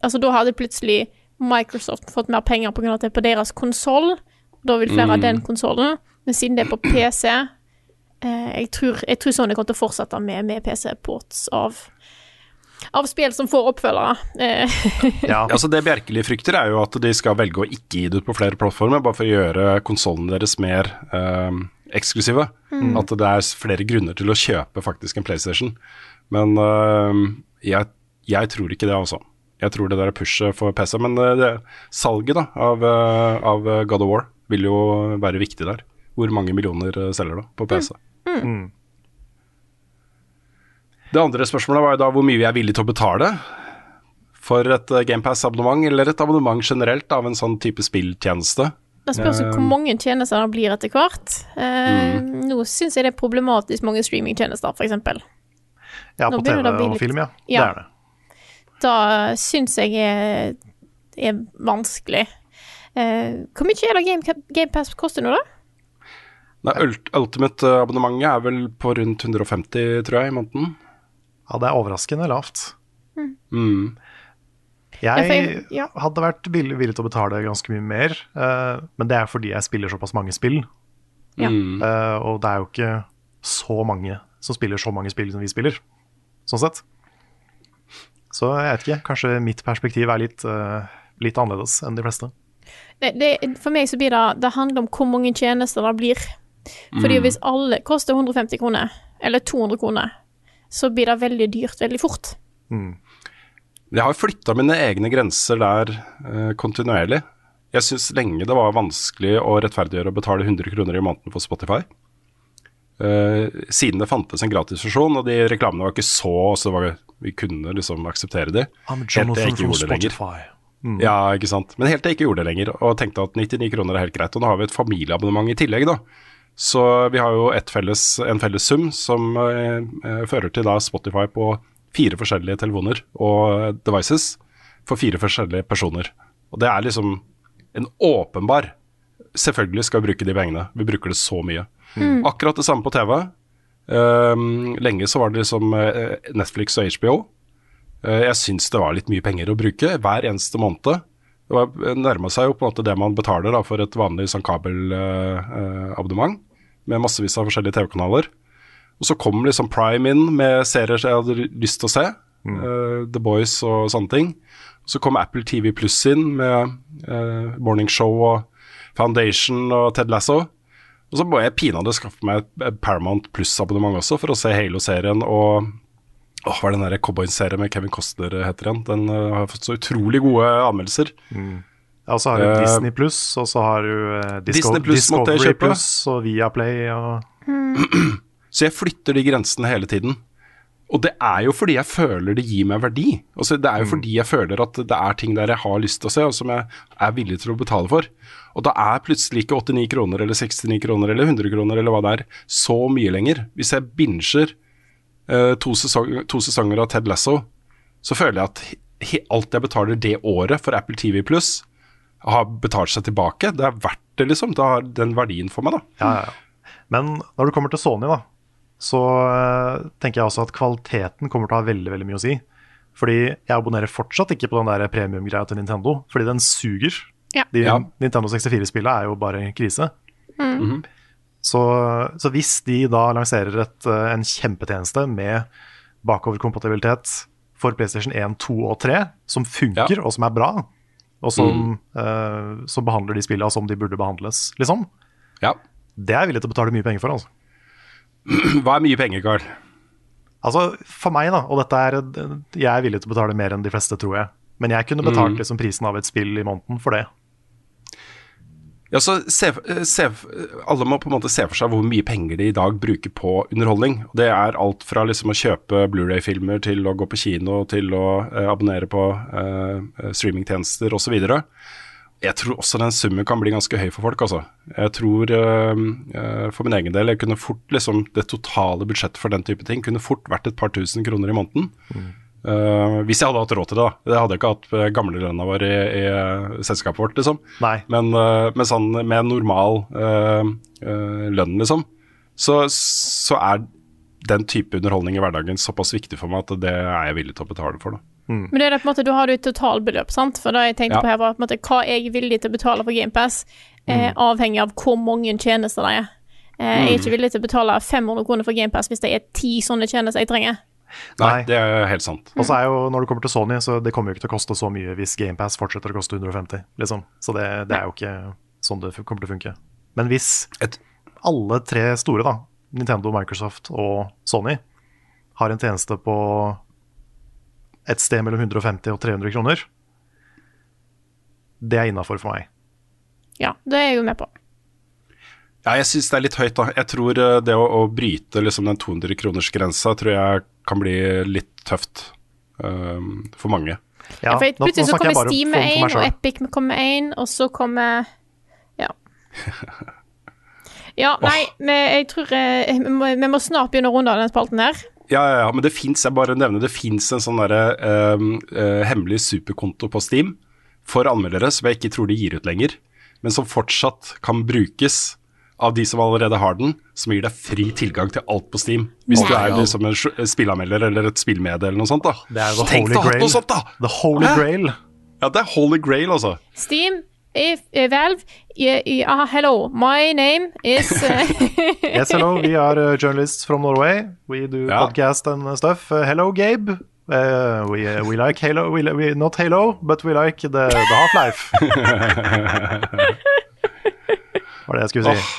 Altså, da hadde plutselig Microsoft fått mer penger pga. at det er på deres konsoll. Da vil flere ha den konsollen. Men siden det er på PC eh, jeg, tror, jeg tror Sony kommer til å fortsette med, med PC-ports av av spill som får oppfølgere. Eh, Ja, Altså Det Bjerkeli frykter, er jo at de skal velge å ikke gi det ut på flere plattformer, bare for å gjøre konsollene deres mer eh, eksklusive. At det er flere grunner til å kjøpe faktisk en PlayStation. Men eh, jeg, jeg tror ikke det, altså. Jeg tror det der er pushet for PC. Men eh, det, salget da, av, eh, av God of War vil jo være viktig der. Hvor mange millioner selger da på PC? Mm. Det andre spørsmålet var jo da hvor mye vi er villige til å betale for et uh, GamePass-abonnement, eller et abonnement generelt av en sånn type spilltjeneste. Det spørs jo hvor mange tjenester det blir etter hvert. Eh, Nå syns jeg det er problematisk mange streamingtjenester, f.eks. ja Nå på TV og litt- film, ja. Ja. Det er det. Da syns jeg er, er vanskelig. Eh, hvor mye er det Game, GamePass koster nå, da? Nei, Ultimate-abonnementet er vel på rundt 150, tror jeg, i måneden. Ja, det er overraskende lavt. Mm. Jeg jeg- hadde vært villig, villig til å betale ganske mye mer, uh, men det er fordi jeg spiller såpass mange spill. Ja. Mm. Eh, og det er jo ikke så mange som spiller så mange spill som vi spiller, sånn sett. Så jeg vet ikke, kanskje mitt perspektiv er litt, uh, litt annerledes enn de fleste. Det, det, for meg så blir det Det handler om hvor mange tjenester det blir. Fordi hvis alle koster 150 kroner, eller 200 kroner, så blir det veldig dyrt veldig fort. Jeg har flytta mine egne grenser der eh, kontinuerlig. Jeg syns lenge det var vanskelig å rettferdiggjøre å betale 100 kroner i måneden for Spotify. Eh, siden det fantes en gratisversjon, og de reklamene var ikke så så det var, Vi kunne liksom akseptere de. I'm Helt til jeg Jonathan ikke from gjorde det lenger. Spotify. Ja, ikke sant. Men helt til jeg ikke gjorde det lenger, og tenkte at 99 kroner er helt greit. Og nå har vi et familieabonnement i tillegg, da. Så vi har jo et felles, en felles sum som eh, eh, fører til da Spotify på fire forskjellige telefoner og devices for fire forskjellige personer. Og det er liksom en åpenbar Selvfølgelig skal vi bruke de pengene. Vi bruker det så mye. Akkurat det samme på TV. Um, lenge så var det liksom eh, Netflix og HBO. Uh, jeg syns det var litt mye penger å bruke hver eneste måned. Det nærma seg jo på en måte det man betaler da, for et vanlig sånn kabelabonnement, med massevis av forskjellige TV-kanaler. Og så kom liksom Prime inn med serier jeg hadde lyst til å se. eh, The Boys og sånne ting. Så kom Apple TV Pluss inn med eh, Morning Show og Foundation og Ted Lasso. Og så må jeg pinadø skaffe meg et Paramount Pluss-abonnement også, for å se Halo-serien og Åh, Hva er den cowboy-serien med Kevin Costner heter igjen? Den uh, har fått så utrolig gode anmeldelser. Ja, og så har du Eh, Disney Pluss, og så har du uh, Disco Disney Plus Discovery. Pluss og Viaplay og Så jeg flytter de grensene hele tiden. Og det er jo fordi jeg føler det gir meg verdi. Altså, det er jo fordi jeg føler at det er ting der jeg har lyst til å se, og som jeg er villig til å betale for. Og da er plutselig ikke 89 kroner eller 69 kroner eller 100 kroner eller hva det er, så mye lenger. Hvis jeg binger eh, to, sesong, to sesonger av Ted Lasso, så føler jeg at he, alt jeg betaler det året for Apple TV Pluss, har betalt seg tilbake. Det er verdt det, liksom. Det har den verdien for meg, da. Ja, ja, ja. Men når det kommer til Sony, da, så uh, tenker jeg også at kvaliteten kommer til å ha veldig veldig mye å si. Fordi jeg abonnerer fortsatt ikke på den der premiumgreia til Nintendo, fordi den suger. Ja. De Ja. Nintendo 64-spillene er jo bare en krise. Så, så hvis de da lanserer et, eh, en kjempetjeneste med bakoverkompatibilitet for PlayStation 1, 2 og 3, som funker og som er bra, og som, eh, som behandler de spillene som de burde behandles, liksom, Ja. det er jeg villig til å betale mye penger for. altså. Hva er mye penger, Carl? Altså, For meg, da, og dette er Jeg er villig til å betale mer enn de fleste, tror jeg. Men jeg kunne betalt liksom prisen av et spill i måneden for det. Ja, så se, se, Alle må på en måte se for seg hvor mye penger de i dag bruker på underholdning. Det er alt fra liksom å kjøpe Blu-ray-filmer til å gå på kino til å eh, abonnere på eh, streamingtjenester osv. jeg tror også den summen kan bli ganske høy for folk, altså. Jeg tror øh, øh, for min egen del jeg kunne fort liksom Det totale budsjettet for den type ting kunne fort vært et par tusen kroner i måneden. Uh, hvis jeg hadde hatt råd til det, da. Det hadde jeg ikke hatt med gamlelønna vår i, i uh, selskapet vårt, liksom. Nei. Men, uh, med, sånn med normal uh, uh, lønn, liksom, så, så er den type underholdning i hverdagen såpass viktig for meg at det er jeg villig til å betale for. da. Men det er det på en måte, du har jo et totalbeløp, sant? For det jeg tenkte Ja. på her var på en måte hva jeg er villig til å betale for GamePass, eh, avhengig av hvor mange tjenester det er. Eh, jeg er ikke villig til å betale 500 kroner for GamePass hvis det er ti sånne tjenester jeg trenger. Nei, det er helt sant. Og så er jo, når det kommer til Sony, så det kommer jo ikke til å koste så mye hvis GamePass fortsetter å koste 150, liksom. Så det, det er jo ikke sånn det kommer til å funke. Men hvis Et, alle tre store, da, Nintendo, Microsoft og Sony, har en tjeneste på et sted mellom 150 og 300 kroner, det er innafor for meg. Ja, det er jeg jo med på. ja, jeg syns det er litt høyt, da. Jeg tror eh, det å, å bryte liksom den 200 kroners grensa tror jeg kan bli litt tøft um, for mange. Ja, for nå- nå plutselig så snakker jeg kommer bare Steam med for meg én, og. Epic kommer med én, og så kommer Ja. Ja, nei, men jeg tror eh, vi må, vi må snart begynne å runde av den spalten her. Ja, ja, ja, men det fins, jeg bare nevner det fins en sånn derre um, uh, hemmelig superkonto på Steam for anmeldere som jeg ikke tror de gir ut lenger, men som fortsatt kan brukes av de som allerede har den, som gir deg fri tilgang til alt på Steam. Hvis du er liksom en spillanmelder eller et spillmedie eller noe sånt. da. Det er the Tenk holy grail. noe sånt, da! The holy Hæ? grail. Ja, det er holy grail, altså. Steam, if, uh, Valve yeah, eh, ah, Hello, my name is uh... Yes, hello, we are uh, journalists from Norway. We do Ja. podcast and stuff. Uh, hello, Gabe. Uh, we, uh, we like Halo, we, we, not Halo, but we like the, the Half-Life. Var det jeg skulle si.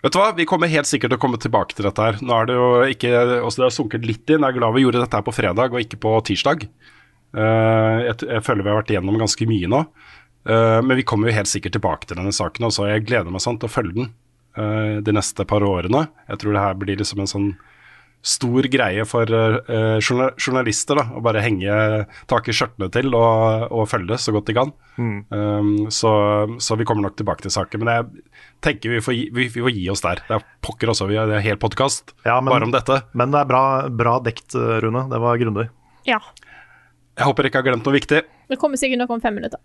Vet du hva, Vi kommer helt sikkert til å komme tilbake til dette her. Nå er det jo ikke, også det har sunket litt inn. Jeg er glad vi gjorde dette her på fredag og ikke på tirsdag. Uh, jeg, jeg føler vi har vært igjennom ganske mye nå. Uh, men vi kommer jo helt sikkert tilbake til denne saken også. Jeg gleder meg sånn til å følge den uh, de neste par årene. Jeg tror det her blir liksom en sånn stor greie for uh, journa- journalister da, å bare henge tak i skjørtene til og, og følge så godt de kan. Um, så, så vi kommer nok tilbake til saken. Men jeg tenker vi får gi, vi, vi får gi oss der. Det er pokker også, vi har det er hel podkast Ja, bare om dette. Men det er bra, bra dekt, uh, Rune. Det var grundig. Ja. Jeg håper jeg ikke har glemt noe viktig. Det kommer sikkert noe om fem minutter.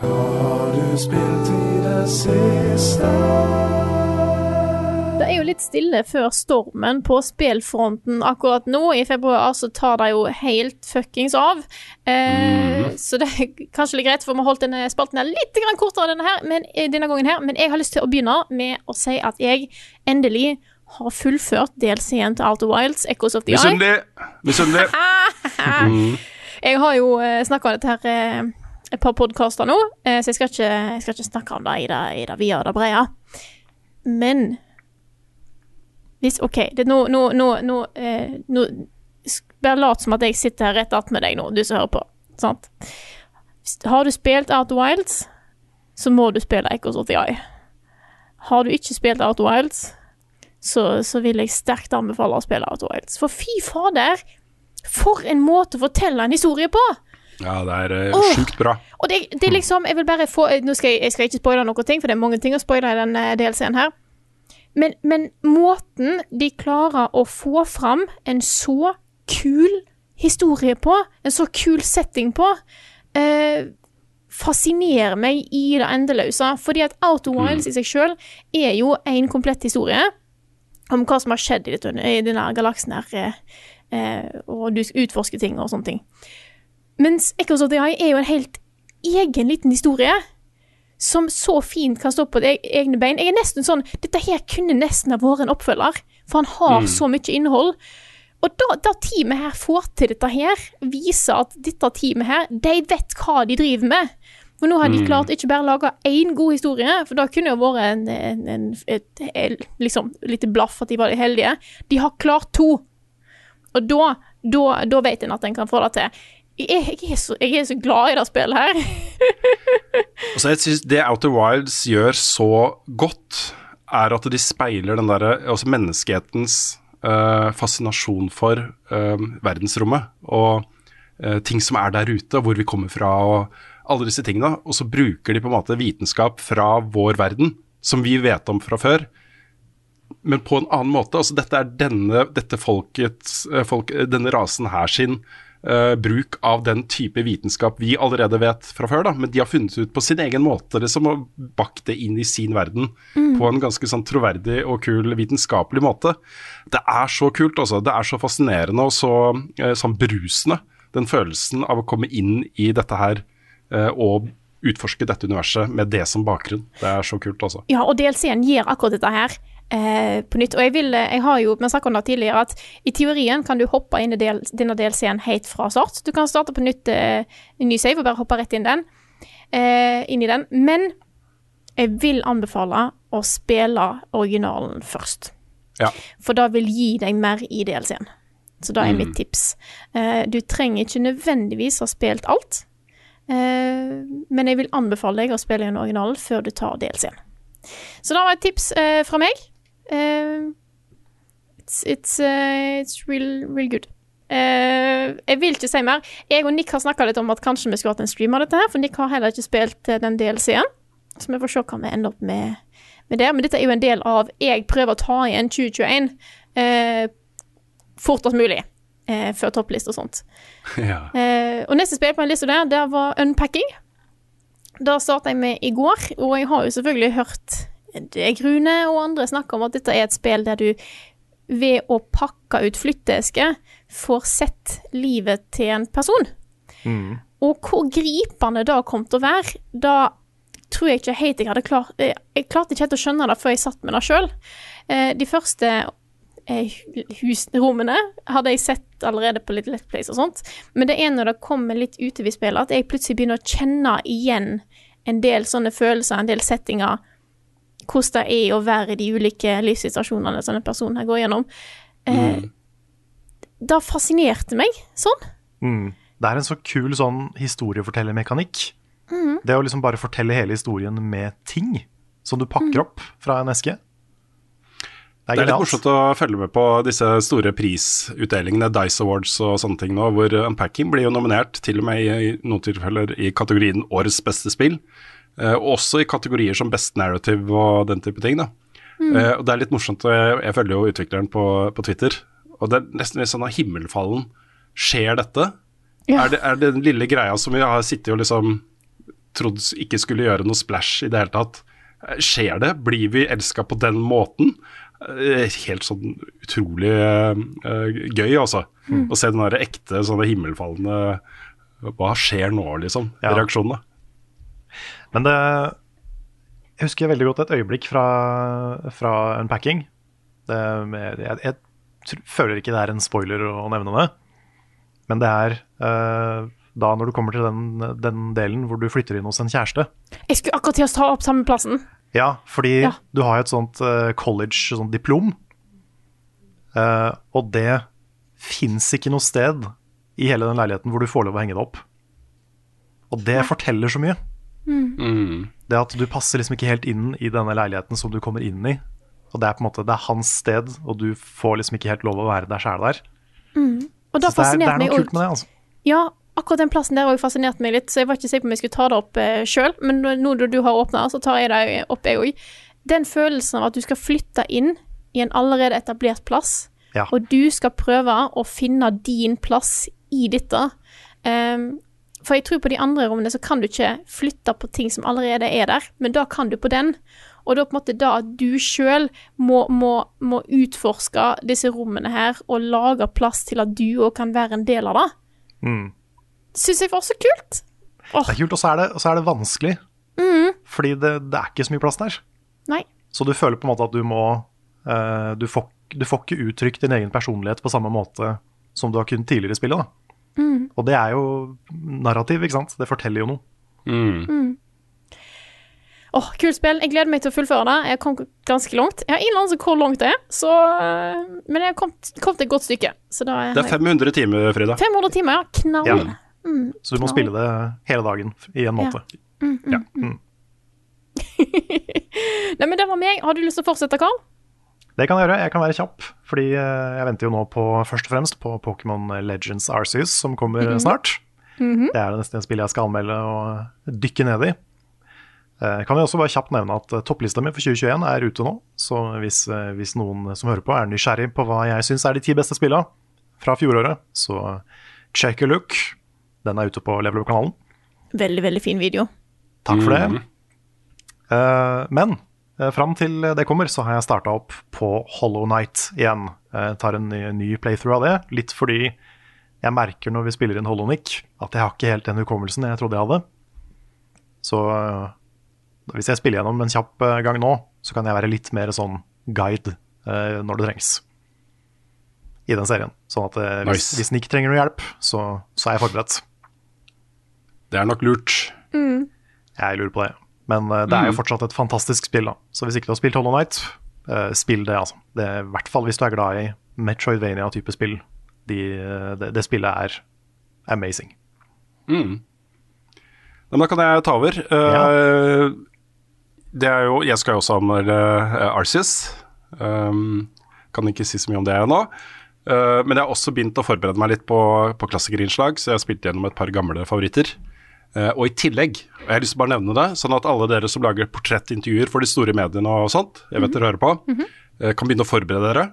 Hva har du spilt i Det er jo litt stille før stormen på spillfronten akkurat nå. I februar så tar det jo helt fuckings av. Eh, Så det er kanskje litt greit, for vi har holdt denne spalten her litt kortere denne, her, men, eh, denne gangen her. Men jeg har lyst til å begynne med å si at jeg endelig har fullført DLC-en til Outer Wilds, Echoes of the Eye. Misunnelig! Misunnelig. Jeg har jo uh, snakka om dette her eh, et par podkaster nå, eh, så jeg skal, ikke, jeg skal ikke snakke om det i det, i det videre og det brede. Men hvis OK, det, nå, nå, nå, nå, eh, Bare lat som at jeg sitter her rett attmed deg nå, du som hører på. Sant? Har du spilt Out Wilds, så må du spille Echoes of the Eye. Har du ikke spilt Out Wilds, så, så vil jeg sterkt anbefale å spille Out Wilds. For fy fader, for en måte å fortelle en historie på! Ja, det er uh, Åh. sjukt bra. Og det, det er liksom Jeg vil bare få Nå skal jeg, jeg skal ikke spoile noen ting, for det er mange ting å spoile i den eh, DLC-en her. Men, men måten de klarer å få fram en så kul historie på, en så kul setting på, eh, fascinerer meg i det endeløse. Fordi at Outer Wilds i seg sjøl er jo en komplett historie om hva som har skjedd i, dette, i denne galaksen her, eh, eh, og du utforsker ting og sånne ting. Mens Echoes of the Eye er jo en helt egen liten historie. Som så fint kan stå på et egne bein. Jeg er nesten sånn Dette her kunne nesten ha vært en oppfølger, for han har så mye innhold. Og da, da teamet her får til dette her, viser at dette teamet her, de vet hva de driver med. For nå har de klart ikke bare laga én god historie, for da kunne jo vært en, en, en, et, et liksom, lite blaff at de var heldige. De har klart to. Og da, da, da vet en at en kan få det til. Jeg, jeg, er så, jeg er så glad i det spillet her. Altså, jeg synes Det Outer Wilds gjør så godt, er at de speiler den der, altså menneskehetens uh, fascinasjon for uh, verdensrommet. Og uh, ting som er der ute, hvor vi kommer fra, og alle disse tingene, og så bruker de på en måte vitenskap fra vår verden, som vi vet om fra før, men på en annen måte. Altså dette er denne, dette folkets, folk, denne rasen her sin eh, bruk av den type vitenskap vi allerede vet fra før, da. Men de har funnet ut på sin egen måte liksom, og bakt det inn i sin verden på en ganske sånn troverdig og kul vitenskapelig måte. Det er så kult, altså. Det er så fascinerende og så uh, sånn brusende. Den følelsen av å komme inn i dette her uh, og utforske dette universet med det som bakgrunn. Det er så kult, altså. Ja, og DLC-en gir akkurat dette her eh, på nytt. Og jeg vil, jeg har jo, vi snakket om det tidligere, at i teorien kan du hoppe inn i del, denne DLC-en helt fra start. Du kan starte på nytt, eh, en ny save og bare hoppe rett inn, den, eh, inn i den. Men jeg vil anbefale å spille originalen først. Ja. For det vil gi deg mer i DLC-en. Så det er mitt tips. Eh, du trenger ikke nødvendigvis ha spilt alt. Eh, men jeg vil anbefale deg å spille inn originalen før du tar DLC-en. Så det var et tips eh, fra meg. Eh, it's it's, uh, it's real, real good. Uh, jeg vil ikke si mer. Jeg og Nick har snakka litt om at kanskje vi skulle hatt en stream av dette, her, for Nick har heller ikke spilt den DLC-en. Så vi får se hva vi ender opp med, med der. Men dette er jo en del av Jeg prøver å ta igjen 2021 uh, fortest mulig. Uh, før toppliste og sånt. ja. Og neste spill på en liste der, der var Unpacking. Da starta jeg med i går, og jeg har jo selvfølgelig hørt deg, Rune, og andre snakker om at dette er et spill der du ved å pakke ut flytteesker får sett livet til en person. Og hvor gripende det kom til å være, da tror jeg ikke helt jeg hadde klart Jeg, jeg klarte ikke helt å skjønne det før jeg satt med det sjøl. Eh, de første eh, husrommene hadde jeg sett allerede på litt Let's Place og sånt, men det er når det kommer litt utover i spillet at jeg plutselig begynner å kjenne igjen en del sånne følelser, en del settinger, hvordan det er å være i de ulike livssituasjonene som en person her går gjennom. Eh, Det fascinerte meg sånn. Mm. Det er en så kul sånn historiefortellermekanikk. Det å liksom bare fortelle hele historien med ting som du pakker opp fra en eske. Det Det er er litt morsomt å følge med på disse store prisutdelingene, Dice Awards og sånne ting nå, hvor Unpacking blir jo nominert til og med i noen tilfeller i kategorien Årets beste spill. Eh, også i kategorier som Best Narrative og den type ting. da. Eh, Og Det er litt morsomt, og jeg, jeg følger jo utvikleren på, på Twitter. Og det er nesten litt sånn av himmelfallen. Skjer dette? Ja. Er, det, er det den lille greia som vi har sittet og liksom trodd ikke skulle gjøre noe splash i det hele tatt? Eh, Skjer det? Blir vi elska på den måten? Helt sånn utrolig gøy, altså. Å se den der ekte, sånne himmelfallende Hva skjer nå, liksom? Ja. Reaksjonene. Men det Jeg husker veldig godt et øyeblikk fra, fra Unpacking. Det jeg, jeg føler ikke det er en spoiler å, nevne det, men det er uh, da når du kommer til den, den delen hvor du flytter inn hos en kjæreste. Jeg skulle akkurat til å ta opp samme plassen. Ja, fordi Ja. du har et sånt uh, college sånt diplom, Eh, og det fins ikke noe sted i hele den leiligheten hvor du får lov å henge det opp. Og det forteller så mye. Mm. Det at du passer liksom ikke helt inn i denne leiligheten som du kommer inn i. Og det er på en måte, det er hans sted, og du får liksom ikke helt lov å være deg sjæl der. Og da Så det er, det er noe kult med det, altså. Ja, akkurat den plassen der òg fascinerte meg litt, så jeg var ikke sikker på om jeg skulle ta det opp eh, sjøl, men nå nå når du har åpna, så tar jeg det opp, jeg òg. Den følelsen av at du skal flytte inn i en allerede etablert plass, Ja. og du skal prøve å finne din plass i dette. Ehm, for jeg tror på de andre rommene så kan du ikke flytte på ting som allerede er der, men da kan du på den. Og da på en måte da at du sjøl må, må, må utforske disse rommene her og lage plass til at du òg kan være en del av det Mm. syns jeg var så kult. Oh. Det er kult, og så er det, så er det vanskelig. Fordi det, det er ikke så mye plass der. nei. Så du føler på en måte at du må uh, du, får, du får ikke uttrykt din egen personlighet på samme måte som du har kunnet tidligere i spillet. Da. Og det er jo narrativ, ikke sant? Det forteller jo noe. Mm. Åh, kult spill. Jeg gleder meg til å fullføre det. Jeg kom ganske langt. Jeg har ingen anelse hvor langt det er, så øh, Men jeg har kommet, til et godt stykke. Så da er Det er 500 timer, Frida. 500 timer, ja. Knall. Ja. Så du må spille det hele dagen i en måned. Ja. Nei, men det var meg. Har du lyst til å fortsette, Carl? Det kan jeg gjøre. Jeg kan være kjapp, fordi eh, jeg venter jo nå på først og fremst på Pokémon Legends Arceus, som kommer snart. Det er nesten et spill jeg skal anmelde og dykke ned i. Jeg kan jeg også bare kjapt nevne at eh, topplista mi for 2021 er ute nå. Så hvis, eh, hvis noen som hører på er nysgjerrig på hva jeg syns er de ti beste spillene fra fjoråret, så check a look. Den er ute på Level Up-kanalen. Veldig, veldig fin video. Takk for det. Eh, men uh, fram til det kommer, så har jeg starta opp på Hollow Night igjen. Jeg tar en ny, playthrough av det, litt fordi jeg merker når vi spiller inn Hollow Nick, at jeg har ikke helt den hukommelsen jeg trodde jeg hadde. Så eh, hvis jeg spiller gjennom en kjapp eh, gang nå, så kan jeg være litt mer sånn guide eh, når det trengs. I den serien. Sånn at eh, hvis, Nice. hvis Nick trenger noe hjelp, så, så er jeg forberedt. Det er nok lurt. Jeg lurer på det. Men eh, det er jo fortsatt et fantastisk spill, da. Så hvis ikke du har spilt Hollow Night, eh, spill det, altså. Det er, I hvert fall hvis du er glad i Metroidvania-type spill. De, eh, det, det spillet er amazing. Men da kan jeg ta over. Ja. Det er jo, jeg skal jo også anmelde Arceus. Um, kan ikke si så mye om det ennå. Uh, men jeg har også begynt å forberede meg litt på, på klassikerinnslag, så jeg har spilt gjennom et par gamle favoritter. Uh, og i tillegg, og jeg har lyst til å bare nevne det, sånn at alle dere som lager portrettintervjuer for de store mediene og sånt, jeg vet dere hører på, uh, kan begynne å forberede dere.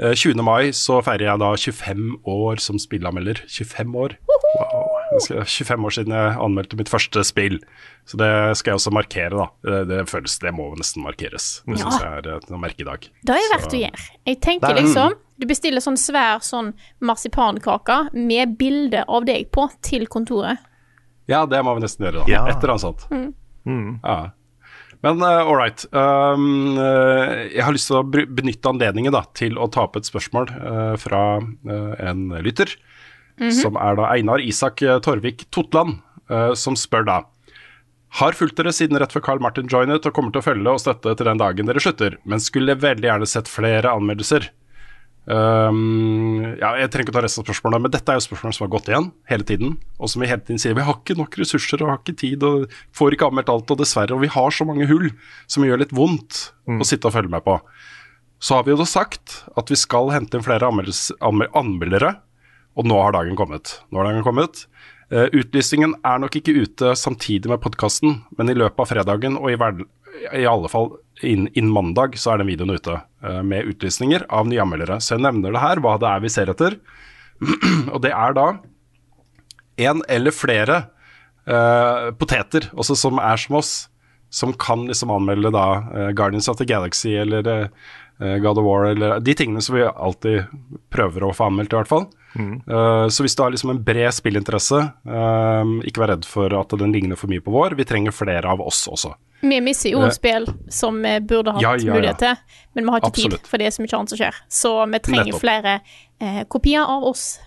Uh, 20. mai så feirer jeg da 25 år som spillanmelder. 25 år. Wow. Skal- 25 år siden jeg anmeldte mitt første spill. Så det skal jeg også markere, da. Det, det føles, det må nesten markeres. Det Ja. syns jeg er et merkedag. Det er verdt å gjøre. Jeg tenker er- liksom Du bestiller sånn svær sånn marsipankake med bilde av deg på til kontoret. Ja, det må vi nesten gjøre, da. Ja. Et eller annet sånt. Ja. Men uh, all right. Um, uh, jeg har lyst til å benytte anledningen da, til å ta opp et spørsmål uh, fra uh, en lytter. Som er da Einar Isak Torvik Totland, som spør da Har fulgt dere siden rett før Carl Martin joinet og kommer til å følge og støtte til den dagen dere slutter, men skulle veldig gjerne sett flere anmeldelser. Um, ja, jeg trenger ikke ta resten av spørsmålene, men dette er jo spørsmål som har gått igjen hele tiden. Og som vi hele tiden sier, vi har ikke nok ressurser og har ikke tid og får ikke anmeldt alt, og dessverre, og vi har så mange hull som gjør litt vondt å sitte og følge med på. Så har vi jo da sagt at vi skal hente inn flere anmeldere, og nå har dagen kommet. Nå har dagen kommet. Uh, utlysningen er nok ikke ute samtidig med podkasten, men i løpet av fredagen og i, i alle fall innen inn mandag så er den videoen ute med utlysninger av nye anmeldere. Så jeg nevner det her, hva det er vi ser etter. og det er da en eller flere uh, poteter, også som er som oss, som kan liksom anmelde da uh, Guardians of the Galaxy eller uh, God of War eller de tingene som vi alltid prøver å få anmeldt, i hvert fall. Eh, så hvis du har liksom en bred spillinteresse, eh, ikke vær redd for at den ligner for mye på vår. Vi trenger flere av oss også. Vi misser jo Eh, spill som vi burde hatt ja, ja, ja. mulighet til, men vi har ikke Absolutt. tid, for det er så mye annet som skjer. Så vi trenger Nettopp. flere eh, kopier av oss.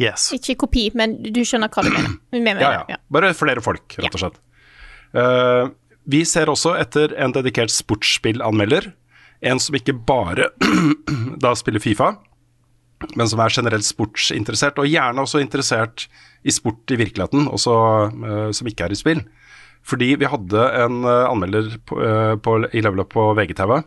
Yes. Ikke kopi, men du skjønner hva du mener. Mener Ja. Bare flere folk, rett og slett. Vi ser også etter en dedikert sportsspillanmelder. En som ikke bare da spiller Fifa, men som er generelt sportsinteressert, og gjerne også interessert i sport i virkeligheten, også uh, som ikke er i spill. Fordi vi hadde en uh, anmelder på, uh, på, i Level Up på VGTV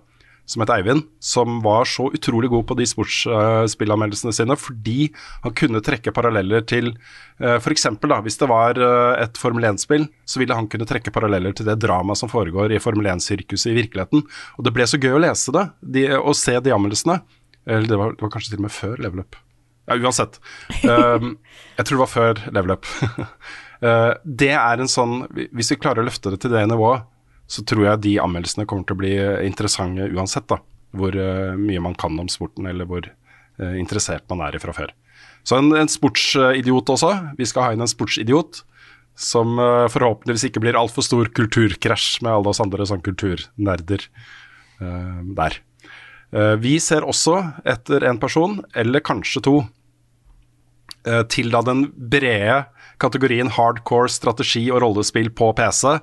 som het Eivind, som var så utrolig god på de sportsspillanmeldelsene sine fordi han kunne trekke paralleller til uh, f.eks. hvis det var et Formel 1-spill, så ville han kunne trekke paralleller til det dramaet som foregår i Formel 1-sirkuset i virkeligheten. Og det ble så gøy å lese det, de, og se de anmeldelsene. Eller det var, det var kanskje til og med før Level Up. Ja, uansett. Um, jeg tror det var før Level Up. Uh, det er en sånn Hvis vi klarer å løfte det til det nivået, så tror jeg de anmeldelsene kommer til å bli interessante uansett, da. Hvor uh, mye man kan om sporten, eller hvor uh, interessert man er fra før. Så en, en sportsidiot også. Vi skal ha inn en sportsidiot som forhåpentligvis ikke blir altfor stor kulturkrasj med alle oss andre sånn kulturnerder der. Uh, vi ser også etter en person, eller kanskje to, uh, til da den brede kategorien hardcore strategi og rollespill på PC.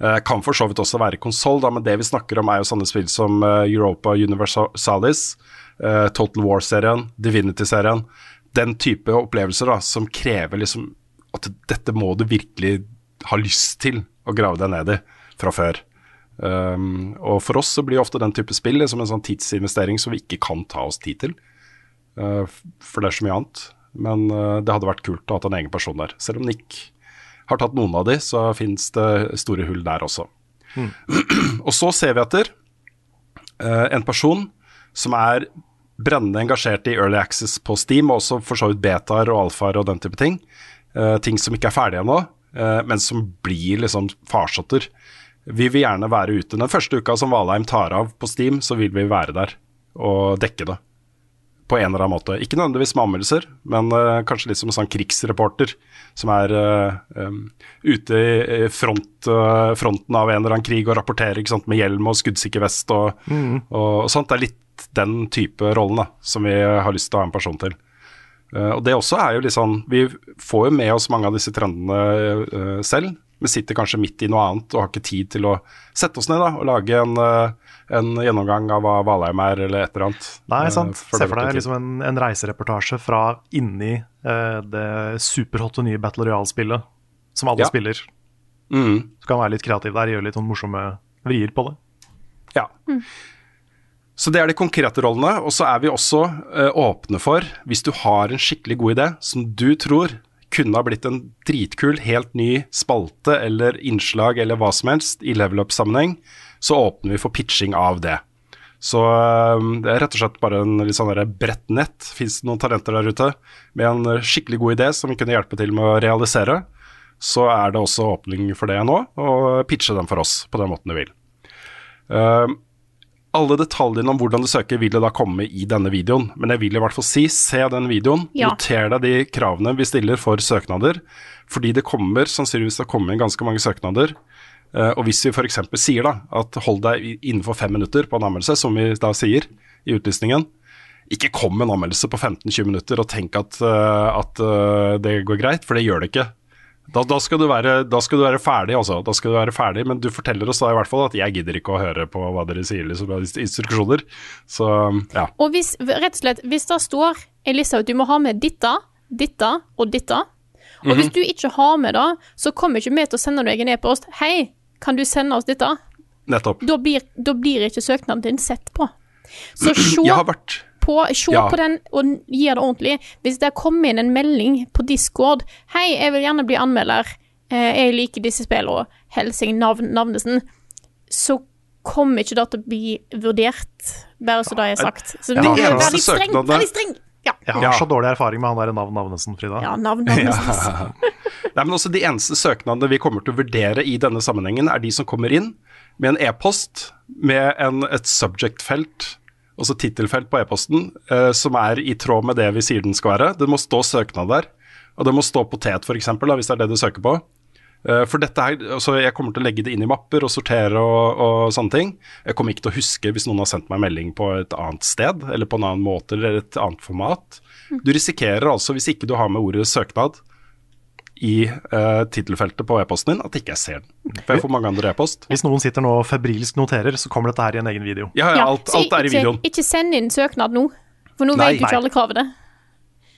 Uh, kan for så vidt også være konsoll, men det vi snakker om er jo sånne spill som Europa Universalis, Total War-serien, Divinity-serien. Den type opplevelser da, som krever liksom at dette må du virkelig ha lyst til å grave deg ned i fra før. Um, og for oss så blir ofte den type spill liksom en sånn tidsinvestering som vi ikke kan ta oss tid til. Uh, for det er så mye annet. men uh, det hadde vært kult å ha en egen person der. Selv om Nick har tatt noen av de, så fins det store hull der også. og så ser vi etter uh, en person som er brennende engasjert i Early Access på Steam, og også for så vidt betaer og alfaer og den type ting. Ting som ikke er ferdige ennå, men som blir liksom farsotter. Vi vil gjerne være ute. Den første uka som Valheim tar av på Steam, så vil vi være der og dekke det. På en eller annen måte. Ikke nødvendigvis med anmeldelser, men uh, kanskje litt som en sånn krigsreporter som er uh, um, ute i front, uh, fronten av en eller annen krig og rapporterer sant, med hjelm og skuddsikker vest og, og, og sånt. Det er litt den type rollen da, som vi har lyst til å ha en person til. Og det også er jo litt sånn Vi får jo med oss mange av disse trendene selv, men sitter kanskje midt i noe annet og har ikke tid til å sette oss ned da, og lage en, eh, en gjennomgang av hva Valheim er, eller et eller annet. Nei, Eh, sant. for Se for deg liksom en, en reisereportasje fra inni eh, det superhotte nye Battle Royale-spillet som alle Ja. spiller. Mm. Du kan være litt kreativ der, gjøre litt sånn morsomme vrier på det. Ja. Så det er de konkrete rollene. Og så er vi også eh, åpne for, hvis du har en skikkelig god idé som du tror kunne ha blitt en dritkul, helt ny spalte eller innslag eller hva som helst i level up-sammenheng, så åpner vi for pitching av det. Så eh, det er rett og slett bare en litt sånn bredt nett. Fins det noen talenter der ute med en skikkelig god idé som vi kunne hjelpe til med å realisere, så er det også åpning for det nå, og pitche den for oss på den måten du vil. Eh, alle detaljene om hvordan du søker vil jo da komme i denne videoen, men jeg vil i hvert fall si, se den videoen, Ja. noter deg de kravene vi stiller for søknader, fordi det kommer sannsynligvis til å komme inn ganske mange søknader. Eh, og hvis vi f.eks. sier da at hold deg innenfor fem minutter på en anmeldelse, som vi da sier i utlysningen, ikke kom med en anmeldelse på 15-20 minutter og tenk at, eh, at eh, det går greit, for det gjør det ikke. Da, da, skal du være, da skal du være ferdig, altså. Da skal du være ferdig, men du forteller oss da i hvert fall at jeg gidder ikke å høre på hva dere sier, liksom, instruksjoner. Så ja. Og hvis, rett og slett, hvis det står Elisabeth, du må ha med ditt, ditte og ditte, og Mhm. hvis du ikke har med det, så kommer ikke vi til å sende deg en e-post. Hei, kan du sende oss dette? Nettopp. Da blir, da blir ikke søknaden din sett på. Så se Jeg har vært på, se Ja. på den og gi det ordentlig. Hvis det kommer inn en melding på Discord 'Hei, jeg vil gjerne bli anmelder. Eh, jeg liker disse spillene. Helsing navn, Navnesen', så kommer ikke det til å bli vurdert, bare så det er sagt. Så Ja, er litt streng. Veldig streng. Ja. Jeg har Ja. så dårlig erfaring med han der Navn Navnesen, Frida. ja, navn, Navnesen. Nei, men også De eneste søknadene vi kommer til å vurdere i denne sammenhengen, er de som kommer inn med en e-post med en, et subject-felt, altså tittelfelt på e-posten, eh, som er i tråd med det vi sier den skal være. Det må stå søknad der. Og det må stå potet, f.eks., hvis det er det du søker på. Eh, For dette her, altså Jeg kommer til å legge det inn i mapper og sortere og, og sånne ting. Jeg kommer ikke til å huske hvis noen har sendt meg melding på et annet sted, eller på en annen måte eller et annet format. Du risikerer altså, hvis ikke du har med ordet søknad, i uh, tittelfeltet på e-posten din at ikke jeg ser den. For jeg får mange andre e-post. Hvis noen sitter nå og febrilsk noterer, så kommer dette her i en egen video. Ja, ja, alt, alt er i ikke- videoen. Ikke send inn søknad nå, for nå Nei. vet du ikke Nei. alle kravene.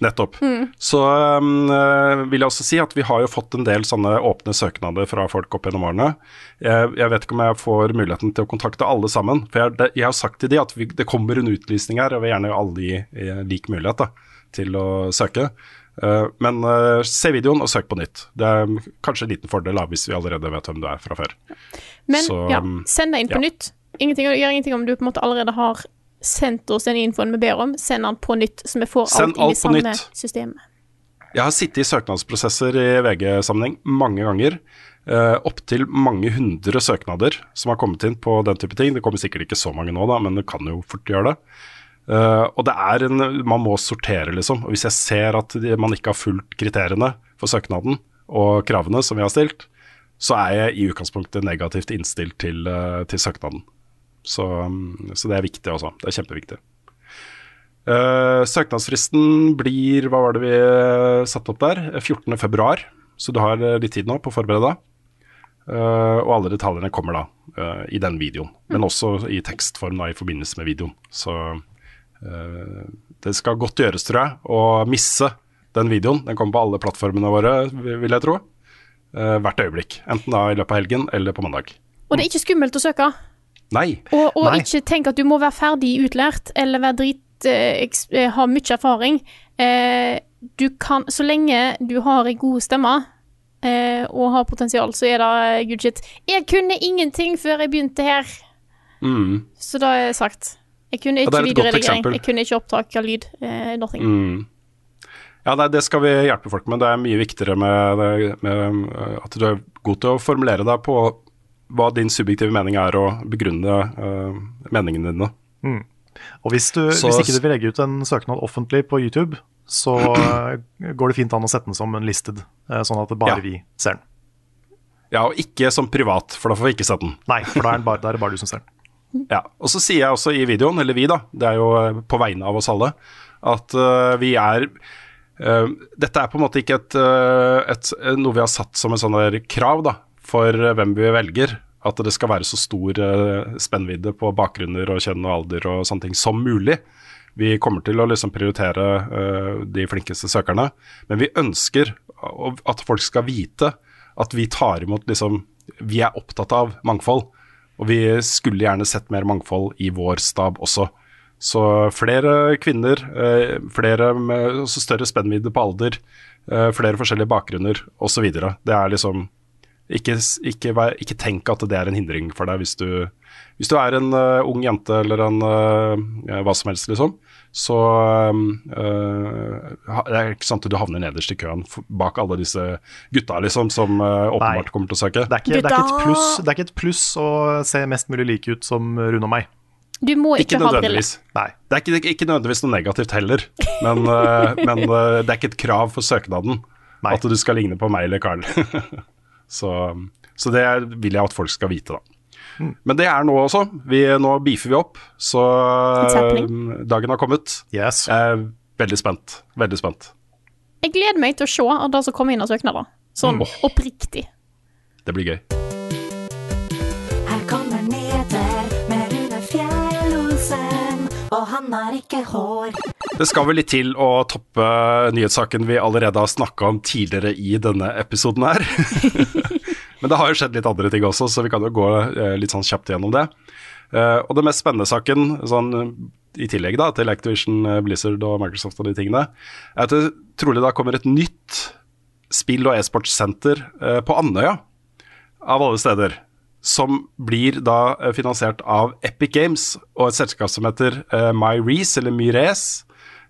Nettopp. Så um, eh, vil jeg også si at vi har jo fått en del sånne åpne søknader fra folk opp gjennom årene. Jeg, jeg vet ikke om jeg får muligheten til å kontakte alle sammen. For jeg, det- jeg har sagt til de at vi, det kommer en utlysning her, og vil gjerne alle gi lik mulighet da, til å søke. Eh, men eh, se videoen og søk på nytt. Det er kanskje en liten fordel hvis vi allerede vet hvem du er fra før. Men Så, ja, um, send deg inn på ja. nytt. Ingenting, gjør ingenting om du på en måte allerede har sendt oss den infoen vi ber om. Send den på nytt, så vi får Send alt inn i samme nytt. system. Jeg har sittet i søknadsprosesser i VG-sammenheng mange ganger. Uh, Opptil mange hundre søknader som har kommet inn på den type ting. Det kommer sikkert ikke så mange nå, da, men det kan jo fort gjøre det. Eh, og det er en, Man må sortere, liksom. Og hvis jeg ser at de, man ikke har fulgt kriteriene for søknaden og kravene som vi har stilt, så er jeg i utgangspunktet negativt innstilt til, uh, til søknaden. Så, um, så det er viktig, altså. Det er kjempeviktig. Uh, søknadsfristen blir, hva var det vi satte opp der, 14. februar. Så du har litt tid nå på å forberede deg. Uh, og alle detaljene kommer da uh, i den videoen, men også i tekstform da i forbindelse med videoen. Så det skal godt gjøres, tror jeg, å misse den videoen. Den kommer på alle plattformene våre, vil jeg tro. eh, hvert øyeblikk. Enten da i løpet av helgen eller på mandag. Og det er ikke skummelt å søke. Nei. Og, og Nei. ikke tenk at du må være ferdig utlært eller være drit eh, eh, mye erfaring. Eh, du kan, så lenge du har ei god stemme eh, og har potensial, så er det eh, good shit. Jeg kunne ingenting før jeg begynte her, Mm. så da er sagt. Jeg kunne det ikke godt videoredigering, jeg kunne ikke opptak av lyd. Eh, nothing. Mm. Ja, nei, det skal vi hjelpe folk med. Det er mye viktigere med, med uh, at du er god til å formulere deg på hva din subjektive mening er, og begrunne uh, meningene dine. Og hvis, du, Så- hvis ikke du vil legge ut en søknad offentlig på YouTube, så eh, går det fint an å sette den som en listed, eh, sånn at det bare Ja. vi ser den. Ja, og ikke som privat, for da får vi ikke sett den. Nei, for da er, den bare, da er det bare du som ser den. Ja, og så sier jeg også i videoen, eller vi da, det er jo eh, på vegne av oss alle, at uh, vi er uh, Dette er på en måte ikke et, et, noe vi har satt som en sånn krav da, for hvem vi velger. At det skal være så stor uh, spennvidde på bakgrunner og kjønn og alder og sånne ting som mulig. Vi kommer til å liksom prioritere de flinkeste søkerne, men vi ønsker at folk skal vite at vi tar imot liksom Vi er opptatt av mangfold. Og vi skulle gjerne sett mer mangfold i vår stab også. Så flere kvinner, eh, flere med større spennvidde på alder, eh, flere forskjellige bakgrunner osv. Det er liksom ikke, ikke, ikke tenk at det er en hindring for deg hvis du, hvis du er en eh, ung jente eller en hva som helst, liksom. Så eh, det er ikke sant at du havner nederst i køen bak alle disse gutta liksom, som eh, åpenbart kommer til å søke. Det er, ikke, det, er ikke et pluss, det er ikke et pluss å se mest mulig like ut som Rune og meg. Du må Ikke ikke, ha briller. Nei. Det er ikke, ikke nødvendigvis noe negativt heller, men, eh, men det er ikke et krav for søknaden Nei. at du skal ligne på meg eller Carl. så, så det vil jeg at folk skal vite, da. Mm. Men det er nå også. Vi, nå beefer vi opp, så eh, dagen har kommet. Yes. Jeg er veldig spent. Veldig spent. Jeg gleder meg til å se det som kommer inn av søknader. Sånn Mm. oppriktig. Det blir gøy. Her kommer nyheter med Rune Fjell-Olsen, og han har ikke hår. Det skal vel litt til å toppe nyhetssaken vi allerede har snakka om tidligere i denne episoden her. Men det har jo skjedd litt andre ting også, så vi kan jo gå eh, litt sånn kjapt gjennom det. Eh, og det mest spennende saken, sånn, i tillegg da, til Activision, eh, Blizzard og Microsoft og de tingene, er at det trolig da kommer et nytt spill- og e-sportsenter på Andøya, av alle steder. Som blir da finansiert av Epic Games og et selskap som heter MyReese, eller Myres,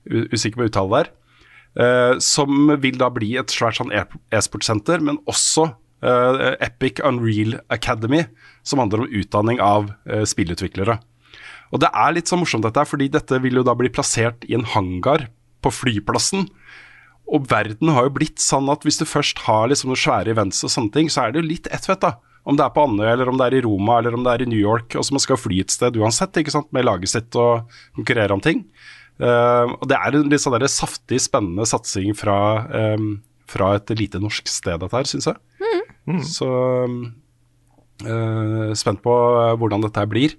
usikker på uttale der. som vil da bli et svært sånn e- e-sportsenter, men også eh, Epic Unreal Academy, som handler om utdanning av uh, spillutviklere. Og det er litt så morsomt dette, fordi dette vil jo da bli plassert i en hangar på flyplassen. Og verden har jo blitt sånn at hvis du først har liksom noen svære events og sånne ting, så er det jo litt ett fett, da. Om det er på Andøya, eller om det er i Roma, eller om det er i New York. Og så man skal fly et sted uansett, ikke sant, med laget sitt og konkurrere om ting. Uh, og det er en litt sånn der saftig, spennende satsing fra, um, fra et lite norsk sted, dette her, syns jeg. Så Uh, spent på eh, hvordan dette blir.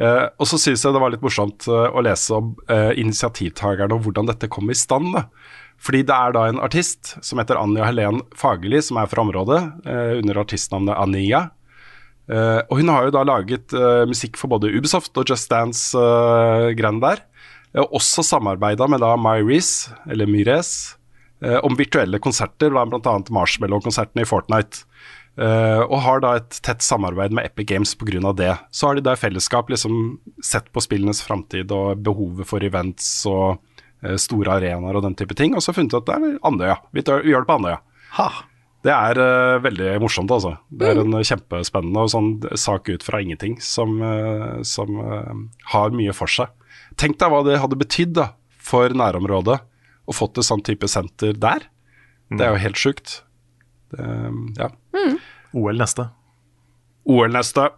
Uh, og så syns jeg det var litt morsomt å lese om initiativtakerne og hvordan dette kom i stand. da. Fordi det er da en artist som heter Anja Helen Fagerli, som er fra området, under artistnavnet Ania. Og hun har jo da laget musikk for både Ubisoft og Just Dance-greiene der. Og også samarbeida med da Myres, eller Myres, om virtuelle konserter, bl.a. Marshmallow-konsertene i Fortnite. Eh, og har da et tett samarbeid med Epic Games pga. det. Så har de da i fellesskap liksom sett på spillenes framtid og behovet for events og uh, store arenaer og den type ting, og så funnet ut at det er Andøya. Vi, tør, vi gjør det på Andøya. Ha. Det er uh, veldig morsomt, altså. Det er en kjempespennende og sånn sak ut fra ingenting som, som har mye for seg. Tenk deg hva det hadde betydd da, for nærområdet å fått et sånn type senter der. Det er jo helt sjukt. Det, ja. OL neste. OL neste.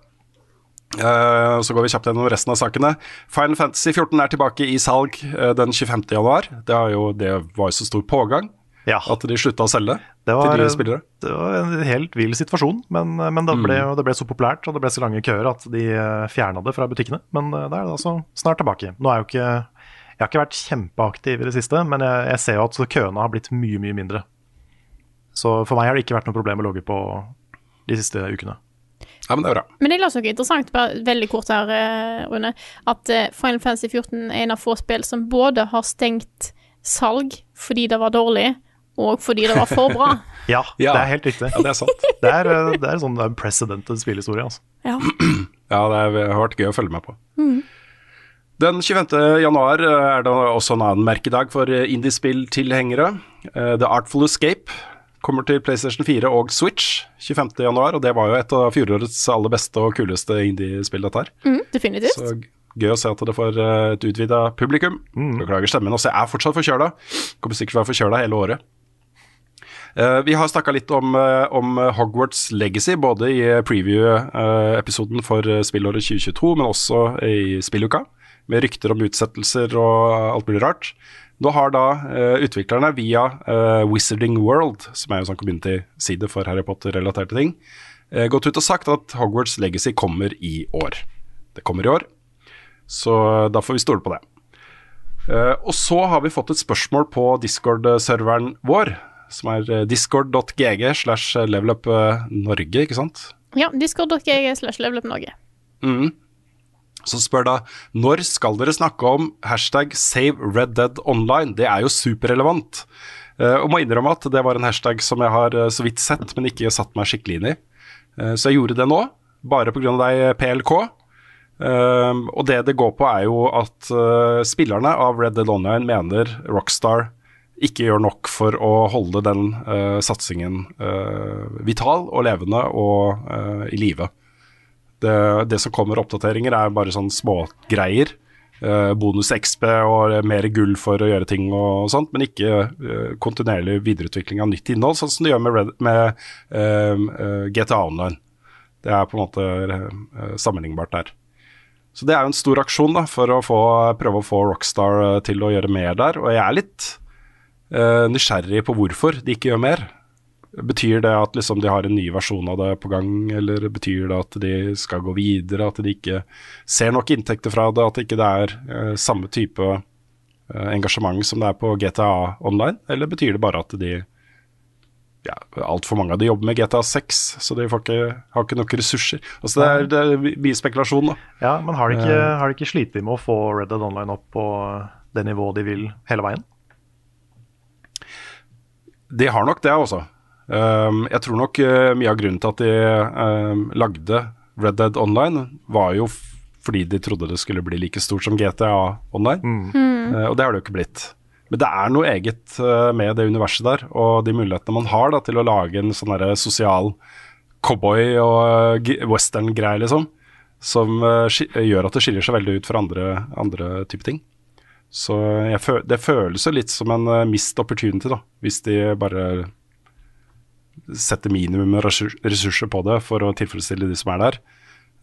Uh, så går vi kjapt gjennom resten av sakene. Final Fantasy 14 er tilbake i salg uh, den 25. januar. Det, har jo, det var jo så stor pågang Ja. at de slutta å selge Det var, til nye spillere. det var en helt vill situasjon, men, men det, ble, det ble så populært og det ble så lange køer at de fjerna det fra butikkene. Men eh, det er det altså snart tilbake. Nå er jo ikke Jeg har ikke vært kjempeaktiv i det siste, men jeg, jeg ser jo at køene har blitt mye, mye mindre. Så for meg har det ikke vært noe problem å logge på de siste ukene. Ja, men det er bra. Men jeg er noe interessant, bare veldig kort her, eh, Rune. At eh, Final Fantasy 14 er en av få spill som både har stengt salg fordi det var dårlig, og fordi det var for bra. Ja, Ja. det er helt riktig. Ja, det er sant. Det er, eh, det er sånn unprecedented spillhistorie, altså. Ja. Ja, det er- det har vært gøy å følge med på. Den 25. januar er det også en annen merkedag for indiespill-tilhengere. The Artful Escape kommer til PlayStation 4 og Switch 25. januar, og det var jo et av fjorårets aller beste og kuleste indiespill, dette her. Mm, definitivt. Så gøy å se at det får eh, et utvida publikum. Beklager stemmen. Også, jeg er fortsatt forkjøla. Kommer sikkert til å være forkjøla hele året. Uh, vi har snakka litt om, uh, om Hogwarts Legacy, både i preview-episoden for eh, spillåret 2022, men også i spilluka, med rykter om utsettelser og alt mulig rart. Nå har da uh, utviklerne via uh, Wizarding World, som er jo sånn community-side for Harry Potter-relaterte ting, uh, gått ut og sagt at Hogwarts Legacy kommer i år. Det kommer i år, så da får vi stole på det. Og så har vi fått et spørsmål på Discord-serveren vår, som er discord.gg slash levelup eh, Norge, ikke sant? Ja, discord.gg slash levelupnorge. Mhm. Så spør da når skal dere snakke om hashtag save Red Dead Online? Det er jo superrelevant. Eh, og må innrømme at det var en hashtag som jeg har eh, så vidt sett, men ikke satt meg skikkelig inn i. Eh, så jeg gjorde det nå, bare pga. deg, PLK. Og det det går på, er jo at spillerne av Red Dead Online mener Rockstar ikke gjør nok for å holde den satsingen vital og levende og i live. Det, det som kommer oppdateringer, er bare sånn smågreier. Uh, bonus XP og mer gull for å gjøre ting og sånt, men ikke uh, kontinuerlig videreutvikling av nytt innhold, sånn som det gjør med, Red, med eh, eh, GTA Online. Det er på en måte sammenlignbart der. Så det er jo en stor aksjon da, for å få, prøve å få Rockstar til å gjøre mer der, og jeg er litt nysgjerrig på hvorfor de ikke gjør mer. Betyr det at liksom de har en ny versjon av det på gang, eller betyr det at de skal gå videre, at de ikke ser nok inntekter fra det, at ikke det er eh, samme type eh, engasjement som det er på GTA Online, eller betyr det bare at de ja, Altfor mange av de jobber med GTA 6, så de får ikke, har ikke nok ressurser. Altså Det er, det er mye spekulasjon, da. Ja, men har de ikke, har de ikke slitt med å få Red Dead Online opp på det nivået de vil hele veien? De har nok det også. Um, jeg tror nok uh, mye av grunnen til at de um, lagde Red Dead Online, var jo f fordi de trodde det skulle bli like stort som GTA Online. Uh, og det har det jo ikke blitt. Men det er noe eget uh, med det universet der, og de mulighetene man har da, til å lage en sånn sosial cowboy- og western-greie, liksom, som uh, gjør at det skiller seg veldig ut fra andre, andre type ting. Så jeg fø det føles jo litt som en uh, missed opportunity, da, hvis de bare setter minimum ressurser på det for å tilfredsstille de som er der,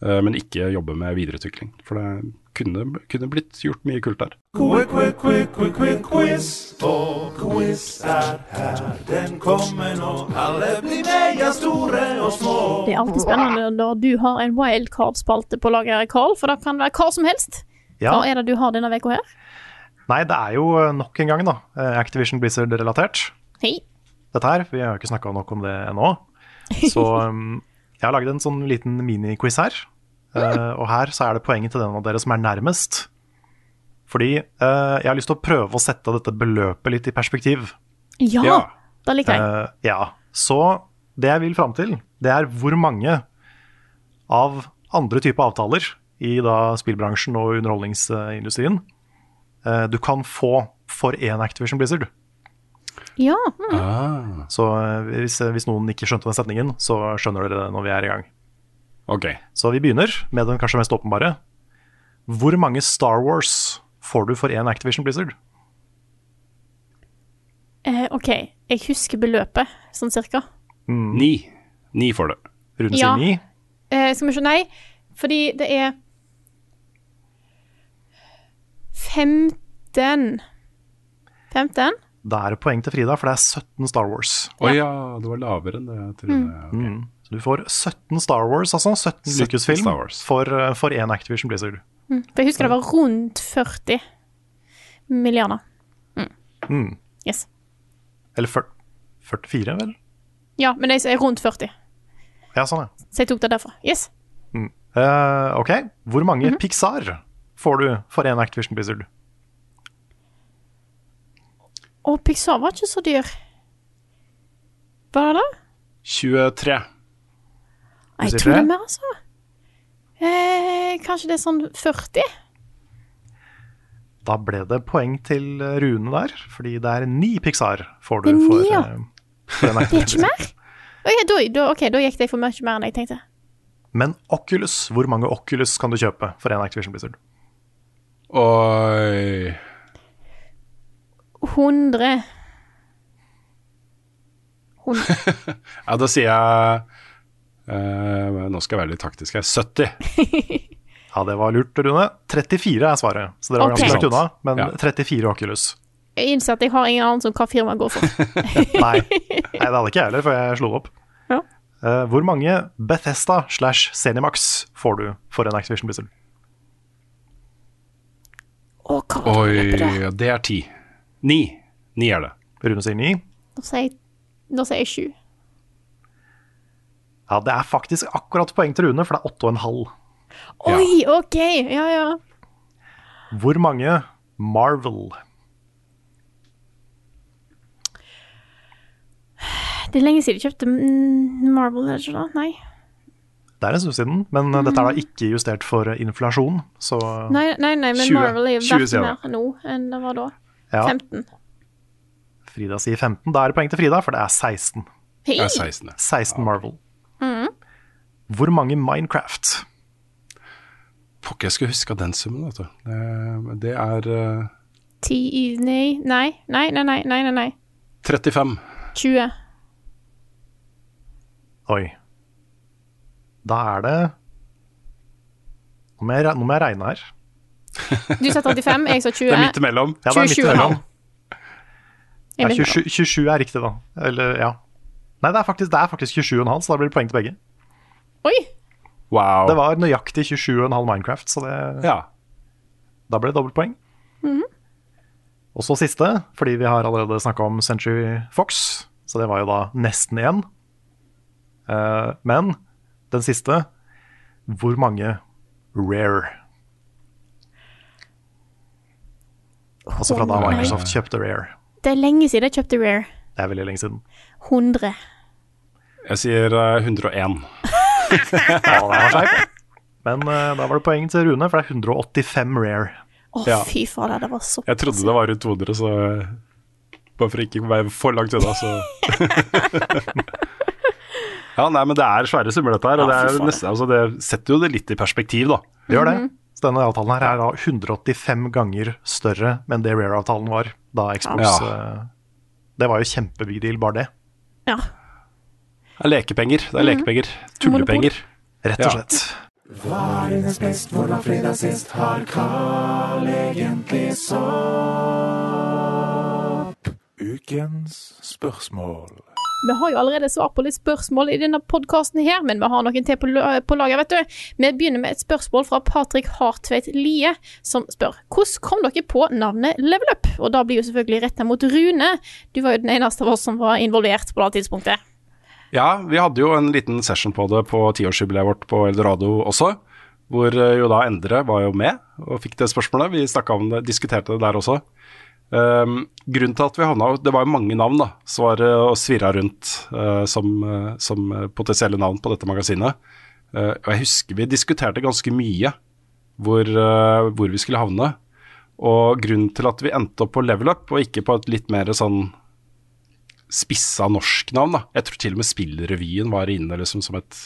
eh, men ikke jobbe med videreutvikling. For det kunne, kunne blitt gjort mye kult der. Quick, quick, quick, quick, quick, quiz. Og quiz er her, den kommer nå. Alle blir med, ja, store og små. Det er alltid spennende når du har en wildcard-spalte på lager, Carl, for det kan være hva som helst. Ja. Hva er det du har denne uka her? Nei, det er jo nok en gang da, Activision Blizzard-relatert. Hei. Dette her, vi har jo ikke snakka nok om det ennå. Så um, jeg har laget en sånn liten miniquiz her. Uh, og her så er det poenget til den av dere som er nærmest. Fordi uh, jeg har lyst til å prøve å sette dette beløpet litt i perspektiv. Ja, Ja. det liker jeg. Uh, ja, så det jeg vil fram til, det er hvor mange av andre typer avtaler i da spillbransjen og underholdningsindustrien du kan få for én Activision Blizzard. Ja, mm. Ah, Så eh, hvis, hvis noen ikke skjønte den setningen, så skjønner dere det når vi er i gang. ok. Så vi begynner med den kanskje mest åpenbare. Hvor mange Star Wars får du for én Activision Blizzard? eh, OK. Jeg husker beløpet, sånn cirka. Ni. Ni får det. Rune Ja. sier ni. Eh, skal vi se Nei, fordi det er 15 15? Da er det poeng til Frida, for det er 17 Star Wars. Å ja, det var lavere enn det jeg trodde. Ok. Mm. Så du får 17 Star Wars, altså. 17 17 Lucasfilm for, eh, for én Activision Blizzard. Mm. For jeg husker det var rundt 40 milliarder. Mm. Yes. Eller fyr- 44, vel? Ja, men jeg er rundt 40. Ja, sånn, ja. Så jeg tok det derfra. Yes. Uh, ok, hvor mange -hmm. Pixar får du for én Activision Blizzard? Og Pixar var ikke så dyr. Var det det? 23. Nei, Jeg tror det er mer, altså. Eh, kanskje det er sånn 40? Da ble det poeng til Rune der, fordi det er ni Pixar får du Det er for, ni, ja. eh, for en Det er ikke mer? Da, da, ok, da gikk det for mye mer enn jeg tenkte. Men Oculus, hvor mange Oculus kan du kjøpe for en Activision Blizzard? Oi 100 100. Ja, da sier jeg uh, Nå skal jeg være litt taktisk her. 70. Ja, det var lurt, Rune. 34 er svaret, så dere var okay. ganske langt unna. Men Ja. 34 Oculus. Jeg innser at jeg har ingen anelse om hva firmaet går for. Nei. Nei, det hadde ikke jeg heller, for jeg slo opp. Ja. Uh, hvor mange Bethesda slash Zenimax får du for en Activision Blizzard? Å, hva var det Oi, det? er 10. 9. 9 er det. Rune sier 9. Nå sier jeg, da sier jeg 7. Ja, det er faktisk akkurat poeng til Rune, for det er 8,5. Oi, OK! Ja, ja. Hvor mange Marvel? Det er lenge siden jeg kjøpte Marvel, er det ikke? Nei. Det er en stund siden, men mm. dette er da ikke justert for eh, inflasjon, så Nei, nei, nei men 20. Marvel er jo 20 verdt mer nå enn det var da. Ja. 15. Frida sier 15. Da er det poeng til Frida, for det er 16. Hei! Det er 16. 16 Marvel. Mm. Hvor mange Minecraft? Pokker, jeg skulle huska den summen, vet du. Det, det er eh, Ti i Nei, nei, nei, nei, nei, nei, nei, nei. 35. 20. Oi. Da er det Nå må jeg, nå må jeg regne her. Du sa 35, jeg sa 20. Det er midt imellom. Ja, det er midt imellom. Ja, 27, 27 er riktig, da. Eller, ja. Nei, det er faktisk, faktisk 27,5, så da blir det poeng til begge. Oi! Wow. Det var nøyaktig 27,5 Minecraft, så det, Ja. da ble det dobbeltpoeng. Mhm. Og så siste, fordi vi har allerede snakka om Century Fox, så det var jo da nesten én. Uh, men den siste Hvor mange Rare? Altså fra da. Microsoft kjøpte Rare. Det er lenge siden jeg kjøpte Rare. Det er veldig lenge siden. 100. Jeg sier eh, 101. Ja, det var skjevt. Men uh, da var det poeng til Rune, for det er 185 Rare. Å, Ja. fy fader, det var så Jeg trodde det var rundt 200, så eh, Bare for ikke å være for langt unna, så Ja, nei, men det er svære summer, dette her. Og Ja, det, er faen. nesten, altså, det setter jo det litt i perspektiv, da. Det gjør det. Mhm. Så denne avtalen her er da 185 ganger større enn det Rare-avtalen var da Xbox Ja. eh, Det var jo kjempebig deal, bare det. Ja. Det er lekepenger. Det er lekepenger. Tullepenger. Rett og slett. Hva er dines best, hvor var fredag sist? Har Carl egentlig sopp? Ukens spørsmål. Vi har jo allerede svar på litt spørsmål i denne podkasten her, men vi har noen til på, på lager, vet du. Vi begynner med et spørsmål fra Patrick Hartveit Lie, som spør hvordan kom dere på navnet Level Up? Og da blir jo selvfølgelig retta mot Rune. Du var jo den eneste av oss som var involvert på det tidspunktet. Ja, vi hadde jo en liten session på det på tiårsjubileet vårt på Eldorado også. Hvor eh, jo da Endre var jo med og fikk det spørsmålet. Vi snakka om det, diskuterte det der også. Um, grunnen til at vi havna Det var jo mange navn da som var eh, og svirra rundt uh, som, uh, som eh, potensielle navn på dette magasinet. Uh, og jeg husker vi diskuterte ganske mye hvor, eh, hvor vi skulle havne. Og grunnen til at vi endte opp på Level Up, og ikke på et litt mer sånn spissa norsk navn. da. Jeg tror til og med Spillrevyen var inne liksom som et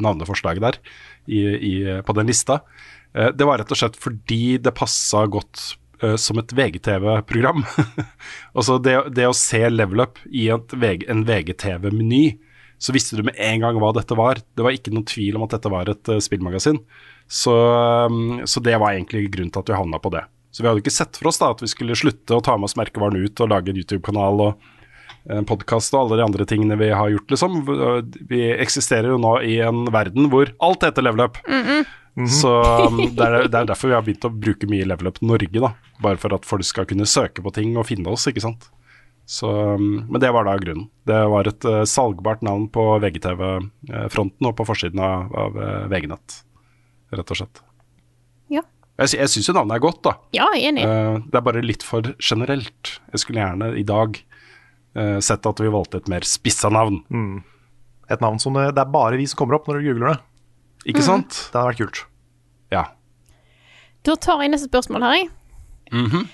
navneforslag der i, i, på den lista. Eh, det var rett og slett fordi det passa godt øh, som et VGTV-program. altså det, det å se Level Up i VG, en VGTV-meny, så visste du med en gang hva dette var. Det var ikke noen tvil om at dette var et uh, spillmagasin. Så, um, så det var egentlig grunnen til at vi havna på det. Så vi hadde ikke sett for oss da at vi skulle slutte å ta med oss merkevaren ut og lage en YouTube-kanal og en podkast og alle de andre tingene vi har gjort, liksom. Vi eksisterer jo nå i en verden hvor alt heter Level Up. Så um, det, er, det er derfor vi har begynt å bruke mye Level Up Norge, da. Bare for at folk skal kunne søke på ting og finne oss, ikke sant. Så, um, men det var da grunnen. Det var et uh, salgbart navn på VGTV-fronten og på forsiden av, av uh, VG-nett, rett og slett. Ja. Jeg, jeg syns jo navnet er godt, da. Ja, jeg er enig. Uh, det er bare litt for generelt. Jeg skulle gjerne i dag eh, sett at vi valgte et mer spissa navn. Et navn som det, det er bare vi som kommer opp når du googler det. Ikke sant? Det hadde vært kult. Ja. Da tar jeg neste spørsmål her, jeg.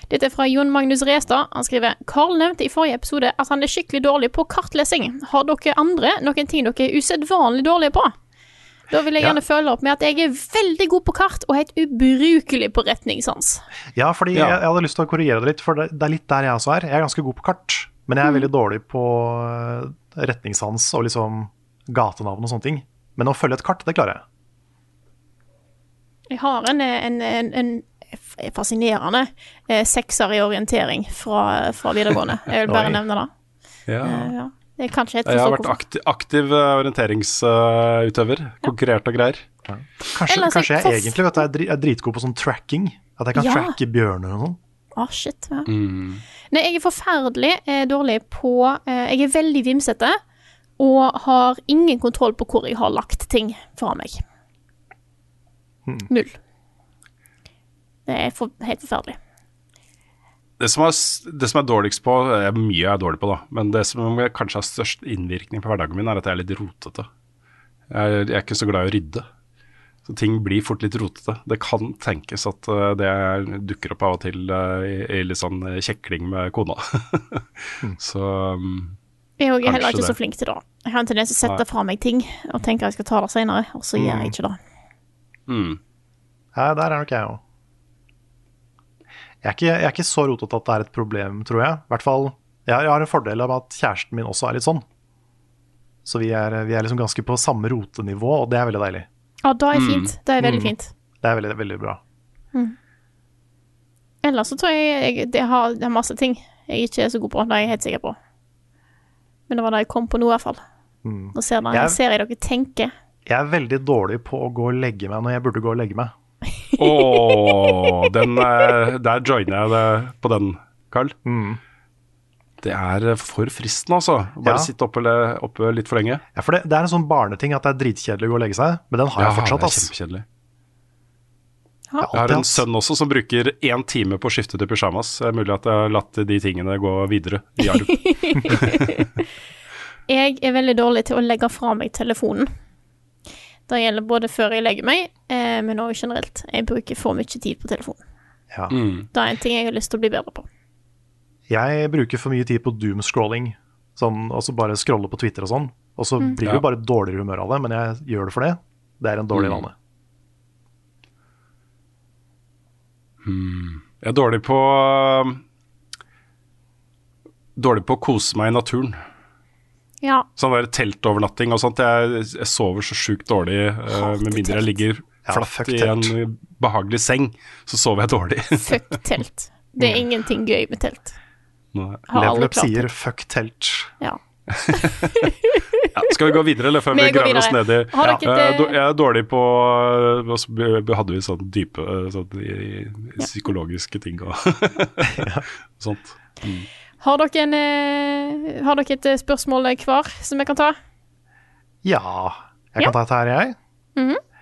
Dette er fra Jon Magnus Restad. Han skriver Carl nevnte i forrige episode at han er skikkelig dårlig på kartlesing. Har dere andre noen ting dere er usedvanlig dårlige på? Da vil jeg Ja. gjerne følge opp med at jeg er veldig god på kart og helt ubrukelig på retningssans. Ja, fordi Ja. Jeg, jeg hadde lyst til å korrigere det litt, for det, det er litt der jeg også er. Jeg er ganske god på kart, men jeg er veldig dårlig på eh, retningssans og liksom gatenavn og sånne ting. Men å følge et kart, det klarer jeg. Jeg har en, en, en, en fascinerende eh, sekser i orientering fra, fra videregående. Jeg vil bare Oi. nevne det. ja. Eh, ja. Jeg Jeg har vært aktiv, aktiv eh, orienteringsutøver. Konkurrert og greier. Kanskje, Ellers kanskje jeg jeg- egentlig vet du, er, dri, dritgod på sånn tracking. At jeg kan Ja. tracke bjørner og sånn. Ah, shit. Ja. Nei, jeg er forferdelig eh, dårlig på eh, Jeg er veldig vimsete og har ingen kontroll på hvor jeg har lagt ting fra meg. Null. Det er for, helt forferdelig. Det som, er, det som er dårligst på er Mye jeg er dårlig på, da. Men det som kanskje har størst innvirkning på hverdagen min, er at jeg er litt rotete. Jeg er, jeg er ikke så glad i å rydde. Så ting blir fort litt rotete. Det kan tenkes at eh, det dukker opp av og til eh, i, i litt sånn eh, kjekling med kona. så um, Jeg er heller ikke ikke så flink til det. Jeg har en tendens til å sette Nei. fra meg ting og tenker jeg skal ta det senere, og så gjør jeg ikke det. Mm. Ja, der er nok jeg òg. Jeg, jeg er ikke så rotete at det er et problem, tror jeg. I hvert fall, jeg har, jeg har en fordel av at kjæresten min også er litt sånn. Så vi er, vi er liksom ganske på samme rotenivå, og det er veldig deilig. Ja, det er fint. Det er veldig Mm. fint. Det er veldig, veldig bra. Ellers så tror jeg, jeg det, har, det er masse ting jeg ikke er så god på. Det er jeg helt sikker på. Men det var da jeg kom på noe, i hvert fall. Nå ser, jeg, Jeg- ser jeg dere tenker. Jeg er veldig dårlig på å gå og legge meg når jeg burde gå og legge meg. Åh, den, eh, der joiner jeg det på den, Carl. Mm. Det er eh, for fristende, altså. Bare Ja. sitte oppe, oppe litt for lenge. Ja, for det, det er en sånn barneting at det er dritkjedelig å gå og legge seg, men den har jeg fortsatt. det er kjempekjedelig. Jeg Jeg har en sønn også som bruker én time på å skifte til pysjamas. Det er mulig at jeg har latt de tingene gå videre i arv. Jeg er veldig dårlig til å legge fra meg telefonen. Det gjelder både før jeg legger meg, eh, men også generelt. Jeg bruker for mye tid på telefonen. Ja. Mm. Det er en ting jeg har lyst til å bli bedre på. Jeg bruker for mye tid på doomscrolling, sånn, og så bare scrolle på Twitter og sånn. Og så blir Ja. bare dårligere humør av det, men jeg gjør det for det. Det er en dårlig Mm. vane. Jeg er dårlig på Dårlig på å kose meg i naturen. Ja, Sånn der teltovernatting og sånt. Jeg, jeg sover så sjukt dårlig. uh, med mindre jeg ligger flatt i en behagelig seng, så sover jeg dårlig. fuck telt. Det er ingenting gøy med telt. Nei. Har Level aldri Up klart sier 'fuck telt'. Ja. Ja, skal vi gå videre, eller før Vi vi graver oss videre. ned i Ja, eh, Jeg er dårlig på Vi også be- be- Hadde vi sånn dype eh, sånn, i, i psykologiske ting og sånt. Har dere, en, eh, har dere et eh, spørsmål hver som jeg kan ta? Ja, jeg Ja. kan ta et her, jeg.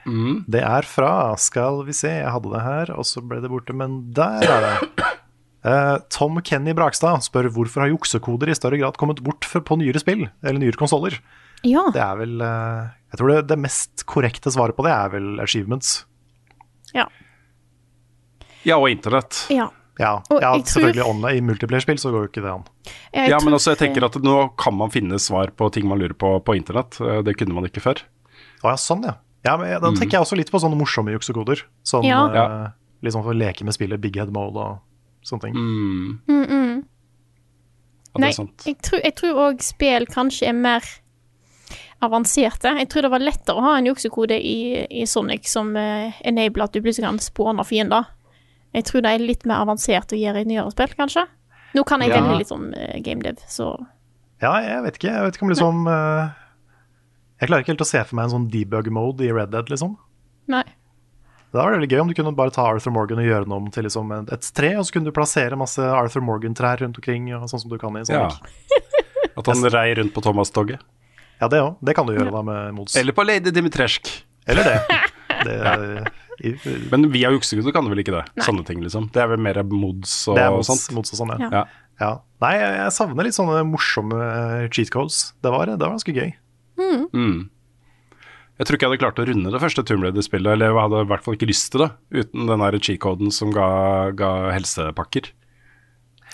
Mm. Det er fra Skal vi se, jeg hadde det her, og så ble det borte, men der er det. Uh, Tom Kenny Brakstad spør hvorfor har juksekoder i større grad kommet bort på nyere spill, eller nyere konsoller. Ja. Det er vel uh, Jeg tror det, det mest korrekte svaret på det er vel achievements. Ja. Ja, og internett. ja. Ja, Og ja selvfølgelig tror- online, i multiplayer-spill så går jo ikke det an. Jeg Ja, men også jeg tenker at nå kan man finne svar på ting man lurer på på internett. Eh, Det kunne man ikke før. Å ja, sånn ja. ja men, Da tenker jeg også litt på sånne morsomme juksekoder. Sånn Ja. eh, liksom for å leke med spillet Big Head Mode og sånne ting. Mm. Mm, mm. Ja, Nei, jeg tror, jeg tror også spill kanskje er mer avanserte. Jeg tror det var lettere å ha en juksekode i, i Sonic som uh, enabler at du plutselig kan spåne fiender. Jeg tror det er litt mer avansert å gjøre i nyere spill, kanskje. Nå kan jeg Ja. veldig litt om uh, gamedev, så Ja, jeg vet ikke. Jeg vet ikke om liksom uh, Jeg klarer ikke helt å se for meg en sånn debug-mode i Red Dead, liksom. nei. Det var veldig gøy om du kunne bare ta Arthur Morgan og gjøre den om til liksom et, tre, og så kunne du plassere masse Arthur Morgan-trær rundt omkring, og sånn som du kan i Ja. At han rei rundt på Thomas-toget. Ja, det òg. Det kan du gjøre da med mods. Eller på Lady Dimitrescu. Eller det. det i, Men via juksegudde kan du vel ikke det? Sånne ting, liksom. Det er vel mer mods og det er mods, sånt. mods og sånn, ja. Ja. ja. Nei, jeg, savner litt sånne morsomme eh, cheat codes. Det var, det var ganske gøy. Mm. Jeg tror ikke jeg hadde klart å runde det første Tomb Raider-spillet, eller jeg hadde i hvert fall ikke lyst til det, uten den der cheat-koden som ga, ga helsepakker.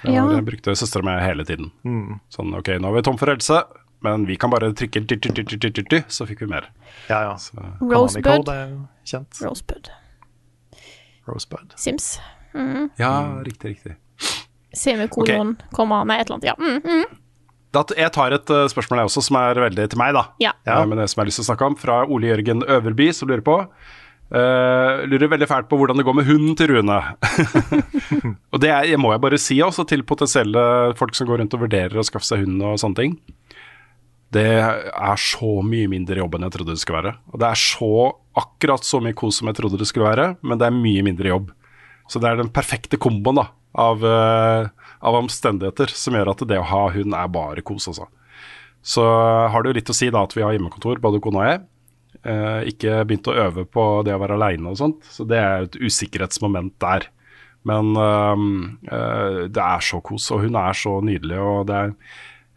Det Ja. Jeg brukte søstera mi hele tiden. Mm. Sånn ok, nå er vi tom for helse, men vi kan bare trykke ty, ty, ty, ty, ty, ty, ty, så fikk vi mer. Ja, ja. Så, Rosebud. Er kjent. Rosebud. Rosebud. Sims. Mm. ja, riktig, riktig. Semikolon, komma Nei, et eller annet. Ja. Mm, mm. Da, jeg tar et uh, spørsmål jeg også, som er veldig til meg, da. Ja. ja. men det som jeg har lyst til å snakke om, fra Ole Jørgen Øverby, som lurer på. Uh, lurer veldig fælt på hvordan det går med hunden til Rune. og det er, må jeg bare si også til potensielle folk som går rundt og vurderer å skaffe seg hund og sånne ting. Det er så mye mindre jobb enn jeg trodde det skulle være. Og det er så akkurat så mye kos som jeg trodde det skulle være, men det er mye mindre jobb. Så det er den perfekte komboen da, av, uh, av omstendigheter som gjør at det å ha hund er bare kos, altså. Så har det jo litt å si da at vi har hjemmekontor, både kona og jeg. Uh, ikke begynt å øve på det å være aleine og sånt, så det er et usikkerhetsmoment der. Men uh, det er så kos, og hun er så nydelig, og det er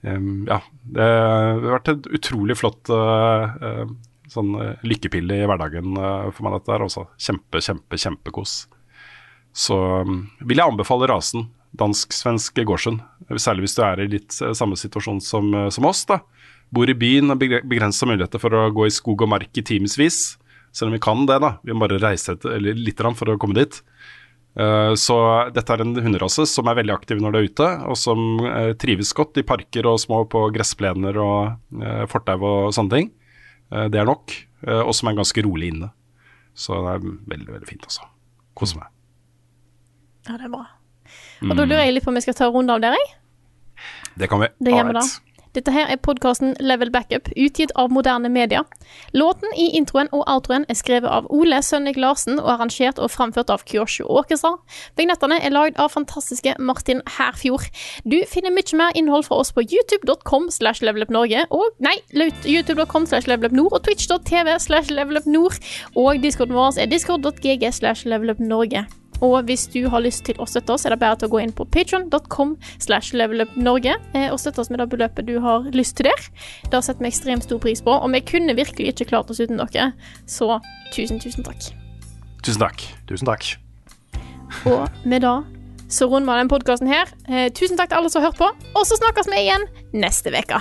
Ja, det har vært et utrolig flott øh, øh, sånn øh, lykkepille i hverdagen for meg, dette her også. Kjempe, kjempe, kjempekos. Så vil jeg anbefale rasen dansk-svensk gårdshund, særlig hvis du er i litt samme situasjon som, som oss. da bor i byen og begrensa muligheter for å gå i skog og mark i timevis. Selv om vi kan det, da. Vi må bare reise et, litt for å komme dit. Eh, så dette er en hunderase som er veldig aktiv når det er ute, og som eh, trives godt i parker og små på gressplener og uh, fortau og sånne ting. Eh, det er nok. eh, og som er ganske rolig inne. Så det er veldig, veldig fint, altså. Koser meg. ja, det er bra. Og da lurer jeg litt på om vi skal ta en runde av der, jeg. Det kan vi. Det gjør vi da. Dette her er podkasten Level Backup, utgitt av moderne media. Låten i introen og outroen er skrevet av Ole Sønnik Larsen og arrangert og framført av Kyosho Orchestra. Vignettene er lagd av fantastiske Martin Herfjord. Du finner mye mer innhold fra oss på youtube.com slash levelupnorge og nei, youtube.com slash levelupnord og twitch.tv slash levelupnord. Og discorden vår er discord.gg slash levelupnorge. Og hvis du har lyst til å støtte oss, er det bare til å gå inn på patron.com slash levelupnorge eh, og støtte oss med det beløpet du har lyst til der. Det setter vi ekstremt stor pris på, og vi kunne virkelig ikke klart oss uten dere. Så tusen, tusen takk. Tusen takk. Tusen takk. Og med det så runder vi den podkasten her. Eh, tusen takk til alle som har hørt på, og så snakkes vi igjen neste uke.